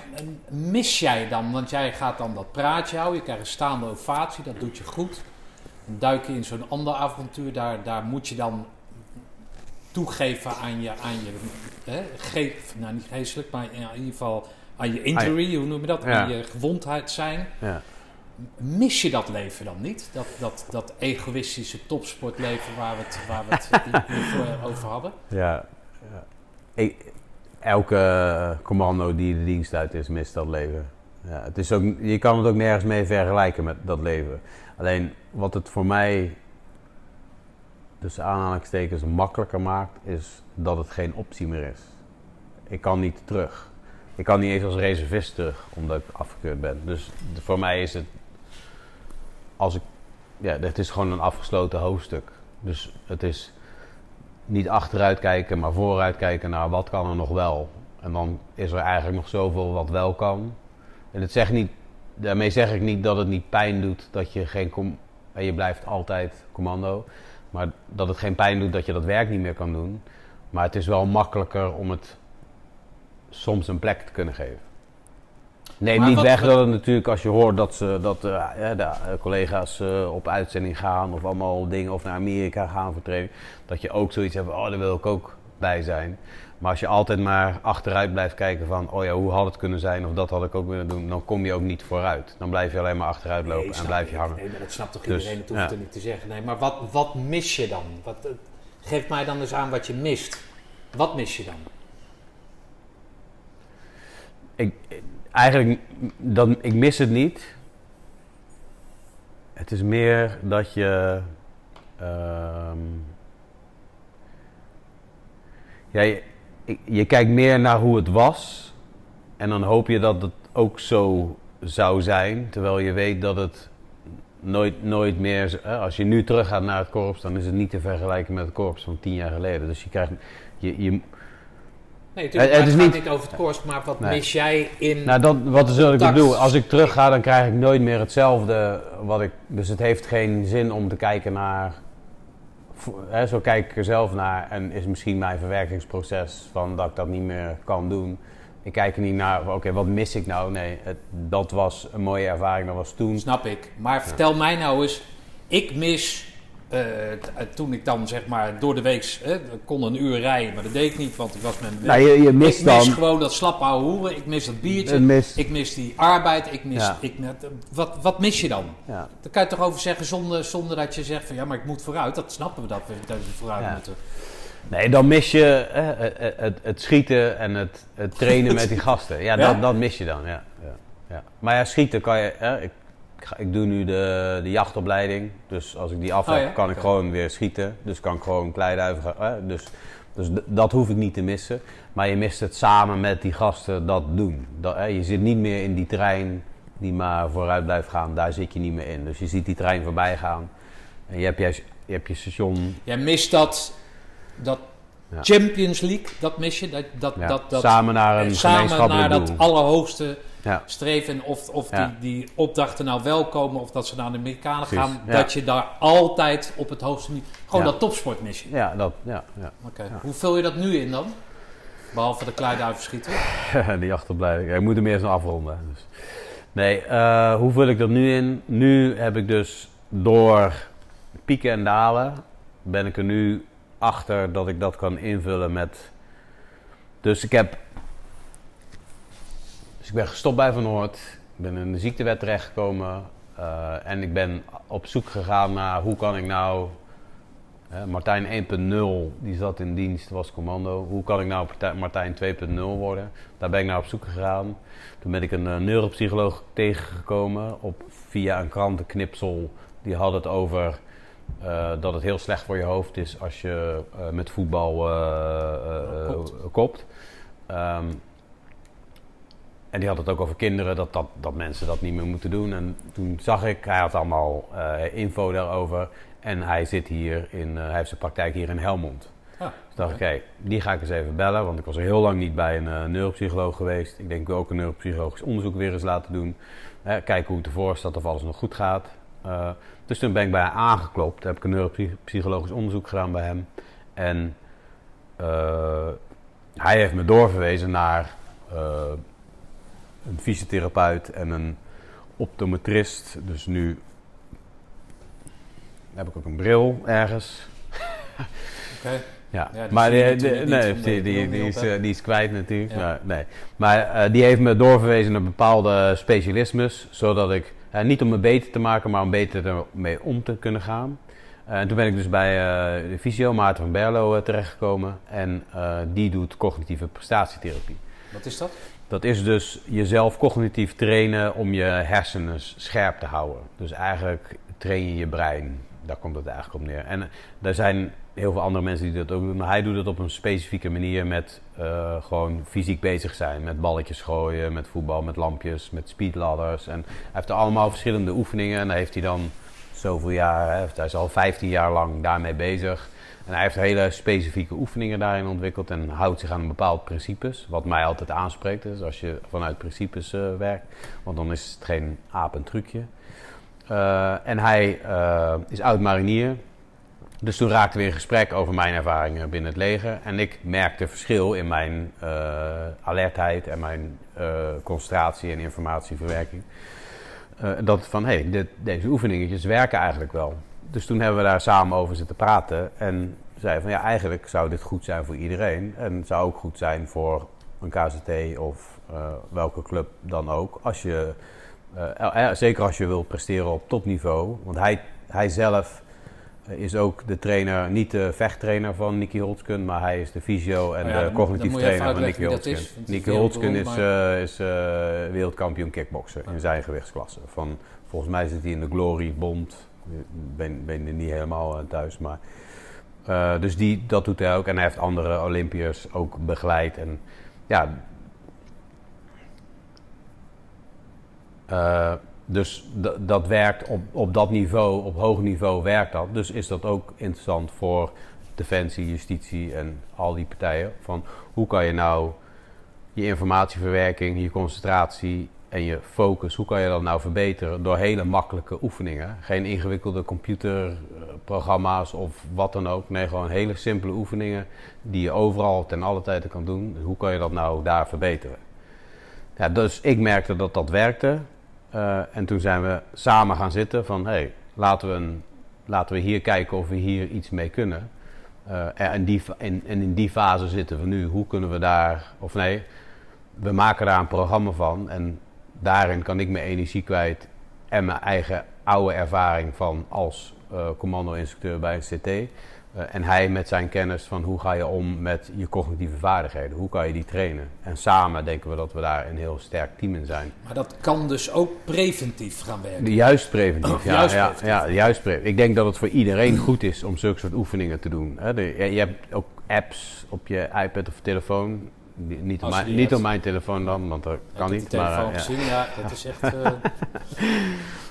mis jij dan, want jij gaat dan dat praatje houden, je krijgt een staande ovatie, dat doet je goed. Dan duik je in zo'n ander avontuur, daar, daar moet je dan toegeven aan je, aan je hè, ge, nou niet geestelijk, maar in ieder geval aan je injury, hoe noem je dat, Ja. aan je gewondheid zijn. Ja. Mis je dat leven dan niet? Dat, dat, dat egoïstische topsportleven waar we het, waar we het over hadden? Ja, ja. Ik- elke eh, commando die de dienst uit is, mist dat leven. Ja, het is ook, je kan het ook nergens mee vergelijken met dat leven. Alleen wat het voor mij, tussen aanhalingstekens, makkelijker maakt, is dat het geen optie meer is. Ik kan niet terug. Ik kan niet eens als reservist terug, omdat ik afgekeurd ben. Dus voor mij is het, als ik, ja, het is gewoon een afgesloten hoofdstuk. Dus het is niet achteruit kijken, maar vooruit kijken naar wat kan er nog wel. En dan is er eigenlijk nog zoveel wat wel kan. En het zegt niet, daarmee zeg ik niet dat het niet pijn doet dat je geen com en je blijft altijd commando. Maar dat het geen pijn doet dat je dat werk niet meer kan doen. Maar het is wel makkelijker om het soms een plek te kunnen geven. Neem Maar niet wat- weg dat het natuurlijk als je hoort dat, ze, dat eh, ja, de eh, collega's eh, op uitzending gaan of allemaal dingen of naar Amerika gaan voor training, dat je ook zoiets hebt van, oh daar wil ik ook bij zijn. Maar als je altijd maar achteruit blijft kijken van, oh ja, hoe had het kunnen zijn of dat had ik ook willen doen, dan kom je ook niet vooruit. Dan blijf je alleen maar achteruit lopen Nee, en blijf je hangen. Nee, maar dat snapt toch Dus, iedereen, dat hoeft ja. er niet te zeggen. Nee, maar wat, wat mis je dan? Wat, geef mij dan eens aan wat je mist. Wat mis je dan? Ik, eigenlijk, dan, ik mis het niet. Het is meer dat je. ja, je, je kijkt meer naar hoe het was. En dan hoop je dat het ook zo zou zijn. Terwijl je weet dat het nooit, nooit meer. Als je nu teruggaat naar het korps, dan is het niet te vergelijken met het korps van tien jaar geleden. Dus je krijgt. Je, je, Nee, natuurlijk, het is niet- niet over het koers, maar wat Nee. mis jij in... Nou, dat, wat is wat ik bedoel. Als ik terug ga, dan krijg ik nooit meer hetzelfde. Wat ik, dus het heeft geen zin om te kijken naar. Hè, zo kijk ik er zelf naar. En is misschien mijn verwerkingsproces van dat ik dat niet meer kan doen. Ik kijk er niet naar, oké, wat mis ik nou? Nee, het, dat was een mooie ervaring. Dat was toen. Snap ik. Maar vertel mij nou eens, ik mis... eh, eh, toen ik dan zeg maar door de week eh, kon een uur rijden, maar dat deed ik niet, want ik was met mijn Nou, je, je mist ik mis dan. gewoon dat slap ouwe hoeren. Ik mis dat biertje. Mist- Ik mis die arbeid. Ik mis, Ja. ik, net- wat, wat mis je dan? Ja. Daar kan je toch over zeggen zonder, zonder dat je zegt van ja, maar ik moet vooruit. Dat snappen we dat we, dat we vooruit Ja. moeten. Nee, dan mis je hè, het, het, het schieten en het, het trainen met die gasten. Ja? Dat, dat mis je dan. Ja, ja, ja. Maar ja, schieten kan je. Ik, ik ga- ik doe nu de, de jachtopleiding. Dus als ik die af Oh heb, ja? kan ik gewoon weer schieten. Dus kan ik gewoon kleiduiven. Hè, dus dus dat hoef ik niet te missen. Maar je mist het samen met die gasten dat doen. Dat, je zit niet meer in die trein die maar vooruit blijft gaan. Daar zit je niet meer in. Dus je ziet die trein voorbij gaan. En je hebt je, je, hebt je station Jij mist dat, dat Ja. Champions League, dat mis je. Dat, dat, ja, dat, dat, samen naar een samen gemeenschappelijk naar doel. dat allerhoogste Ja. streven. En of, of Ja. die, die opdrachten nou wel komen of dat ze naar de Amerikanen Precies, gaan. ja. Dat je daar altijd op het hoogste niveau... Gewoon dat topsport mis je. Ja, dat, ja, ja. Oké. Hoe vul je dat nu in dan? Behalve de kleiduiven schieten. die achterblijving. Ja, ik moet hem eerst nog afronden. Dus. Nee, eh, hoe vul ik dat nu in? Nu heb ik dus door pieken en dalen, ben ik er nu achter dat ik dat kan invullen met. Dus ik heb. Dus ik ben gestopt bij Van Noord. Ik ben in de ziektewet terechtgekomen. eh, en ik ben op zoek gegaan naar hoe kan ik nou. Martijn 1.0, die zat in dienst, was commando. Hoe kan ik nou Martijn 2.0 worden? Daar ben ik naar op zoek gegaan. Toen ben ik een eh, neuropsycholoog tegengekomen op, via een krantenknipsel. Die had het over eh, dat het heel slecht voor je hoofd is als je met voetbal Kopt. kopt. En die had het ook over kinderen, dat, dat, dat mensen dat niet meer moeten doen. En toen zag ik, hij had allemaal eh, info daarover. En hij zit hier in, eh, hij heeft zijn praktijk hier in Helmond. Ja, Dus dacht ik, hé, die ga ik eens even bellen. Want ik was al heel lang niet bij een eh, neuropsycholoog geweest. Ik denk, ik wil ook een neuropsychologisch onderzoek weer eens laten doen. Kijken hoe het ervoor staat, of alles nog goed gaat. Dus toen ben ik bij hem aangeklopt. Heb ik een neuropsychologisch onderzoek gedaan bij hem. En hij heeft me doorverwezen naar een fysiotherapeut en een optometrist. Dus nu heb ik ook een bril ergens. Oké. Ja, maar die, is, eh, die is kwijt natuurlijk. Ja. Maar, nee. maar eh, die heeft me doorverwezen naar bepaalde specialismes, zodat ik, eh, niet om me beter te maken, maar om beter ermee om te kunnen gaan. En toen ben ik dus bij de fysio Maarten van Berlo terechtgekomen en die doet cognitieve prestatietherapie. Wat is dat? Dat is dus jezelf cognitief trainen om je hersenen scherp te houden. Dus eigenlijk train je je brein. Daar komt het eigenlijk op neer. En eh, er zijn heel veel andere mensen die dat ook doen. Maar hij doet het op een specifieke manier met eh, gewoon fysiek bezig zijn. Met balletjes gooien, met voetbal, met lampjes, met speedladders. En hij heeft er allemaal verschillende oefeningen. En daar heeft hij dan zoveel jaar, hij is al 15 jaar lang daarmee bezig. En hij heeft hele specifieke oefeningen daarin ontwikkeld en houdt zich aan bepaalde principes. Wat mij altijd aanspreekt, dus als je vanuit principes eh, werkt. Want dan is het geen aap en trucje. Eh, en hij eh, is oud-marinier. Dus toen raakten we in gesprek over mijn ervaringen binnen het leger. En ik merkte verschil in mijn alertheid en mijn concentratie en informatieverwerking. Dat van, hé, hey, deze oefeningetjes werken eigenlijk wel. Dus toen hebben we daar samen over zitten praten. En zei van, ja, eigenlijk zou dit goed zijn voor iedereen. En het zou ook goed zijn voor een KZT of eh, welke club dan ook. Als je, eh, eh, zeker als je wilt presteren op topniveau. Want hij, hij zelf is ook de trainer, niet de vechttrainer van Nicky Holtzken, maar hij is de fysio en Oh ja, de cognitief trainer van Nicky Holtzken. is, is Nicky Holtzken is, is wereldkampioen kickboksen in zijn gewichtsklasse. Van, volgens mij zit hij in de Glory Bond. Ben, ben er niet helemaal eh, thuis, maar... eh, dus die, dat doet hij ook. En hij heeft andere Olympiërs ook begeleid. En ja... Eh, dus dat werkt op, op dat niveau, op hoog niveau werkt dat. Dus is dat ook interessant voor Defensie, Justitie en al die partijen. Van hoe kan je nou je informatieverwerking, je concentratie en je focus, hoe kan je dat nou verbeteren door hele makkelijke oefeningen? Geen ingewikkelde computerprogramma's of wat dan ook. Nee, gewoon hele simpele oefeningen die je overal ten alle tijde kan doen. Hoe kan je dat nou daar verbeteren? Ja, dus ik merkte dat dat werkte. Eh, en toen zijn we samen gaan zitten van, hey, laten, we laten we hier kijken of we hier iets mee kunnen. Eh, en, die, en, en in die fase zitten we nu. Hoe kunnen we daar, of nee, we maken daar een programma van. En daarin kan ik mijn energie kwijt en mijn eigen oude ervaring van als eh, commando-instructeur bij een CT. Eh, en hij met zijn kennis van hoe ga je om met je cognitieve vaardigheden. Hoe kan je die trainen? En samen denken we dat we daar een heel sterk team in zijn. Maar dat kan dus ook preventief gaan werken. Juist preventief, ja. Juist ja, preventief. ja, juist preventief. Ik denk dat het voor iedereen goed is om zulke soort oefeningen te doen. Hè. De- je, je hebt ook apps op je iPad of telefoon. Niet op, mijn, niet op mijn telefoon dan, want dat Ik kan heb niet. die Maar, telefoon eh, ja. gezien, ja, dat is echt... eh,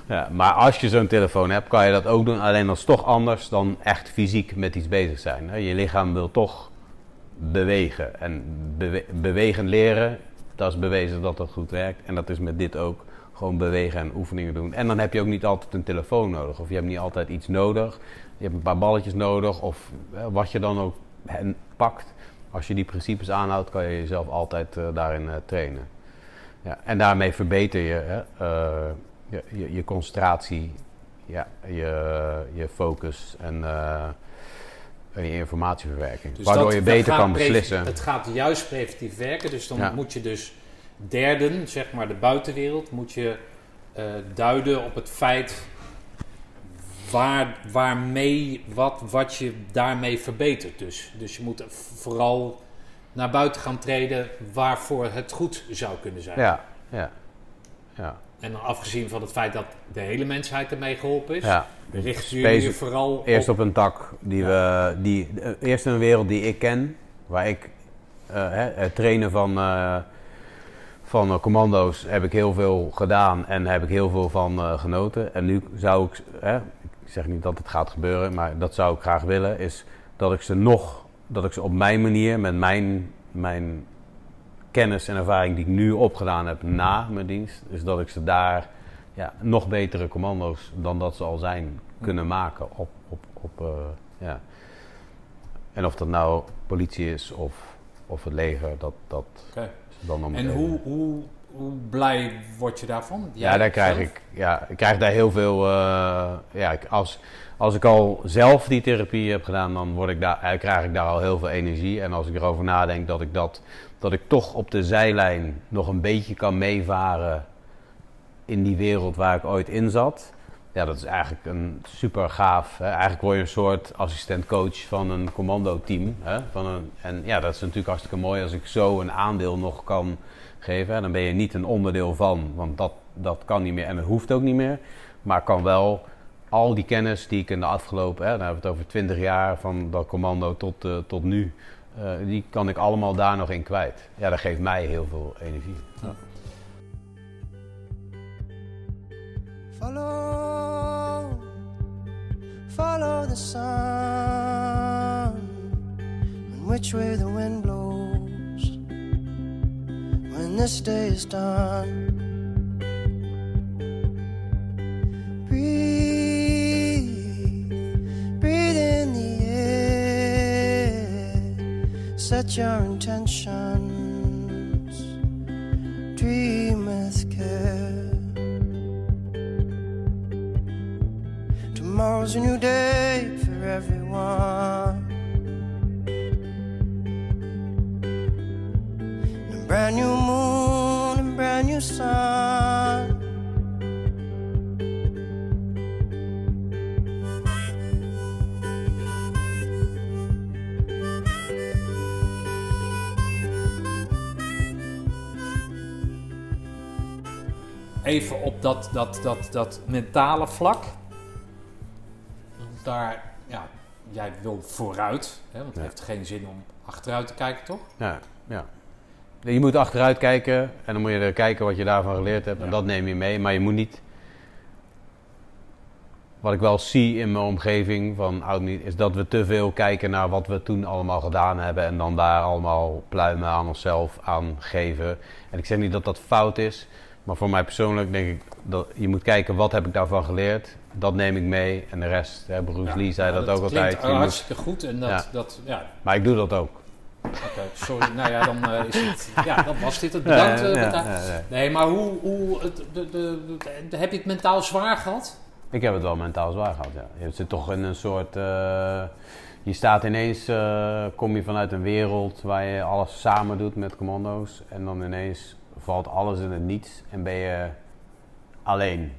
Ja, maar als je zo'n telefoon hebt, kan je dat ook doen. Alleen dat is toch anders dan echt fysiek met iets bezig zijn. hè. Je lichaam wil toch bewegen. En bewe- bewegen leren, dat is bewezen dat dat goed werkt. En dat is met dit ook. Gewoon bewegen en oefeningen doen. En dan heb je ook niet altijd een telefoon nodig. Of je hebt niet altijd iets nodig. Je hebt een paar balletjes nodig. Of eh, wat je dan ook pakt. Als je die principes aanhoudt, kan je jezelf altijd eh, daarin eh, trainen. Ja, en daarmee verbeter je hè, eh, je, je, je concentratie, ja, je, je focus en die informatieverwerking. Dus waardoor dat- je beter kan beslissen. Het gaat juist preventief werken. Dus dan Ja. moet je dus derden, zeg maar de buitenwereld, moet je duiden op het feit waar, waarmee, wat, wat je daarmee verbetert. Dus, dus je moet vooral naar buiten gaan treden waarvoor het goed zou kunnen zijn. Ja, ja, ja. En dan afgezien van het feit dat de hele mensheid ermee geholpen is, ja. richten jullie je vooral Eerst op... op een tak die we, die, eerst in een wereld die ik ken, waar ik eh, hè, het trainen van, eh, van eh, commando's heb ik heel veel gedaan en heb ik heel veel van genoten. En nu zou ik, hè, ik zeg niet dat het gaat gebeuren, maar dat zou ik graag willen, is dat ik ze nog, dat ik ze op mijn manier, met mijn, mijn kennis en ervaring die ik nu opgedaan heb na mijn dienst, is dat ik ze daar ja, nog betere commando's dan dat ze al zijn kunnen maken op, op, op eh, ja. En of dat nou politie is of, of het leger, dat, dat is dan nog En hoe, hoe, hoe blij word je daarvan? Ja, daar krijg zelf? ik, ja, ik krijg daar heel veel. eh, ja, als, als ik al zelf die therapie heb gedaan, dan word ik daar, eh, krijg ik daar al heel veel energie. En als ik erover nadenk dat ik, dat, dat ik toch op de zijlijn nog een beetje kan meevaren in die wereld waar ik ooit in zat. Ja, dat is eigenlijk een super gaaf. Hè? Eigenlijk word je een soort assistent-coach van een commando-team. Hè? Van een, en ja, dat is natuurlijk hartstikke mooi als ik zo een aandeel nog kan geven. hè. Dan ben je niet een onderdeel van, want dat, dat kan niet meer en dat hoeft ook niet meer. Maar kan wel al die kennis die ik in de afgelopen, hè, dan hebben we het over 20 jaar van dat commando tot, eh, tot nu, eh, die kan ik allemaal daar nog in kwijt. Ja, dat geeft mij heel veel energie. Ja. Follow, follow the sun, which way the wind blows when this day is done. Breathe, breathe in the air, set your intentions, dream with care. Tomorrow's a new day for everyone. Brand new moon and brand new sun. Even op dat, dat, dat, dat mentale vlak. Daar, ja, jij wil vooruit. Hè, want het Ja. heeft geen zin om achteruit te kijken, toch? Ja, ja. Je moet achteruit kijken en dan moet je er kijken wat je daarvan geleerd hebt. En Ja. dat neem je mee. Maar je moet niet... Wat ik wel zie in mijn omgeving van oud niet, is dat we te veel kijken naar wat we toen allemaal gedaan hebben. En dan daar allemaal pluimen aan onszelf aan geven. En ik zeg niet dat dat fout is. Maar voor mij persoonlijk denk ik dat je moet kijken wat heb ik daarvan geleerd. Dat neem ik mee. En de rest, hè, Bruce Ja. Lee zei Ja, dat, ook klinkt altijd. Je moet- hartstikke goed. En dat, Ja. dat ja, maar ik doe dat ook. Oké, sorry. nou ja, dan eh, is het, ja, dan was dit het. Bedankt. eh, Ja, ja, bedankt. ja, ja. Nee, maar hoe, hoe het, de, de, de- heb je het mentaal zwaar gehad? Ik heb het wel mentaal zwaar gehad, ja. Je zit toch in een soort... eh, je staat ineens, kom je vanuit een wereld waar je alles samen doet met commando's. En dan ineens valt alles in het niets en ben je alleen.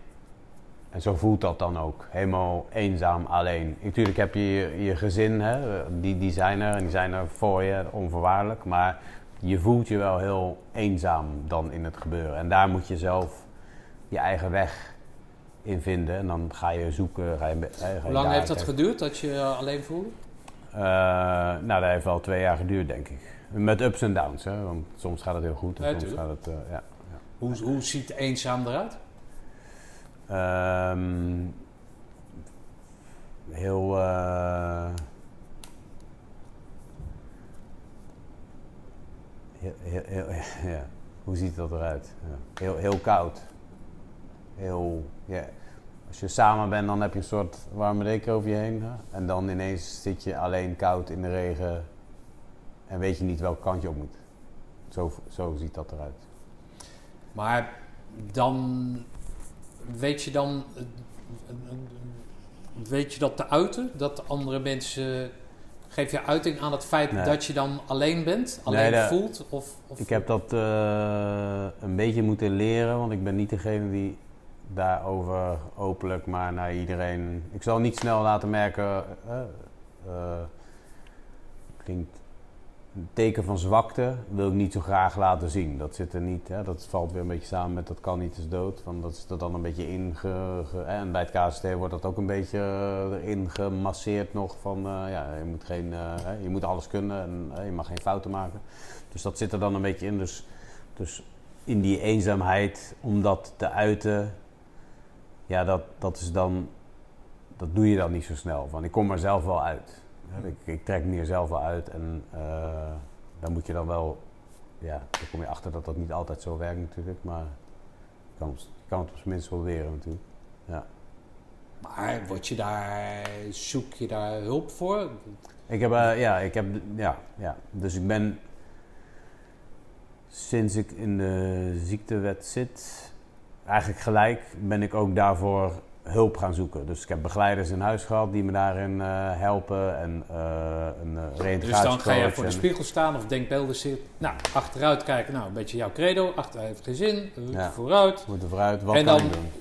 En zo voelt dat dan ook. Helemaal eenzaam, alleen. Natuurlijk heb je je, je gezin, hè, die, die zijn er en die zijn er voor je, onvoorwaardelijk. Maar je voelt je wel heel eenzaam dan in het gebeuren. En daar moet je zelf je eigen weg in vinden. En dan ga je zoeken. Ga je, eh, Hoe lang heeft dat geduurd dat je je alleen voelde? Eh, nou, dat heeft wel twee jaar geduurd, denk ik. Met ups en downs, hè. Want soms gaat het heel goed en Ja, soms tuurlijk. gaat het... eh, ja. Hoe, hoe ziet eenzaam eruit? Ehm, heel. heel, heel, ja. Hoe ziet dat eruit? Ja. Heel, heel koud. Heel. Ja. Als je samen bent, dan heb je een soort warme deken over je heen. En dan ineens zit je alleen koud in de regen. En weet je niet welke kant je op moet. Zo, zo ziet dat eruit. Maar dan weet je dan weet je dat te uiten dat andere mensen Geef je uiting aan het feit Nee. dat je dan alleen bent? Alleen Nee, voelt? Of, of Ik heb dat eh, een beetje moeten leren, want ik ben niet degene die daarover openlijk maar naar iedereen. Ik zal niet snel laten merken. eh, eh, klinkt een teken van zwakte wil ik niet zo graag laten zien. Dat zit er niet. Hè, dat valt weer een beetje samen met dat kan niet is dood. Want dat is er dan een beetje hè, en bij het KST wordt dat ook een beetje eh, erin gemasseerd nog van eh, ja, je moet geen, eh, je moet alles kunnen en je mag geen fouten maken. Dus dat zit er dan een beetje in. Dus, dus in die eenzaamheid, om dat te uiten, ja, dat, dat is dan, dat doe je dan niet zo snel. Van, ik kom er zelf wel uit. Ik, ik trek me er zelf wel uit en eh dan moet je dan wel, ja, dan kom je achter dat dat niet altijd zo werkt natuurlijk, maar je kan, je kan het op zijn minst proberen natuurlijk. Maar word je daar, zoek je daar hulp voor? Ik heb, eh, ja, ik heb, ja, ja. Dus ik ben sinds ik in de ziektewet zit, eigenlijk gelijk ben ik ook daarvoor hulp gaan zoeken. Dus ik heb begeleiders in huis gehad die me daarin eh, helpen en eh een uh, Dus reïntegratiecoach. dan ga je voor de spiegel staan of denkbeelden zitten. Nou, achteruit kijken. Nou, een beetje jouw credo. Achteruit heeft geen zin. eh, Ja. Vooruit. Moet er vooruit, wat En kan dan- ik doen?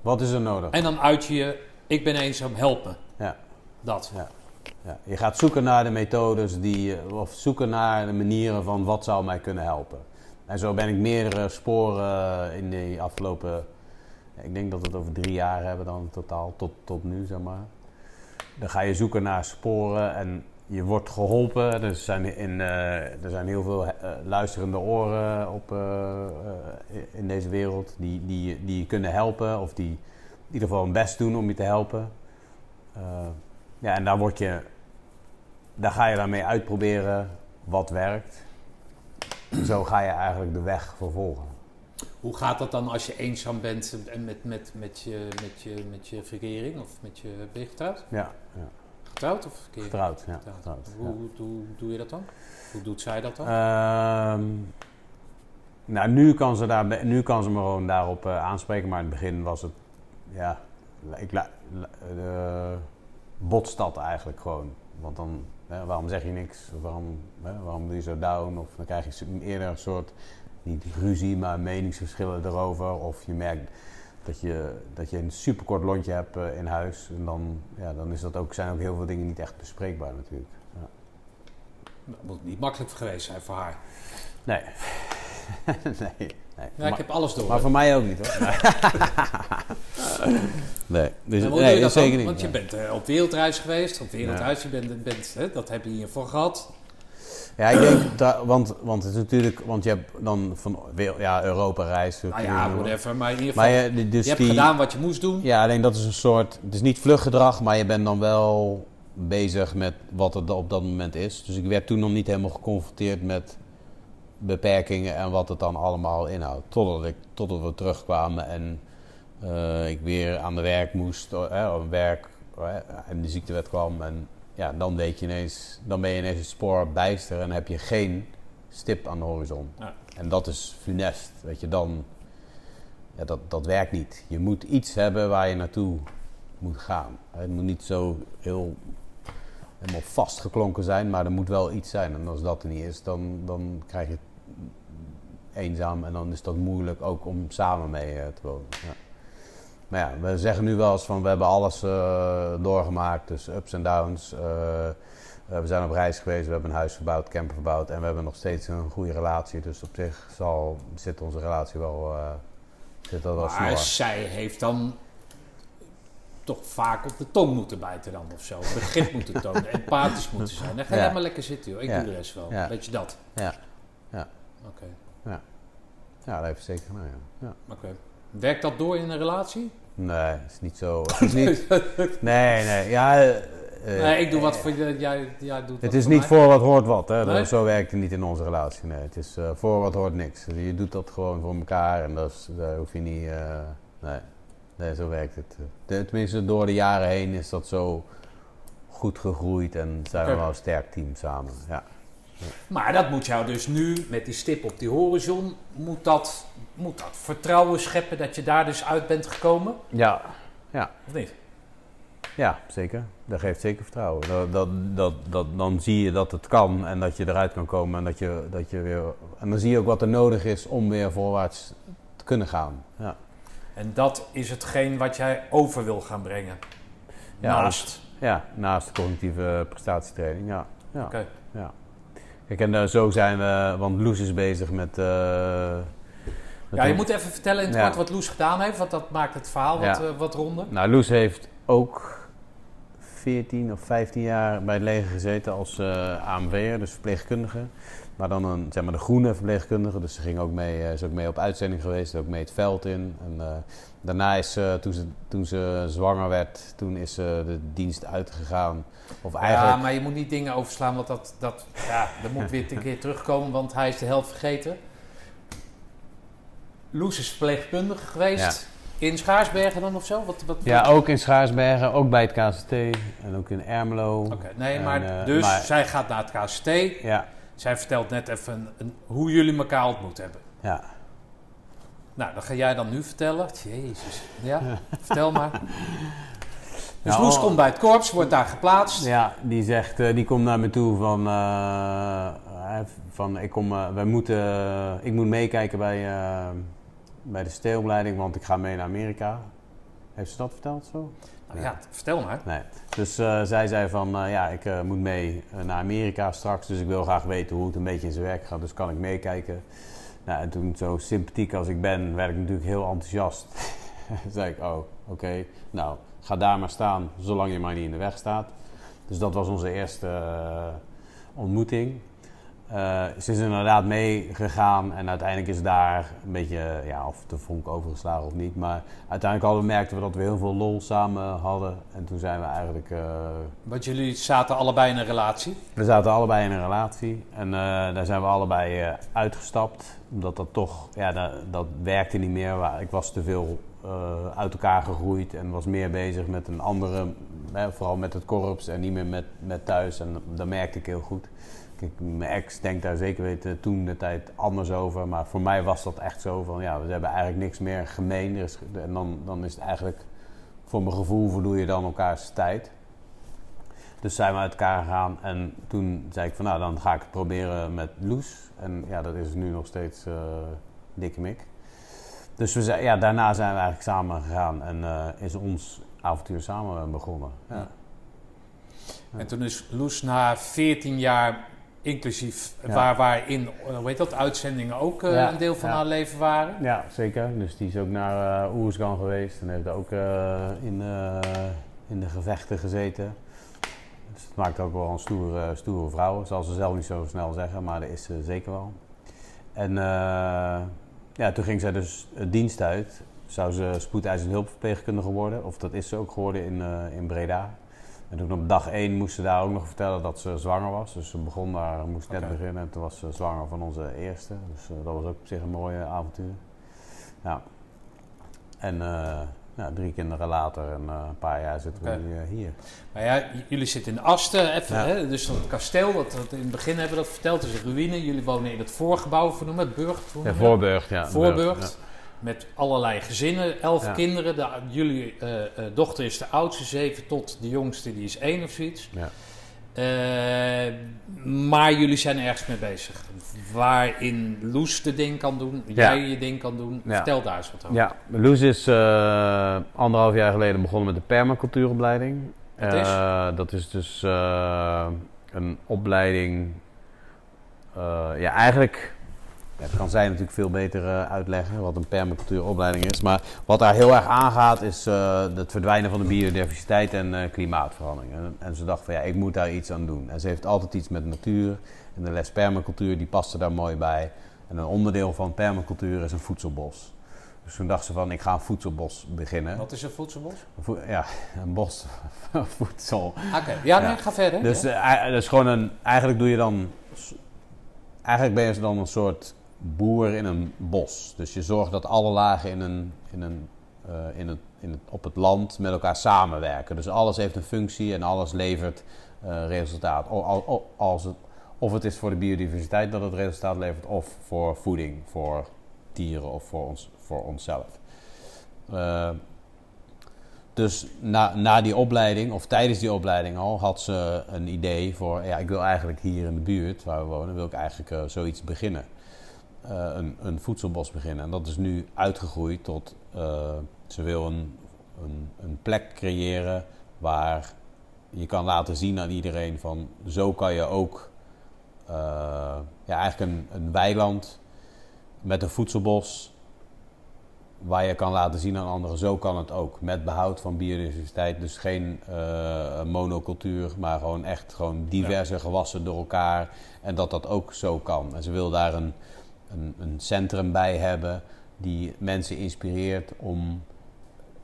Wat is er nodig? En dan uit je, ik ben eenzaam, help me. Ja. Dat. Ja, je gaat zoeken naar de methodes die, eh, of zoeken naar de manieren van wat zou mij kunnen helpen. En zo ben ik meerdere sporen in die afgelopen, ik denk dat we het over drie jaar hebben dan totaal, tot, tot nu zeg maar. Dan ga je zoeken naar sporen en je wordt geholpen. Er zijn, in, eh, er zijn heel veel eh, luisterende oren op, eh, in deze wereld die, die, die je kunnen helpen of die in ieder geval hun best doen om je te helpen. Ja, en daar word je, daar ga je dan mee uitproberen wat werkt. Zo ga je eigenlijk de weg vervolgen. Hoe gaat dat dan als je eenzaam bent en met, met, met, je, met, je, met je verkering? Of met je, ben je getrouwd? Ja, ja. Getrouwd of verkeerd? getrouwd. Ja, getrouwd Hoe, ja. hoe, hoe doe je dat dan? Hoe doet zij dat dan? Ehm, nou, nu kan, ze daar, nu kan ze me gewoon daarop eh, aanspreken, maar in het begin was het, ja, ik la, la- eh, botst dat eigenlijk gewoon. Want dan, hè, waarom zeg je niks? Waarom, hè, waarom doe je zo down? Of dan krijg je eerder een soort, niet ruzie, maar meningsverschillen erover. Of je merkt dat je, dat je een superkort lontje hebt eh, in huis. En dan, ja, dan is dat ook, zijn ook heel veel dingen niet echt bespreekbaar natuurlijk. Ja. Dat moet niet makkelijk geweest zijn voor haar. Nee. nee. nee. Ja, ik heb alles door. maar voor mij ook niet hoor. nee, dus, nee dat zeker niet. Want je bent eh, op wereldreis geweest. Op wereldreis, je bent, bent, hè, dat heb je hiervoor gehad. Ja, ik denk, dat, want, want het is natuurlijk, want je hebt dan van ja, Europa reis. Nou ja, whatever. Maar in ieder geval, Maar je, dus je hebt die, gedaan wat je moest doen. Ja, alleen dat is een soort, het is niet vluchtgedrag, maar je bent dan wel bezig met wat het op dat moment is. Dus ik werd toen nog niet helemaal geconfronteerd met beperkingen en wat het dan allemaal inhoudt. Totdat, ik, totdat we terugkwamen en eh, ik weer aan de werk moest, op werk eh, en de ziektewet kwam. En ja, dan weet je ineens, dan ben je ineens het spoor bijster en heb je geen stip aan de horizon. Ja. En dat is funest, weet je, dan, ja, dat, dat werkt niet. Je moet iets hebben waar je naartoe moet gaan. Het moet niet zo heel helemaal vastgeklonken zijn, maar er moet wel iets zijn. En als dat er niet is, dan, dan krijg je het eenzaam en dan is dat moeilijk ook om samen mee eh, te wonen. Ja. Maar ja, we zeggen nu wel eens van we hebben alles eh, doorgemaakt, dus ups en downs. Eh, eh, we zijn op reis geweest, we hebben een huis verbouwd, camper verbouwd en we hebben nog steeds een goede relatie. Dus op zich zal, zit onze relatie wel, zit dat wel Maar snor. zij heeft dan toch vaak op de tong moeten bijten dan of zo. Begrip moeten tonen, empathisch moeten zijn. Dan ga Ja. maar lekker zitten joh. Ik Ja. doe de rest wel. Ja. Weet je dat? Ja. Ja. Oké. Ja, dat heeft zeker gedaan, ja. ja. oké. Werkt dat door in een relatie? Nee, het is niet zo. Is niet, nee, nee, ja. eh, eh, nee, ik doe wat voor je. Jij, jij doet Het is voor niet mij. voor wat hoort wat, hè? Nee? Zo werkt het niet in onze relatie. Nee, het is eh, voor wat hoort niks. Je doet dat gewoon voor elkaar en dat is, daar hoef je niet. eh, nee. nee, zo werkt het. Tenminste, door de jaren heen is dat zo goed gegroeid en zijn we wel een sterk team samen. Ja. Maar dat moet jou dus nu, met die stip op die horizon, moet dat, moet dat vertrouwen scheppen dat je daar dus uit bent gekomen? Ja. Of niet? Ja, zeker. Dat geeft zeker vertrouwen. Dat, dat, dat, dat, dan zie je dat het kan en dat je eruit kan komen en dat je, dat je weer. En dan zie je ook wat er nodig is om weer voorwaarts te kunnen gaan. Ja. En dat is hetgeen wat jij over wil gaan brengen. Ja, Naast. Ja, naast de cognitieve prestatietraining. Ja. Ja. Oké. ja. Kijk, en eh, zo zijn we, want Loes is bezig met. eh, met Ja, je moet even vertellen in het Ja. kort wat Loes gedaan heeft, want dat maakt het verhaal wat, eh, wat ronder. Nou, Loes heeft ook 14 of 15 jaar bij het leger gezeten als eh AMV'er, dus verpleegkundige. Maar dan een, zeg maar de groene verpleegkundige, dus ze ging ook mee, eh, is ook mee op uitzending geweest, ook mee het veld in. En, eh, daarna is ze, toen ze, toen ze zwanger werd, toen is ze de dienst uitgegaan. Of eigenlijk, Ja, maar je moet niet dingen overslaan, want dat, dat, ja, dat moet weer een keer terugkomen, want hij is de helft vergeten. Loes is verpleegkundige geweest. In Schaarsbergen dan of zo? Wat, wat, ja, ook in Schaarsbergen, ook bij het KCT en ook in Ermelo. Oké, nee, En, maar eh, dus maar- zij gaat naar het KCT. Ja, Zij vertelt net even een- een- hoe jullie elkaar ontmoet hebben. ja. Nou, dat ga jij dan nu vertellen. Jezus. Ja, vertel maar. Dus Loes oh. komt bij het korps, wordt daar geplaatst. Ja, die zegt, eh, die komt naar me toe van, eh, van ik, kom, eh, wij moeten, ik moet meekijken bij, bij de steelopleiding, want ik ga mee naar Amerika. Heeft ze dat verteld zo? Nou ja, vertel maar. Nee. Dus eh, zij zei van, eh, ja, ik eh, moet mee naar Amerika straks, dus ik wil graag weten hoe het een beetje in zijn werk gaat, dus kan ik meekijken. Nou, en toen, zo sympathiek als ik ben, werd ik natuurlijk heel enthousiast. Toen zei ik, oh, oké, nou, ga daar maar staan, zolang je maar niet in de weg staat. Dus dat was onze eerste ontmoeting. Eh, ze is inderdaad meegegaan en uiteindelijk is daar een beetje, ja, of de vonk overgeslagen of niet. Maar uiteindelijk hadden, merkten we dat we heel veel lol samen hadden. En toen zijn we eigenlijk, eh, Want jullie zaten allebei in een relatie. we zaten allebei in een relatie. En eh, daar zijn we allebei uitgestapt. Omdat dat toch, ja, dat, dat werkte niet meer. Ik was te veel uit elkaar gegroeid en was meer bezig met een andere, vooral met het korps en niet meer met, met thuis. En dat merkte ik heel goed. Mijn ex denkt daar zeker weten toen de tijd anders over. Maar voor mij was dat echt zo van, ja, we hebben eigenlijk niks meer gemeen. En dan, dan is het eigenlijk, voor mijn gevoel verdoe je dan elkaars tijd. Dus zijn we uit elkaar gegaan en toen zei ik van nou dan ga ik het proberen met Loes. En ja, dat is nu nog steeds eh dikke mik. Dus we zijn, ja, daarna zijn we eigenlijk samen gegaan en eh, is ons avontuur samen begonnen. Ja. En toen is Loes na 14 jaar, inclusief Ja. waar, waarin, eh, hoe heet dat, uitzendingen ook eh, Ja, een deel van ja. haar leven waren. Ja, zeker. Dus die is ook naar Oersgan geweest en heeft ook in, in de gevechten gezeten. Dus het maakt ook wel een stoere, stoere vrouw. Zal ze zelf niet zo snel zeggen, maar dat is ze zeker wel. En ja, toen ging zij dus het dienst uit. Zou ze spoedeisend hulpverpleegkundige worden, of dat is ze ook geworden in, in Breda. En toen op dag 1 moest ze daar ook nog vertellen dat ze zwanger was. Dus ze begon daar, moest net beginnen en toen was ze zwanger van onze eerste. Dus eh, dat was ook op zich een mooie avontuur. Ja. En eh, ja, drie kinderen later en eh, een paar jaar zitten we hier. Maar ja, jullie zitten in Asten, even, Ja. hè? dus dat kasteel, dat, dat in het begin hebben we dat verteld, is een ruïne. Jullie wonen in het voorgebouw, of hoe noem je het, Burgt? hoe Ja, je dat? Voorburg, ja. Met allerlei gezinnen, elf Ja. kinderen. De, jullie eh, eh, dochter is de oudste, zeven tot de jongste, die is één of zoiets. Ja. Eh, maar jullie zijn ergens mee bezig. Waarin Loes de ding kan doen, Ja. jij je ding kan doen. Vertel daar eens wat over. Ja, Loes is anderhalf jaar geleden begonnen met de permacultuuropleiding. Is? Eh, dat is dus een opleiding. ja, eigenlijk. Dat kan zij natuurlijk veel beter eh, uitleggen wat een permacultuuropleiding is. Maar wat daar heel erg aangaat is eh, het verdwijnen van de biodiversiteit en eh, klimaatverandering. En, en ze dacht van ja, ik moet daar iets aan doen. En ze heeft altijd iets met natuur. En de les permacultuur die paste daar mooi bij. En een onderdeel van permacultuur is een voedselbos. Dus toen dacht ze van, ik ga een voedselbos beginnen. Wat is een voedselbos? Vo- ja, een bos voedsel. Oké, ja, Ja. nee, ga verder. Dus, dus gewoon een, eigenlijk doe je dan, eigenlijk ben je dan een soort boer in een bos. Dus je zorgt dat alle lagen in een, in een, eh, in het, in op het land met elkaar samenwerken. Dus alles heeft een functie en alles levert eh, resultaat. Als het, of het is voor de biodiversiteit dat het resultaat levert, of voor voeding, voor dieren of voor, ons, voor onszelf. Eh, dus na, na die opleiding, of tijdens die opleiding al, had ze een idee voor... Ja, ik wil eigenlijk hier in de buurt waar we wonen, wil ik eigenlijk zoiets beginnen. Eh, een, een voedselbos beginnen. En dat is nu uitgegroeid tot... eh, ze wil een, een, een plek creëren waar je kan laten zien aan iedereen van... Zo kan je ook eh, ja, eigenlijk een, een weiland met een voedselbos waar je kan laten zien aan anderen, zo kan het ook. Met behoud van biodiversiteit, dus geen monocultuur, maar gewoon echt gewoon diverse gewassen door elkaar. En dat dat ook zo kan. En ze wil daar een, een, een centrum bij hebben die mensen inspireert om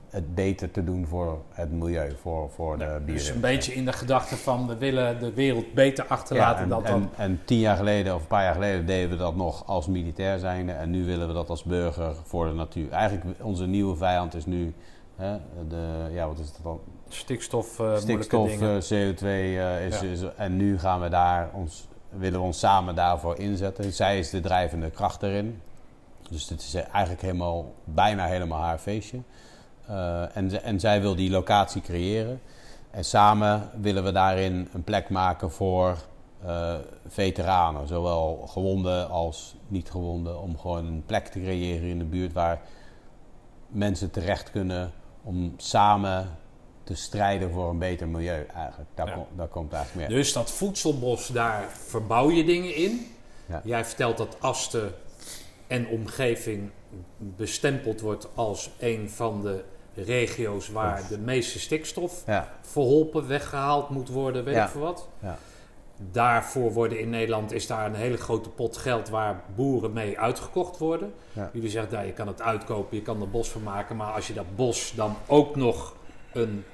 het beter te doen voor het milieu, voor, voor de Dus biodiversiteit. een beetje in de gedachte van we willen de wereld beter achterlaten en, dan en, dan. en tien jaar geleden of een paar jaar geleden deden we dat nog als militair zijnde. En nu willen we dat als burger voor de natuur. Eigenlijk onze nieuwe vijand is nu hè, de, ja, wat is het dan? Stikstof, eh Stikstof, eh, CO2 eh, is, Ja. is- En nu gaan we daar ons, willen we ons samen daarvoor inzetten. Zij is de drijvende kracht erin. Dus dit is eigenlijk helemaal, bijna helemaal haar feestje. Eh, en, en zij wil die locatie creëren. En samen willen we daarin een plek maken voor eh, veteranen, zowel gewonden als niet gewonden, om gewoon een plek te creëren in de buurt waar mensen terecht kunnen om samen te strijden voor een beter milieu eigenlijk. Daar, Ja. kom- daar komt eigenlijk meer. Dus dat voedselbos, daar verbouw je dingen in. Ja. Jij vertelt dat Asten en omgeving bestempeld wordt als een van de regio's waar de meeste stikstof Ja, verholpen, weggehaald moet worden, weet ik veel wat. Ja. Daarvoor worden in Nederland is daar een hele grote pot geld waar boeren mee uitgekocht worden. Jullie zeggen, daar, je kan het uitkopen, je kan er bos van maken. Maar als je dat bos dan ook nog een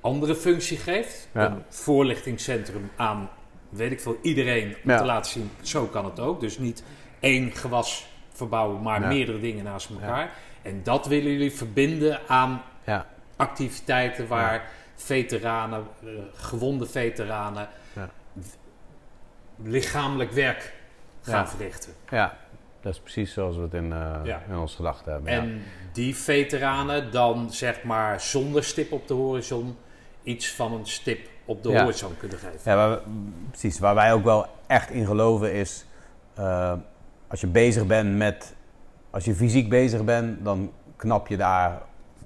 andere functie geeft, Ja. een voorlichtingscentrum aan, weet ik veel, iedereen om Ja. te laten zien, zo kan het ook. Dus niet één gewas verbouwen, maar Ja. meerdere dingen naast elkaar. En dat willen jullie verbinden aan ja, activiteiten waar veteranen, eh, gewonde veteranen, lichamelijk werk gaan verrichten. ja. Dat is precies zoals we het in, Ja. in ons gedachten hebben. ja. En die veteranen dan zeg maar zonder stip op de horizon iets van een stip op de Ja. horizon kunnen geven. Ja, waar we- precies. Waar wij ook wel echt in geloven is... eh, als je bezig bent met... Als je fysiek bezig bent, dan knap je daar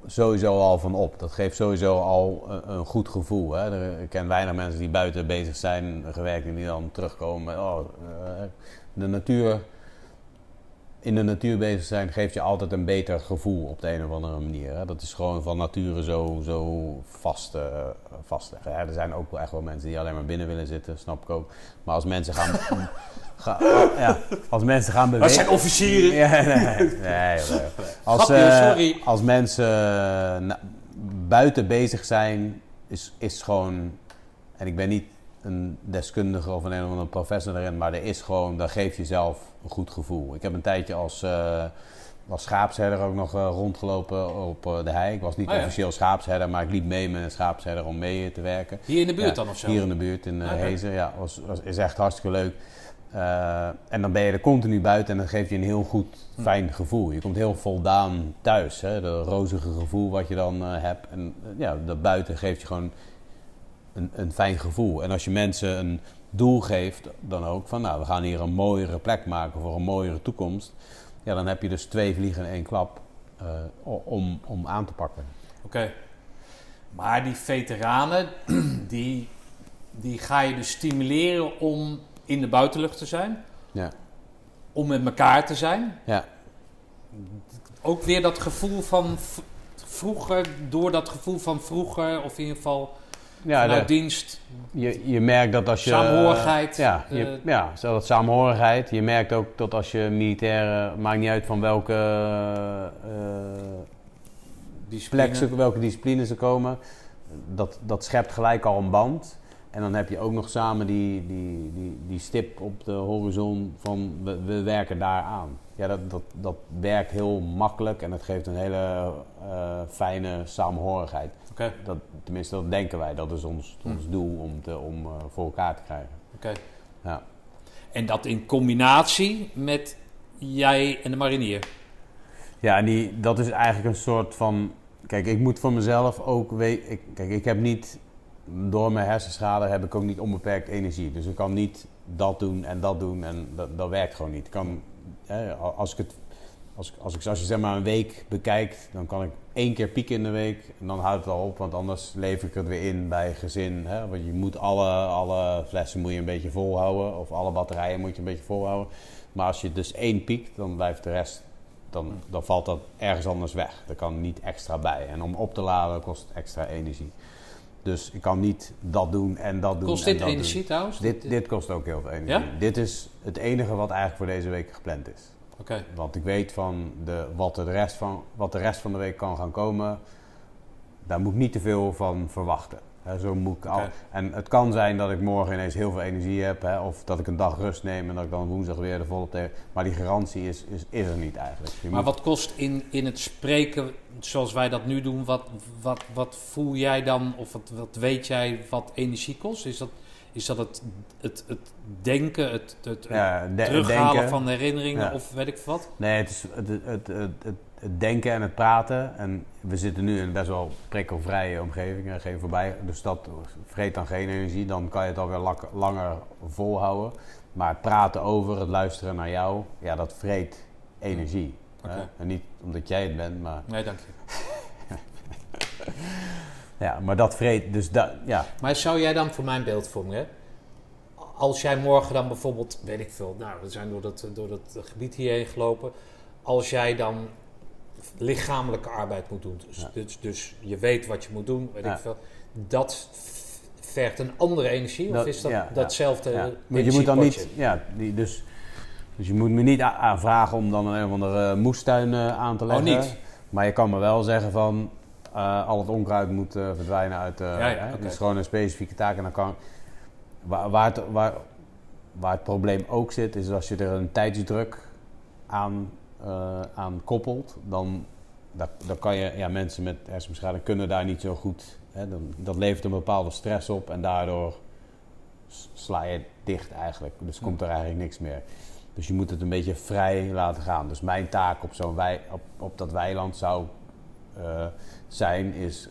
sowieso al van op. Dat geeft sowieso al een, een goed gevoel. Hè? Er, ik ken weinig mensen die buiten bezig zijn, gewerkt en die dan terugkomen met... Oh, eh, de natuur... In de natuur bezig zijn geeft je altijd een beter gevoel op de een of andere manier. Hè? Dat is gewoon van nature zo, zo vast, eh, vastleggen. Ja, er zijn ook wel echt wel mensen die alleen maar binnen willen zitten, snap ik ook. Maar als mensen gaan, ga- ja, als mensen gaan Dat bewegen... zijn officieren. Ja, nee, nee, nee. Als, eh, als mensen eh, buiten bezig zijn, is, is gewoon... En ik ben niet een deskundige of een, een of andere professor erin, maar er is gewoon, daar geef je zelf een goed gevoel. Ik heb een tijdje als, eh als schaapsherder ook nog eh, rondgelopen op eh, de hei. Ik was niet Oh ja. officieel schaapsherder, maar ik liep mee met een schaapsherder om mee te werken. Hier in de buurt Ja, dan of zo? Hier in de buurt in Oké. Hezen. Ja, was, was, is echt hartstikke leuk. En dan ben je er continu buiten en dan geeft je een heel goed, Hm. fijn gevoel. Je komt heel voldaan thuis. Hè? Dat rozige gevoel wat je dan hebt. En ja, dat buiten geeft je gewoon een, een fijn gevoel. En als je mensen een doel geeft, dan ook van nou, we gaan hier een mooiere plek maken voor een mooiere toekomst. Ja, dan heb je dus twee vliegen in één klap eh, om, om aan te pakken. Oké. Maar die veteranen, die, die ga je dus stimuleren om in de buitenlucht te zijn. Ja. Om met elkaar te zijn. Ja. Ook weer dat gevoel van vroeger, door dat gevoel van vroeger, of in ieder geval Ja, de- dienst. Je, je merkt dat als je... Samenhorigheid, Ja, je, eh, ja zo dat samenhorigheid. Je merkt ook dat als je militairen... Maakt niet uit van welke, eh, discipline. plek ze, welke discipline ze komen. Dat, dat schept gelijk al een band. En dan heb je ook nog samen die, die, die, die stip op de horizon van we, we werken daar aan. Ja, dat, dat, dat werkt heel makkelijk en dat geeft een hele eh, fijne samenhorigheid. Dat, tenminste, dat denken wij. Dat is ons, ons doel om, te, om eh, voor elkaar te krijgen. oké. Ja. En dat in combinatie met jij en de marinier. Ja, en die, dat is eigenlijk een soort van. kijk, ik moet voor mezelf ook weten. Kijk, ik heb niet. Door mijn hersenschade heb ik ook niet onbeperkt energie. Dus ik kan niet dat doen en dat doen en dat, dat werkt gewoon niet. Ik kan, hè, als ik het. Als, als, ik, als je zeg maar een week bekijkt, dan kan ik één keer pieken in de week en dan houdt het al op, want anders lever ik het weer in bij gezin. Hè? Want je moet alle, alle flessen moet je een beetje volhouden of alle batterijen moet je een beetje volhouden. Maar als je dus één piekt, dan blijft de rest, dan, dan valt dat ergens anders weg. Er kan niet extra bij. En om op te laden kost extra energie. Dus ik kan niet dat doen en dat doen. Kost en dit dat energie doen. trouwens? Dit, dit kost ook heel veel energie. Ja? Dit is het enige wat eigenlijk voor deze week gepland is. Oké. Want ik weet van de, wat, de rest van, wat de rest van de week kan gaan komen, daar moet ik niet te veel van verwachten. Zo moet ik al, en het kan zijn dat ik morgen ineens heel veel energie heb, of dat ik een dag rust neem en dat ik dan woensdag weer de volle tegen. Maar die garantie is, is, is er niet eigenlijk. Je Maar moet- wat kost in, in het spreken, zoals wij dat nu doen, wat, wat, wat voel jij dan, of wat, wat weet jij wat energie kost? Is dat, is dat het, het, het denken, het, het, ja, de- terughalen denken- van herinneringen Ja. of weet ik wat? Nee, het is het, het, het, het, denken en het praten. En we zitten nu in een best wel prikkelvrije omgeving, er geen voorbij. Dus dat vreet dan geen energie. Dan kan je het alweer lak- langer volhouden. Maar het praten over, het luisteren naar jou, ja, dat vreet energie. En niet omdat jij het bent, maar, Nee, dank je. ja, maar dat vreet. Dus dat, ja. Maar zou jij dan voor mijn beeldvorming, hè? Als jij morgen dan bijvoorbeeld, weet ik veel, nou, we zijn door dat, door dat gebied hierheen gelopen. Als jij dan lichamelijke arbeid moet doen, dus, Ja. dus, dus je weet wat je moet doen, weet Ja. ik veel. Dat vergt een andere energie, of is dat ja, datzelfde ja. Maar je moet dan niet, ja, die, dus, dus je moet me niet aanvragen om dan een of andere moestuin eh, aan te Oh, leggen. niet? Maar je kan me wel zeggen van eh, al het onkruid moet eh, verdwijnen uit. eh Ja. Dat is gewoon een specifieke taak. En dan kan, waar, waar, het, waar, waar het probleem ook zit, is als je er een tijdsdruk aan, aan koppelt, dan, dan, dan kan je, ja, mensen met hersenbeschadiging kunnen daar niet zo goed. Hè, dan, dat levert een bepaalde stress op en daardoor sla je dicht eigenlijk. Dus komt er eigenlijk niks meer. Dus je moet het een beetje vrij laten gaan. Dus mijn taak op, zo'n wei, op, op dat weiland zou zijn is...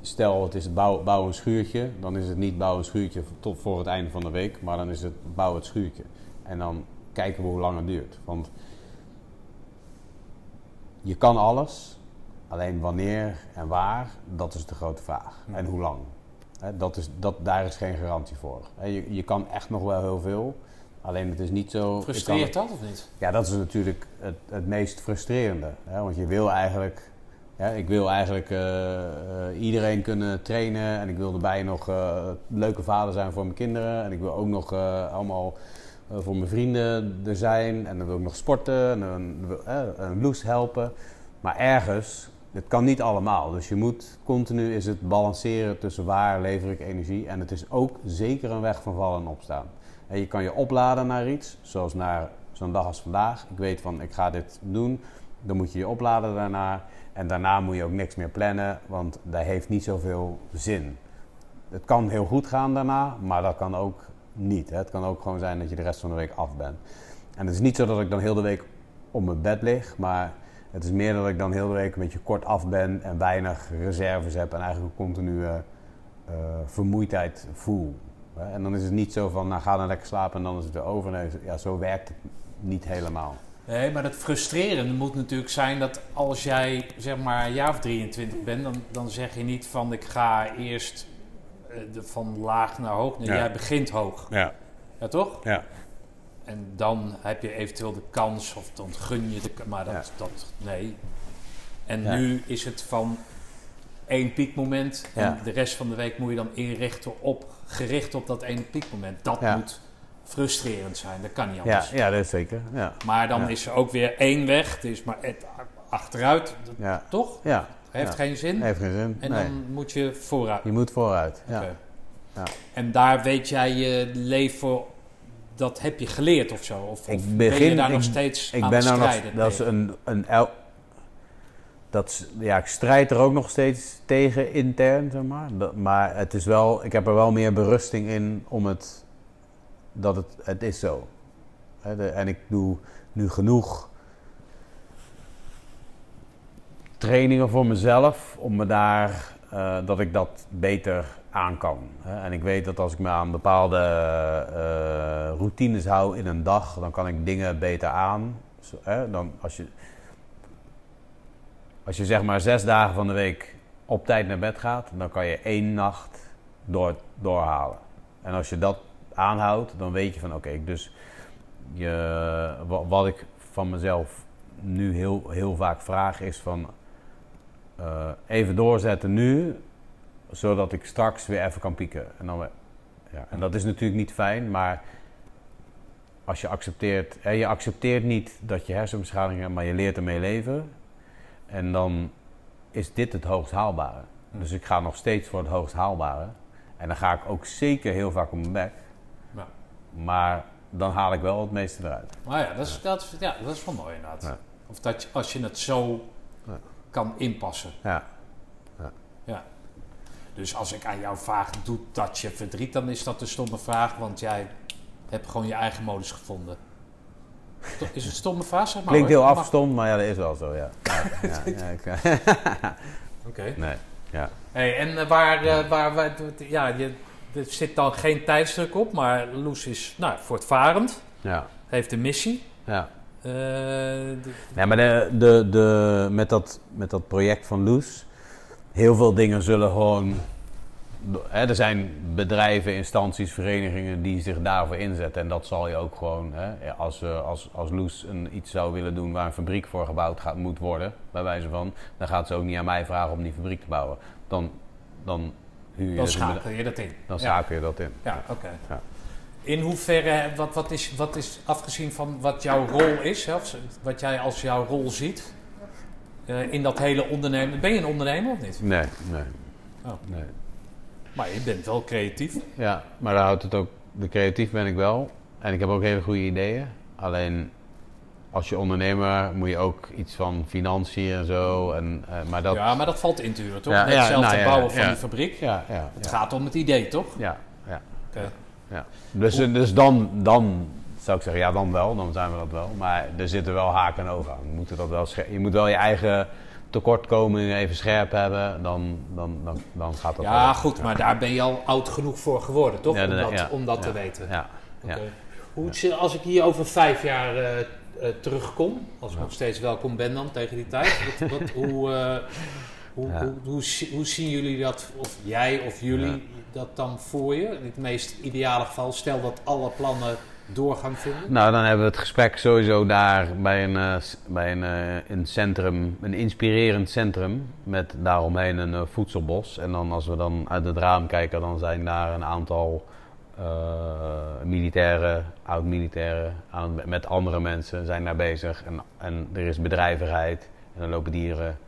stel het is bouw, bouw een schuurtje. Dan is het niet bouw een schuurtje tot voor het einde van de week. Maar dan is het bouw het schuurtje. En dan kijken we hoe lang het duurt. Want je kan alles. Alleen wanneer en waar, dat is de grote vraag. En hoe lang. Dat is, dat, daar is geen garantie voor. Je, je kan echt nog wel heel veel. Alleen het is niet zo... kan- Frustreert dat of niet? ja, dat is natuurlijk het, het meest frustrerende. Hè? Want je wil eigenlijk... Ja, ik wil eigenlijk eh, eh, iedereen kunnen trainen. En ik wil erbij nog eh, leuke vader zijn voor mijn kinderen. En ik wil ook nog allemaal voor mijn vrienden er zijn. En dan wil ik nog sporten. En een loes helpen. Maar ergens, het kan niet allemaal. Dus je moet continu is het balanceren tussen waar lever ik energie. En het is ook zeker een weg van vallen en opstaan. En je kan je opladen naar iets, zoals naar zo'n dag als vandaag. Ik weet van, ik ga dit doen. Dan moet je je opladen daarna. En daarna moet je ook niks meer plannen, want dat heeft niet zoveel zin. Het kan heel goed gaan daarna, maar dat kan ook niet. Hè. Het kan ook gewoon zijn dat je de rest van de week af bent. En het is niet zo dat ik dan heel de week op mijn bed lig, maar het is meer dat ik dan heel de week een beetje kort af ben en weinig reserves heb en eigenlijk een continue eh, vermoeidheid voel. En dan is het niet zo van, nou ga dan lekker slapen en dan is het weer over. Ja, zo werkt het niet helemaal. Nee, maar het frustrerende moet natuurlijk zijn dat als jij zeg maar een jaar of 23 bent, dan, dan zeg je niet van ik ga eerst eh, de- van laag naar hoog. Nee, Ja. jij begint hoog. Ja, Ja, toch? ja. En dan heb je eventueel de kans, of dan gun je de kans, maar dat, Ja. dat nee. En Ja. nu is het van één piekmoment en de rest van de week moet je dan inrichten op, gericht op dat ene piekmoment. Dat moet frustrerend zijn, dat kan niet Ja, anders. ja, dat is zeker. Ja, Maar dan Ja. is er ook weer één weg, het is maar het achteruit, dat- ja. toch? ja. Heeft Ja. geen zin. heeft geen zin. En nee. dan moet je vooruit. Je moet vooruit. Ja. Ja. En daar weet jij je leven, dat heb je geleerd of zo? Of, Ik of ben begin- je daar nog steeds Ik aan ben nou nog, strijden? dat is een, een el- dat ja, ik strijd er ook nog steeds tegen intern, zeg maar. Maar het is wel, ik heb er wel meer berusting in om het, dat het, het is zo. En ik doe nu genoeg trainingen voor mezelf om me daar, eh, dat ik dat beter aan kan. En ik weet dat als ik me aan bepaalde eh, routines hou in een dag, dan kan ik dingen beter aan. Zo, dan als je, als je zeg maar zes dagen van de week op tijd naar bed gaat, dan kan je één nacht door, doorhalen. En als je dat aanhoudt, dan weet je van oké, dus je, wa- wat ik van mezelf nu heel, heel vaak vraag is van eh, even doorzetten nu, zodat ik straks weer even kan pieken. En, dan, ja, en dat is natuurlijk niet fijn, maar als je accepteert, hè, je accepteert niet dat je hersenbeschadiging hebt, maar je leert ermee leven. En dan is dit het hoogst haalbare. Dus ik ga nog steeds voor het hoogst haalbare. En dan ga ik ook zeker heel vaak op mijn bek. Ja. Maar dan haal ik wel het meeste eruit. Maar ja, dat is, dat is, ja, dat is wel mooi inderdaad. Ja. Of dat je, als je het zo Ja. kan inpassen. Ja, Ja. Dus als ik aan jou vraag, doet dat je verdriet, dan is dat een stomme vraag, want jij hebt gewoon je eigen modus gevonden. Is het een stomme vraag? Zeg maar, klinkt heel afgestomd, maar ja, dat is wel zo, ja. ja, ja, ja, Oké. nee, ja. Hey, en eh, waar, eh, waar, waar, ja, je, er zit dan geen tijdsdruk op, maar Loes is nou, voortvarend, ja, heeft een missie. ja. Eh, de- Ja, maar de, de, de, met, dat, met dat project van Loes, heel veel dingen zullen gewoon. Hè, er zijn bedrijven, instanties, verenigingen die zich daarvoor inzetten. En dat zal je ook gewoon. Hè, als, eh, als, als Loes een, iets zou willen doen waar een fabriek voor gebouwd gaat, moet worden, bij wijze van, dan gaat ze ook niet aan mij vragen om die fabriek te bouwen. Dan, dan huur je dan schakel je dat in. Dan Ja. schakel je dat in. Ja, oké. Ja. In hoeverre, wat, wat, is, wat is afgezien van wat jouw rol is, of wat jij als jouw rol ziet eh, in dat hele ondernemen. Ben je een ondernemer of niet? Nee, nee. Oh. nee. Maar je bent wel creatief. Ja, maar daar houdt het ook. De creatief ben ik wel. En ik heb ook hele goede ideeën. Alleen als je ondernemer moet je ook iets van financiën en zo. En, eh, maar dat. Ja, maar dat valt in te huren, toch? Ja, Net ja, zelfs nou bouwen van die fabriek. Ja, ja. Het gaat om het idee, toch? Ja, ja, ja. Dus, dus dan, dan zou ik zeggen, ja, dan wel. Dan zijn we dat wel. Maar er zitten wel haken en ogen aan. Je moet, dat wel je moet wel je eigen tekortkomingen even scherp hebben. Dan, dan, dan, dan gaat dat Ja, wel. goed, maar daar ben je al oud genoeg voor geworden, toch? Om dat, om dat te weten. Ja. Hoe, als ik hier over vijf jaar eh, terugkom, als ik nog steeds welkom ben dan tegen die tijd, wat, wat, hoe, eh, hoe, hoe, hoe, zi- hoe zien jullie dat, of jij of jullie dat dan voor je? In het meest ideale geval, stel dat alle plannen doorgang vinden. Nou, dan hebben we het gesprek sowieso daar bij een, eh, bij een, eh, een centrum, een inspirerend centrum met daaromheen een eh, voedselbos. En dan als we dan uit het raam kijken, dan zijn daar een aantal eh, militairen, oud-militairen, met andere mensen zijn daar bezig. En, en er is bedrijvigheid en er lopen dieren.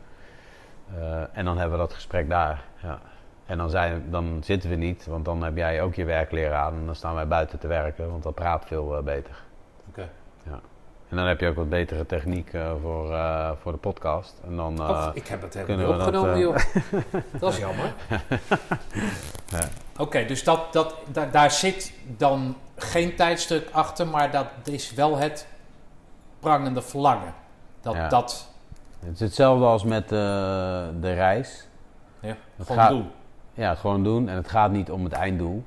Eh, en dan hebben we dat gesprek daar. Ja. En dan, zijn, dan zitten we niet, want dan heb jij ook je werkleren aan. En dan staan wij buiten te werken, want dat praat veel eh, beter. En dan heb je ook wat betere techniek eh, voor, eh, voor de podcast. En dan, eh, ik heb het helemaal niet dat, opgenomen, eh, joh. Dat is jammer. Ja. Oké, dus dat, dat, da- daar zit dan geen tijdstuk achter, maar dat is wel het prangende verlangen. Dat Ja. dat het is hetzelfde als met de reis. ja, Het gewoon gaat- doen. Ja, het gewoon doen. En het gaat niet om het einddoel.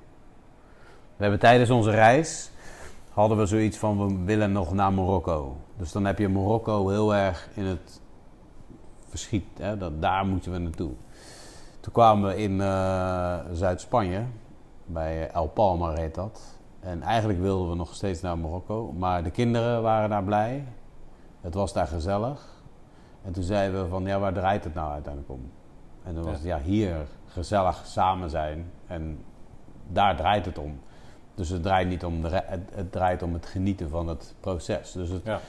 We hebben tijdens onze reis hadden we zoiets van we willen nog naar Marokko. Dus dan heb je Marokko heel erg in het verschiet. Hè? Dat, daar moeten we naartoe. Toen kwamen we in eh, Zuid-Spanje, bij El Palmar heet dat. En eigenlijk wilden we nog steeds naar Marokko, maar de kinderen waren daar blij. Het was daar gezellig. En toen zeiden we van, ja, waar draait het nou uiteindelijk om? En toen was het, ja, hier gezellig samen zijn. En daar draait het om. Dus het draait niet om de het, het draait om het genieten van het proces. Dus, het, Ja.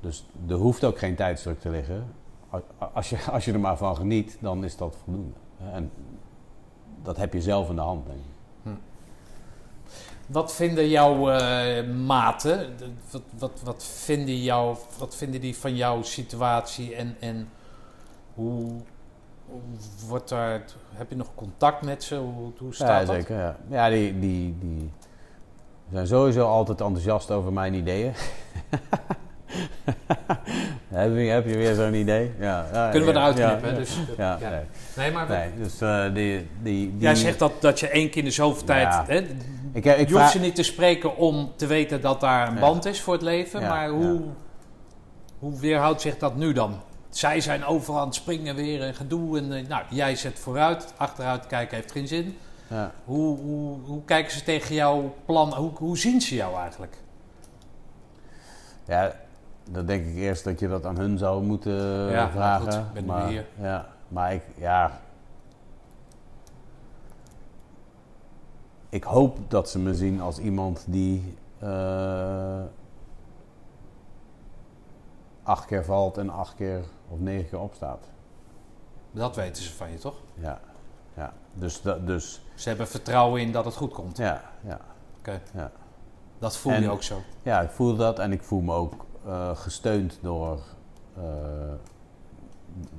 dus er hoeft ook geen tijdsdruk te liggen. Als je, als je er maar van geniet, dan is dat voldoende. En dat heb je zelf in de hand, denk ik. Wat vinden jouw eh, maten? Wat, wat, wat, vinden jou, wat vinden die van jouw situatie en, en hoe, wordt daar, heb je nog contact met ze? Hoe, hoe staat ja, dat? zeker. Ja, ja die, die, die zijn sowieso altijd enthousiast over mijn ideeën. Heb je, heb je weer zo'n idee? Ja, ja, Kunnen we eruit ja, knippen? Dus, ja, nee. Nee, maar Nee, dus eh, die, die, die... jij zegt dat, dat je één keer in de zoveel tijd... Hè, Ik, ik je hoeft ze niet te spreken om te weten dat daar een band is voor het leven. Maar hoe, hoe weerhoudt zich dat nu dan? Zij zijn overal aan het springen weer en gedoe. En, eh, nou, jij zet vooruit, achteruit kijken heeft geen zin. Ja. Hoe, hoe, hoe kijken ze tegen jouw plan? Hoe, hoe zien ze jou eigenlijk? Ja, dan denk ik eerst dat je dat aan hun zou moeten Ja, maar vragen. goed, ik ben nu maar, hier. Ja, maar ik, ja... Ik hoop dat ze me zien als iemand die... eh, acht keer valt en acht keer of negen keer opstaat. Dat weten ze van je, toch? Ja, ja. Dus, dat, dus Ze hebben vertrouwen in dat het goed komt. ja, ja. Oké. Ja. Dat voel En- je ook zo. Ja, ik voel dat en ik voel me ook eh, gesteund door eh,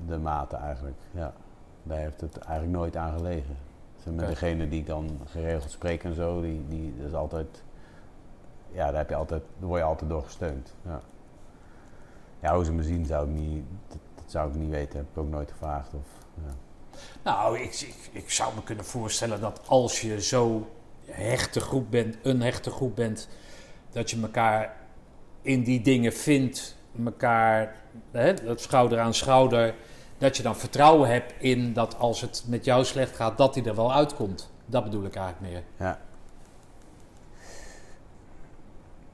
de maten eigenlijk. Ja, daar heeft het eigenlijk nooit aan gelegen. Oké. Degene die ik dan geregeld spreek en zo, die, die dat is altijd, ja, daar, heb je altijd, daar word je altijd door gesteund. Ja. ja, hoe ze me zien zou ik niet, dat, dat zou ik niet weten, heb ik ook nooit gevraagd. Of, ja. Nou, ik, ik, ik zou me kunnen voorstellen dat als je zo hechte groep bent, een hechte groep bent, dat je elkaar in die dingen vindt, elkaar hè, dat schouder aan schouder, dat je dan vertrouwen hebt in dat als het met jou slecht gaat, dat hij er wel uitkomt. Dat bedoel ik eigenlijk meer. Ja.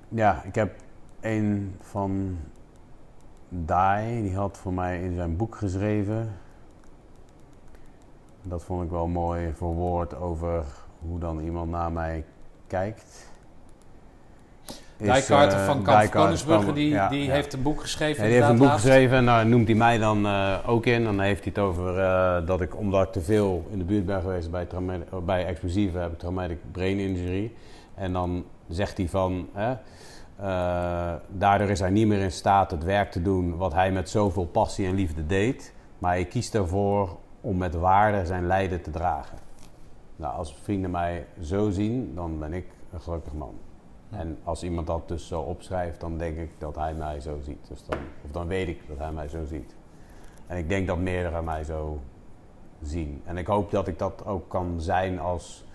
Ja, ik heb een van Dai, die had voor mij in zijn boek geschreven. Dat vond ik wel mooi verwoord over hoe dan iemand naar mij kijkt. Carter eh, van Kamp Koningsbrugge, die, ja, die ja. heeft een boek geschreven. Ja, die heeft een boek laatst. geschreven en daar noemt hij mij dan eh, ook in. Dan heeft hij het over eh, dat ik, omdat ik te veel in de buurt ben geweest bij, bij explosieven, heb ik traumatic brain injury. En dan zegt hij van, hè, daardoor is hij niet meer in staat het werk te doen wat hij met zoveel passie en liefde deed. Maar hij kiest ervoor om met waarde zijn lijden te dragen. Nou, als vrienden mij zo zien, dan ben ik een gelukkig man. En als iemand dat dus zo opschrijft, dan denk ik dat hij mij zo ziet. Dus dan, of dan weet ik dat hij mij zo ziet. En ik denk dat meerdere mij zo zien. En ik hoop dat ik dat ook kan zijn als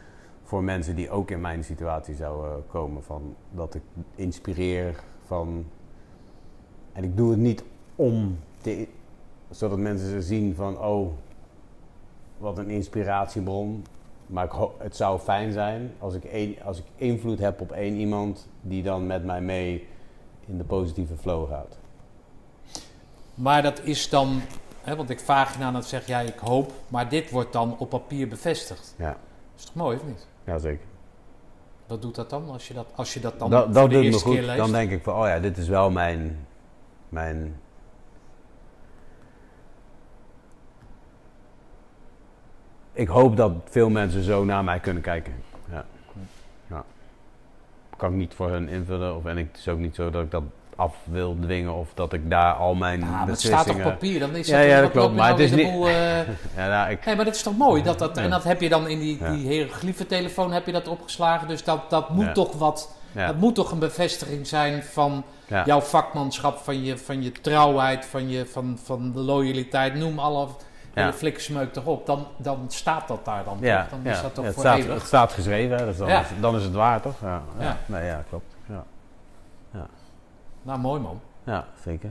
voor mensen die ook in mijn situatie zouden komen. Van, dat ik inspireer van... En ik doe het niet om te, zodat mensen zien van... Oh, wat een inspiratiebron. Maar ik het zou fijn zijn als ik, als ik invloed heb op één iemand die dan met mij mee in de positieve flow gaat. Maar dat is dan, hè, want ik vraag je nou dat zeg jij ik hoop, maar dit wordt dan op papier bevestigd. Ja, Is toch mooi of niet? ja zeker. Wat doet dat dan als je dat, als je dat dan Dat, voor dat de me eerste keer leest? Dan denk ik van, oh ja, dit is wel mijn, mijn ik hoop dat veel mensen zo naar mij kunnen kijken. Ja. ja. Kan ik niet voor hun invullen. Of, en ik, het is ook niet zo dat ik dat af wil dwingen. Of dat ik daar al mijn Ja, maar het staat op papier, dan is Ja, dat ja, dat klopt, maar nou het is niet- boel, eh, Ja, nou, ik, Nee, maar dat is toch mooi? Dat, dat, Ja. En dat heb je dan in die, Ja. die hieroglyphentelefoon heb je dat opgeslagen. Dus dat, dat moet Ja. toch wat. ja, Dat moet toch een bevestiging zijn van ja. jouw vakmanschap, van je, van je trouwheid, van, je, van, van de loyaliteit. Noem alle Ja. hele flikkersmeuk erop. Dan, dan staat dat daar dan. Ja, toch? Dan ja. is dat toch Ja, het, voor staat, eeuwig. het staat geschreven, hè, dus dan, Ja. is, dan is het waar, toch? Ja, ja. Ja. Nee, ja klopt. Ja. Nou, mooi man. ja, zeker.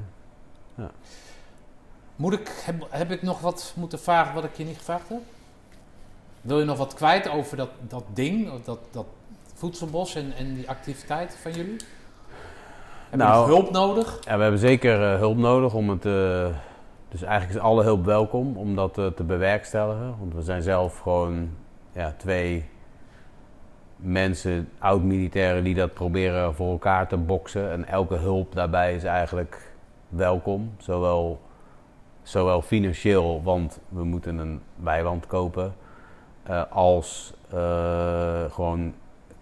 Moet ik, heb, heb ik nog wat moeten vragen wat ik je niet gevraagd heb? Wil je nog wat kwijt over dat, dat ding, dat, dat voedselbos en, en die activiteit van jullie? Heb je Nou, hulp nodig? Ja, we hebben zeker eh, hulp nodig om het. eh, dus eigenlijk is alle hulp welkom om dat eh, te bewerkstelligen. Want we zijn zelf gewoon ja, twee mensen, oud-militairen, die dat proberen voor elkaar te boksen. En elke hulp daarbij is eigenlijk welkom. Zowel, zowel financieel, want we moeten een weiland kopen. eh, als eh, gewoon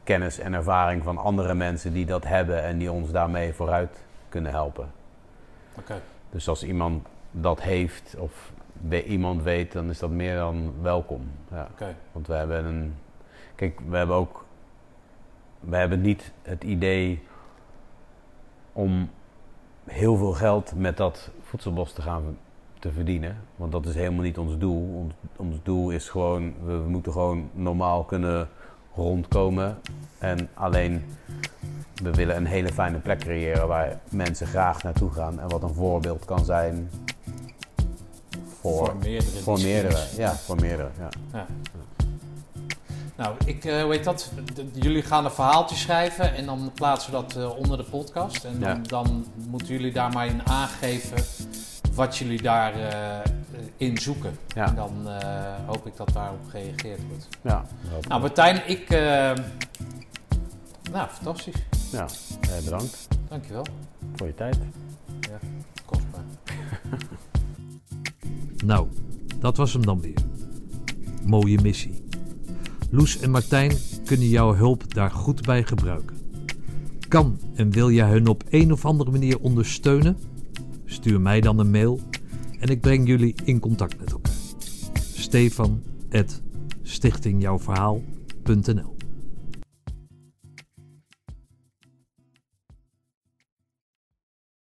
kennis en ervaring van andere mensen die dat hebben en die ons daarmee vooruit kunnen helpen. Oké. Dus als iemand dat heeft of iemand weet, dan is dat meer dan welkom. Ja. Oké. Want we hebben een. Kijk, we hebben ook. We hebben niet het idee om heel veel geld met dat voedselbos te gaan te verdienen. Want dat is helemaal niet ons doel. Ons, ons doel is gewoon, we, we moeten gewoon normaal kunnen rondkomen. En alleen we willen een hele fijne plek creëren waar mensen graag naartoe gaan. En wat een voorbeeld kan zijn voor, Voor meerdere voor meerdere. Ja, voor meerdere. Ja. Ja. Nou, ik eh, weet dat. d- jullie gaan een verhaaltje schrijven en dan plaatsen we dat eh, onder de podcast. En dan, Ja. dan moeten jullie daar maar in aangeven wat jullie daarin in zoeken. Ja. En dan eh, hoop ik dat daarop gereageerd wordt. Ja. Nou, Martijn, ik. Nou, fantastisch. ja. Eh, bedankt Dankjewel. voor je tijd. Kostbaar. Nou, dat was hem dan weer. Mooie missie. Loes en Martijn kunnen jouw hulp daar goed bij gebruiken. Kan en wil jij hun op een of andere manier ondersteunen? Stuur mij dan een mail en ik breng jullie in contact met elkaar. Stefan stichtingjouwverhaal.nl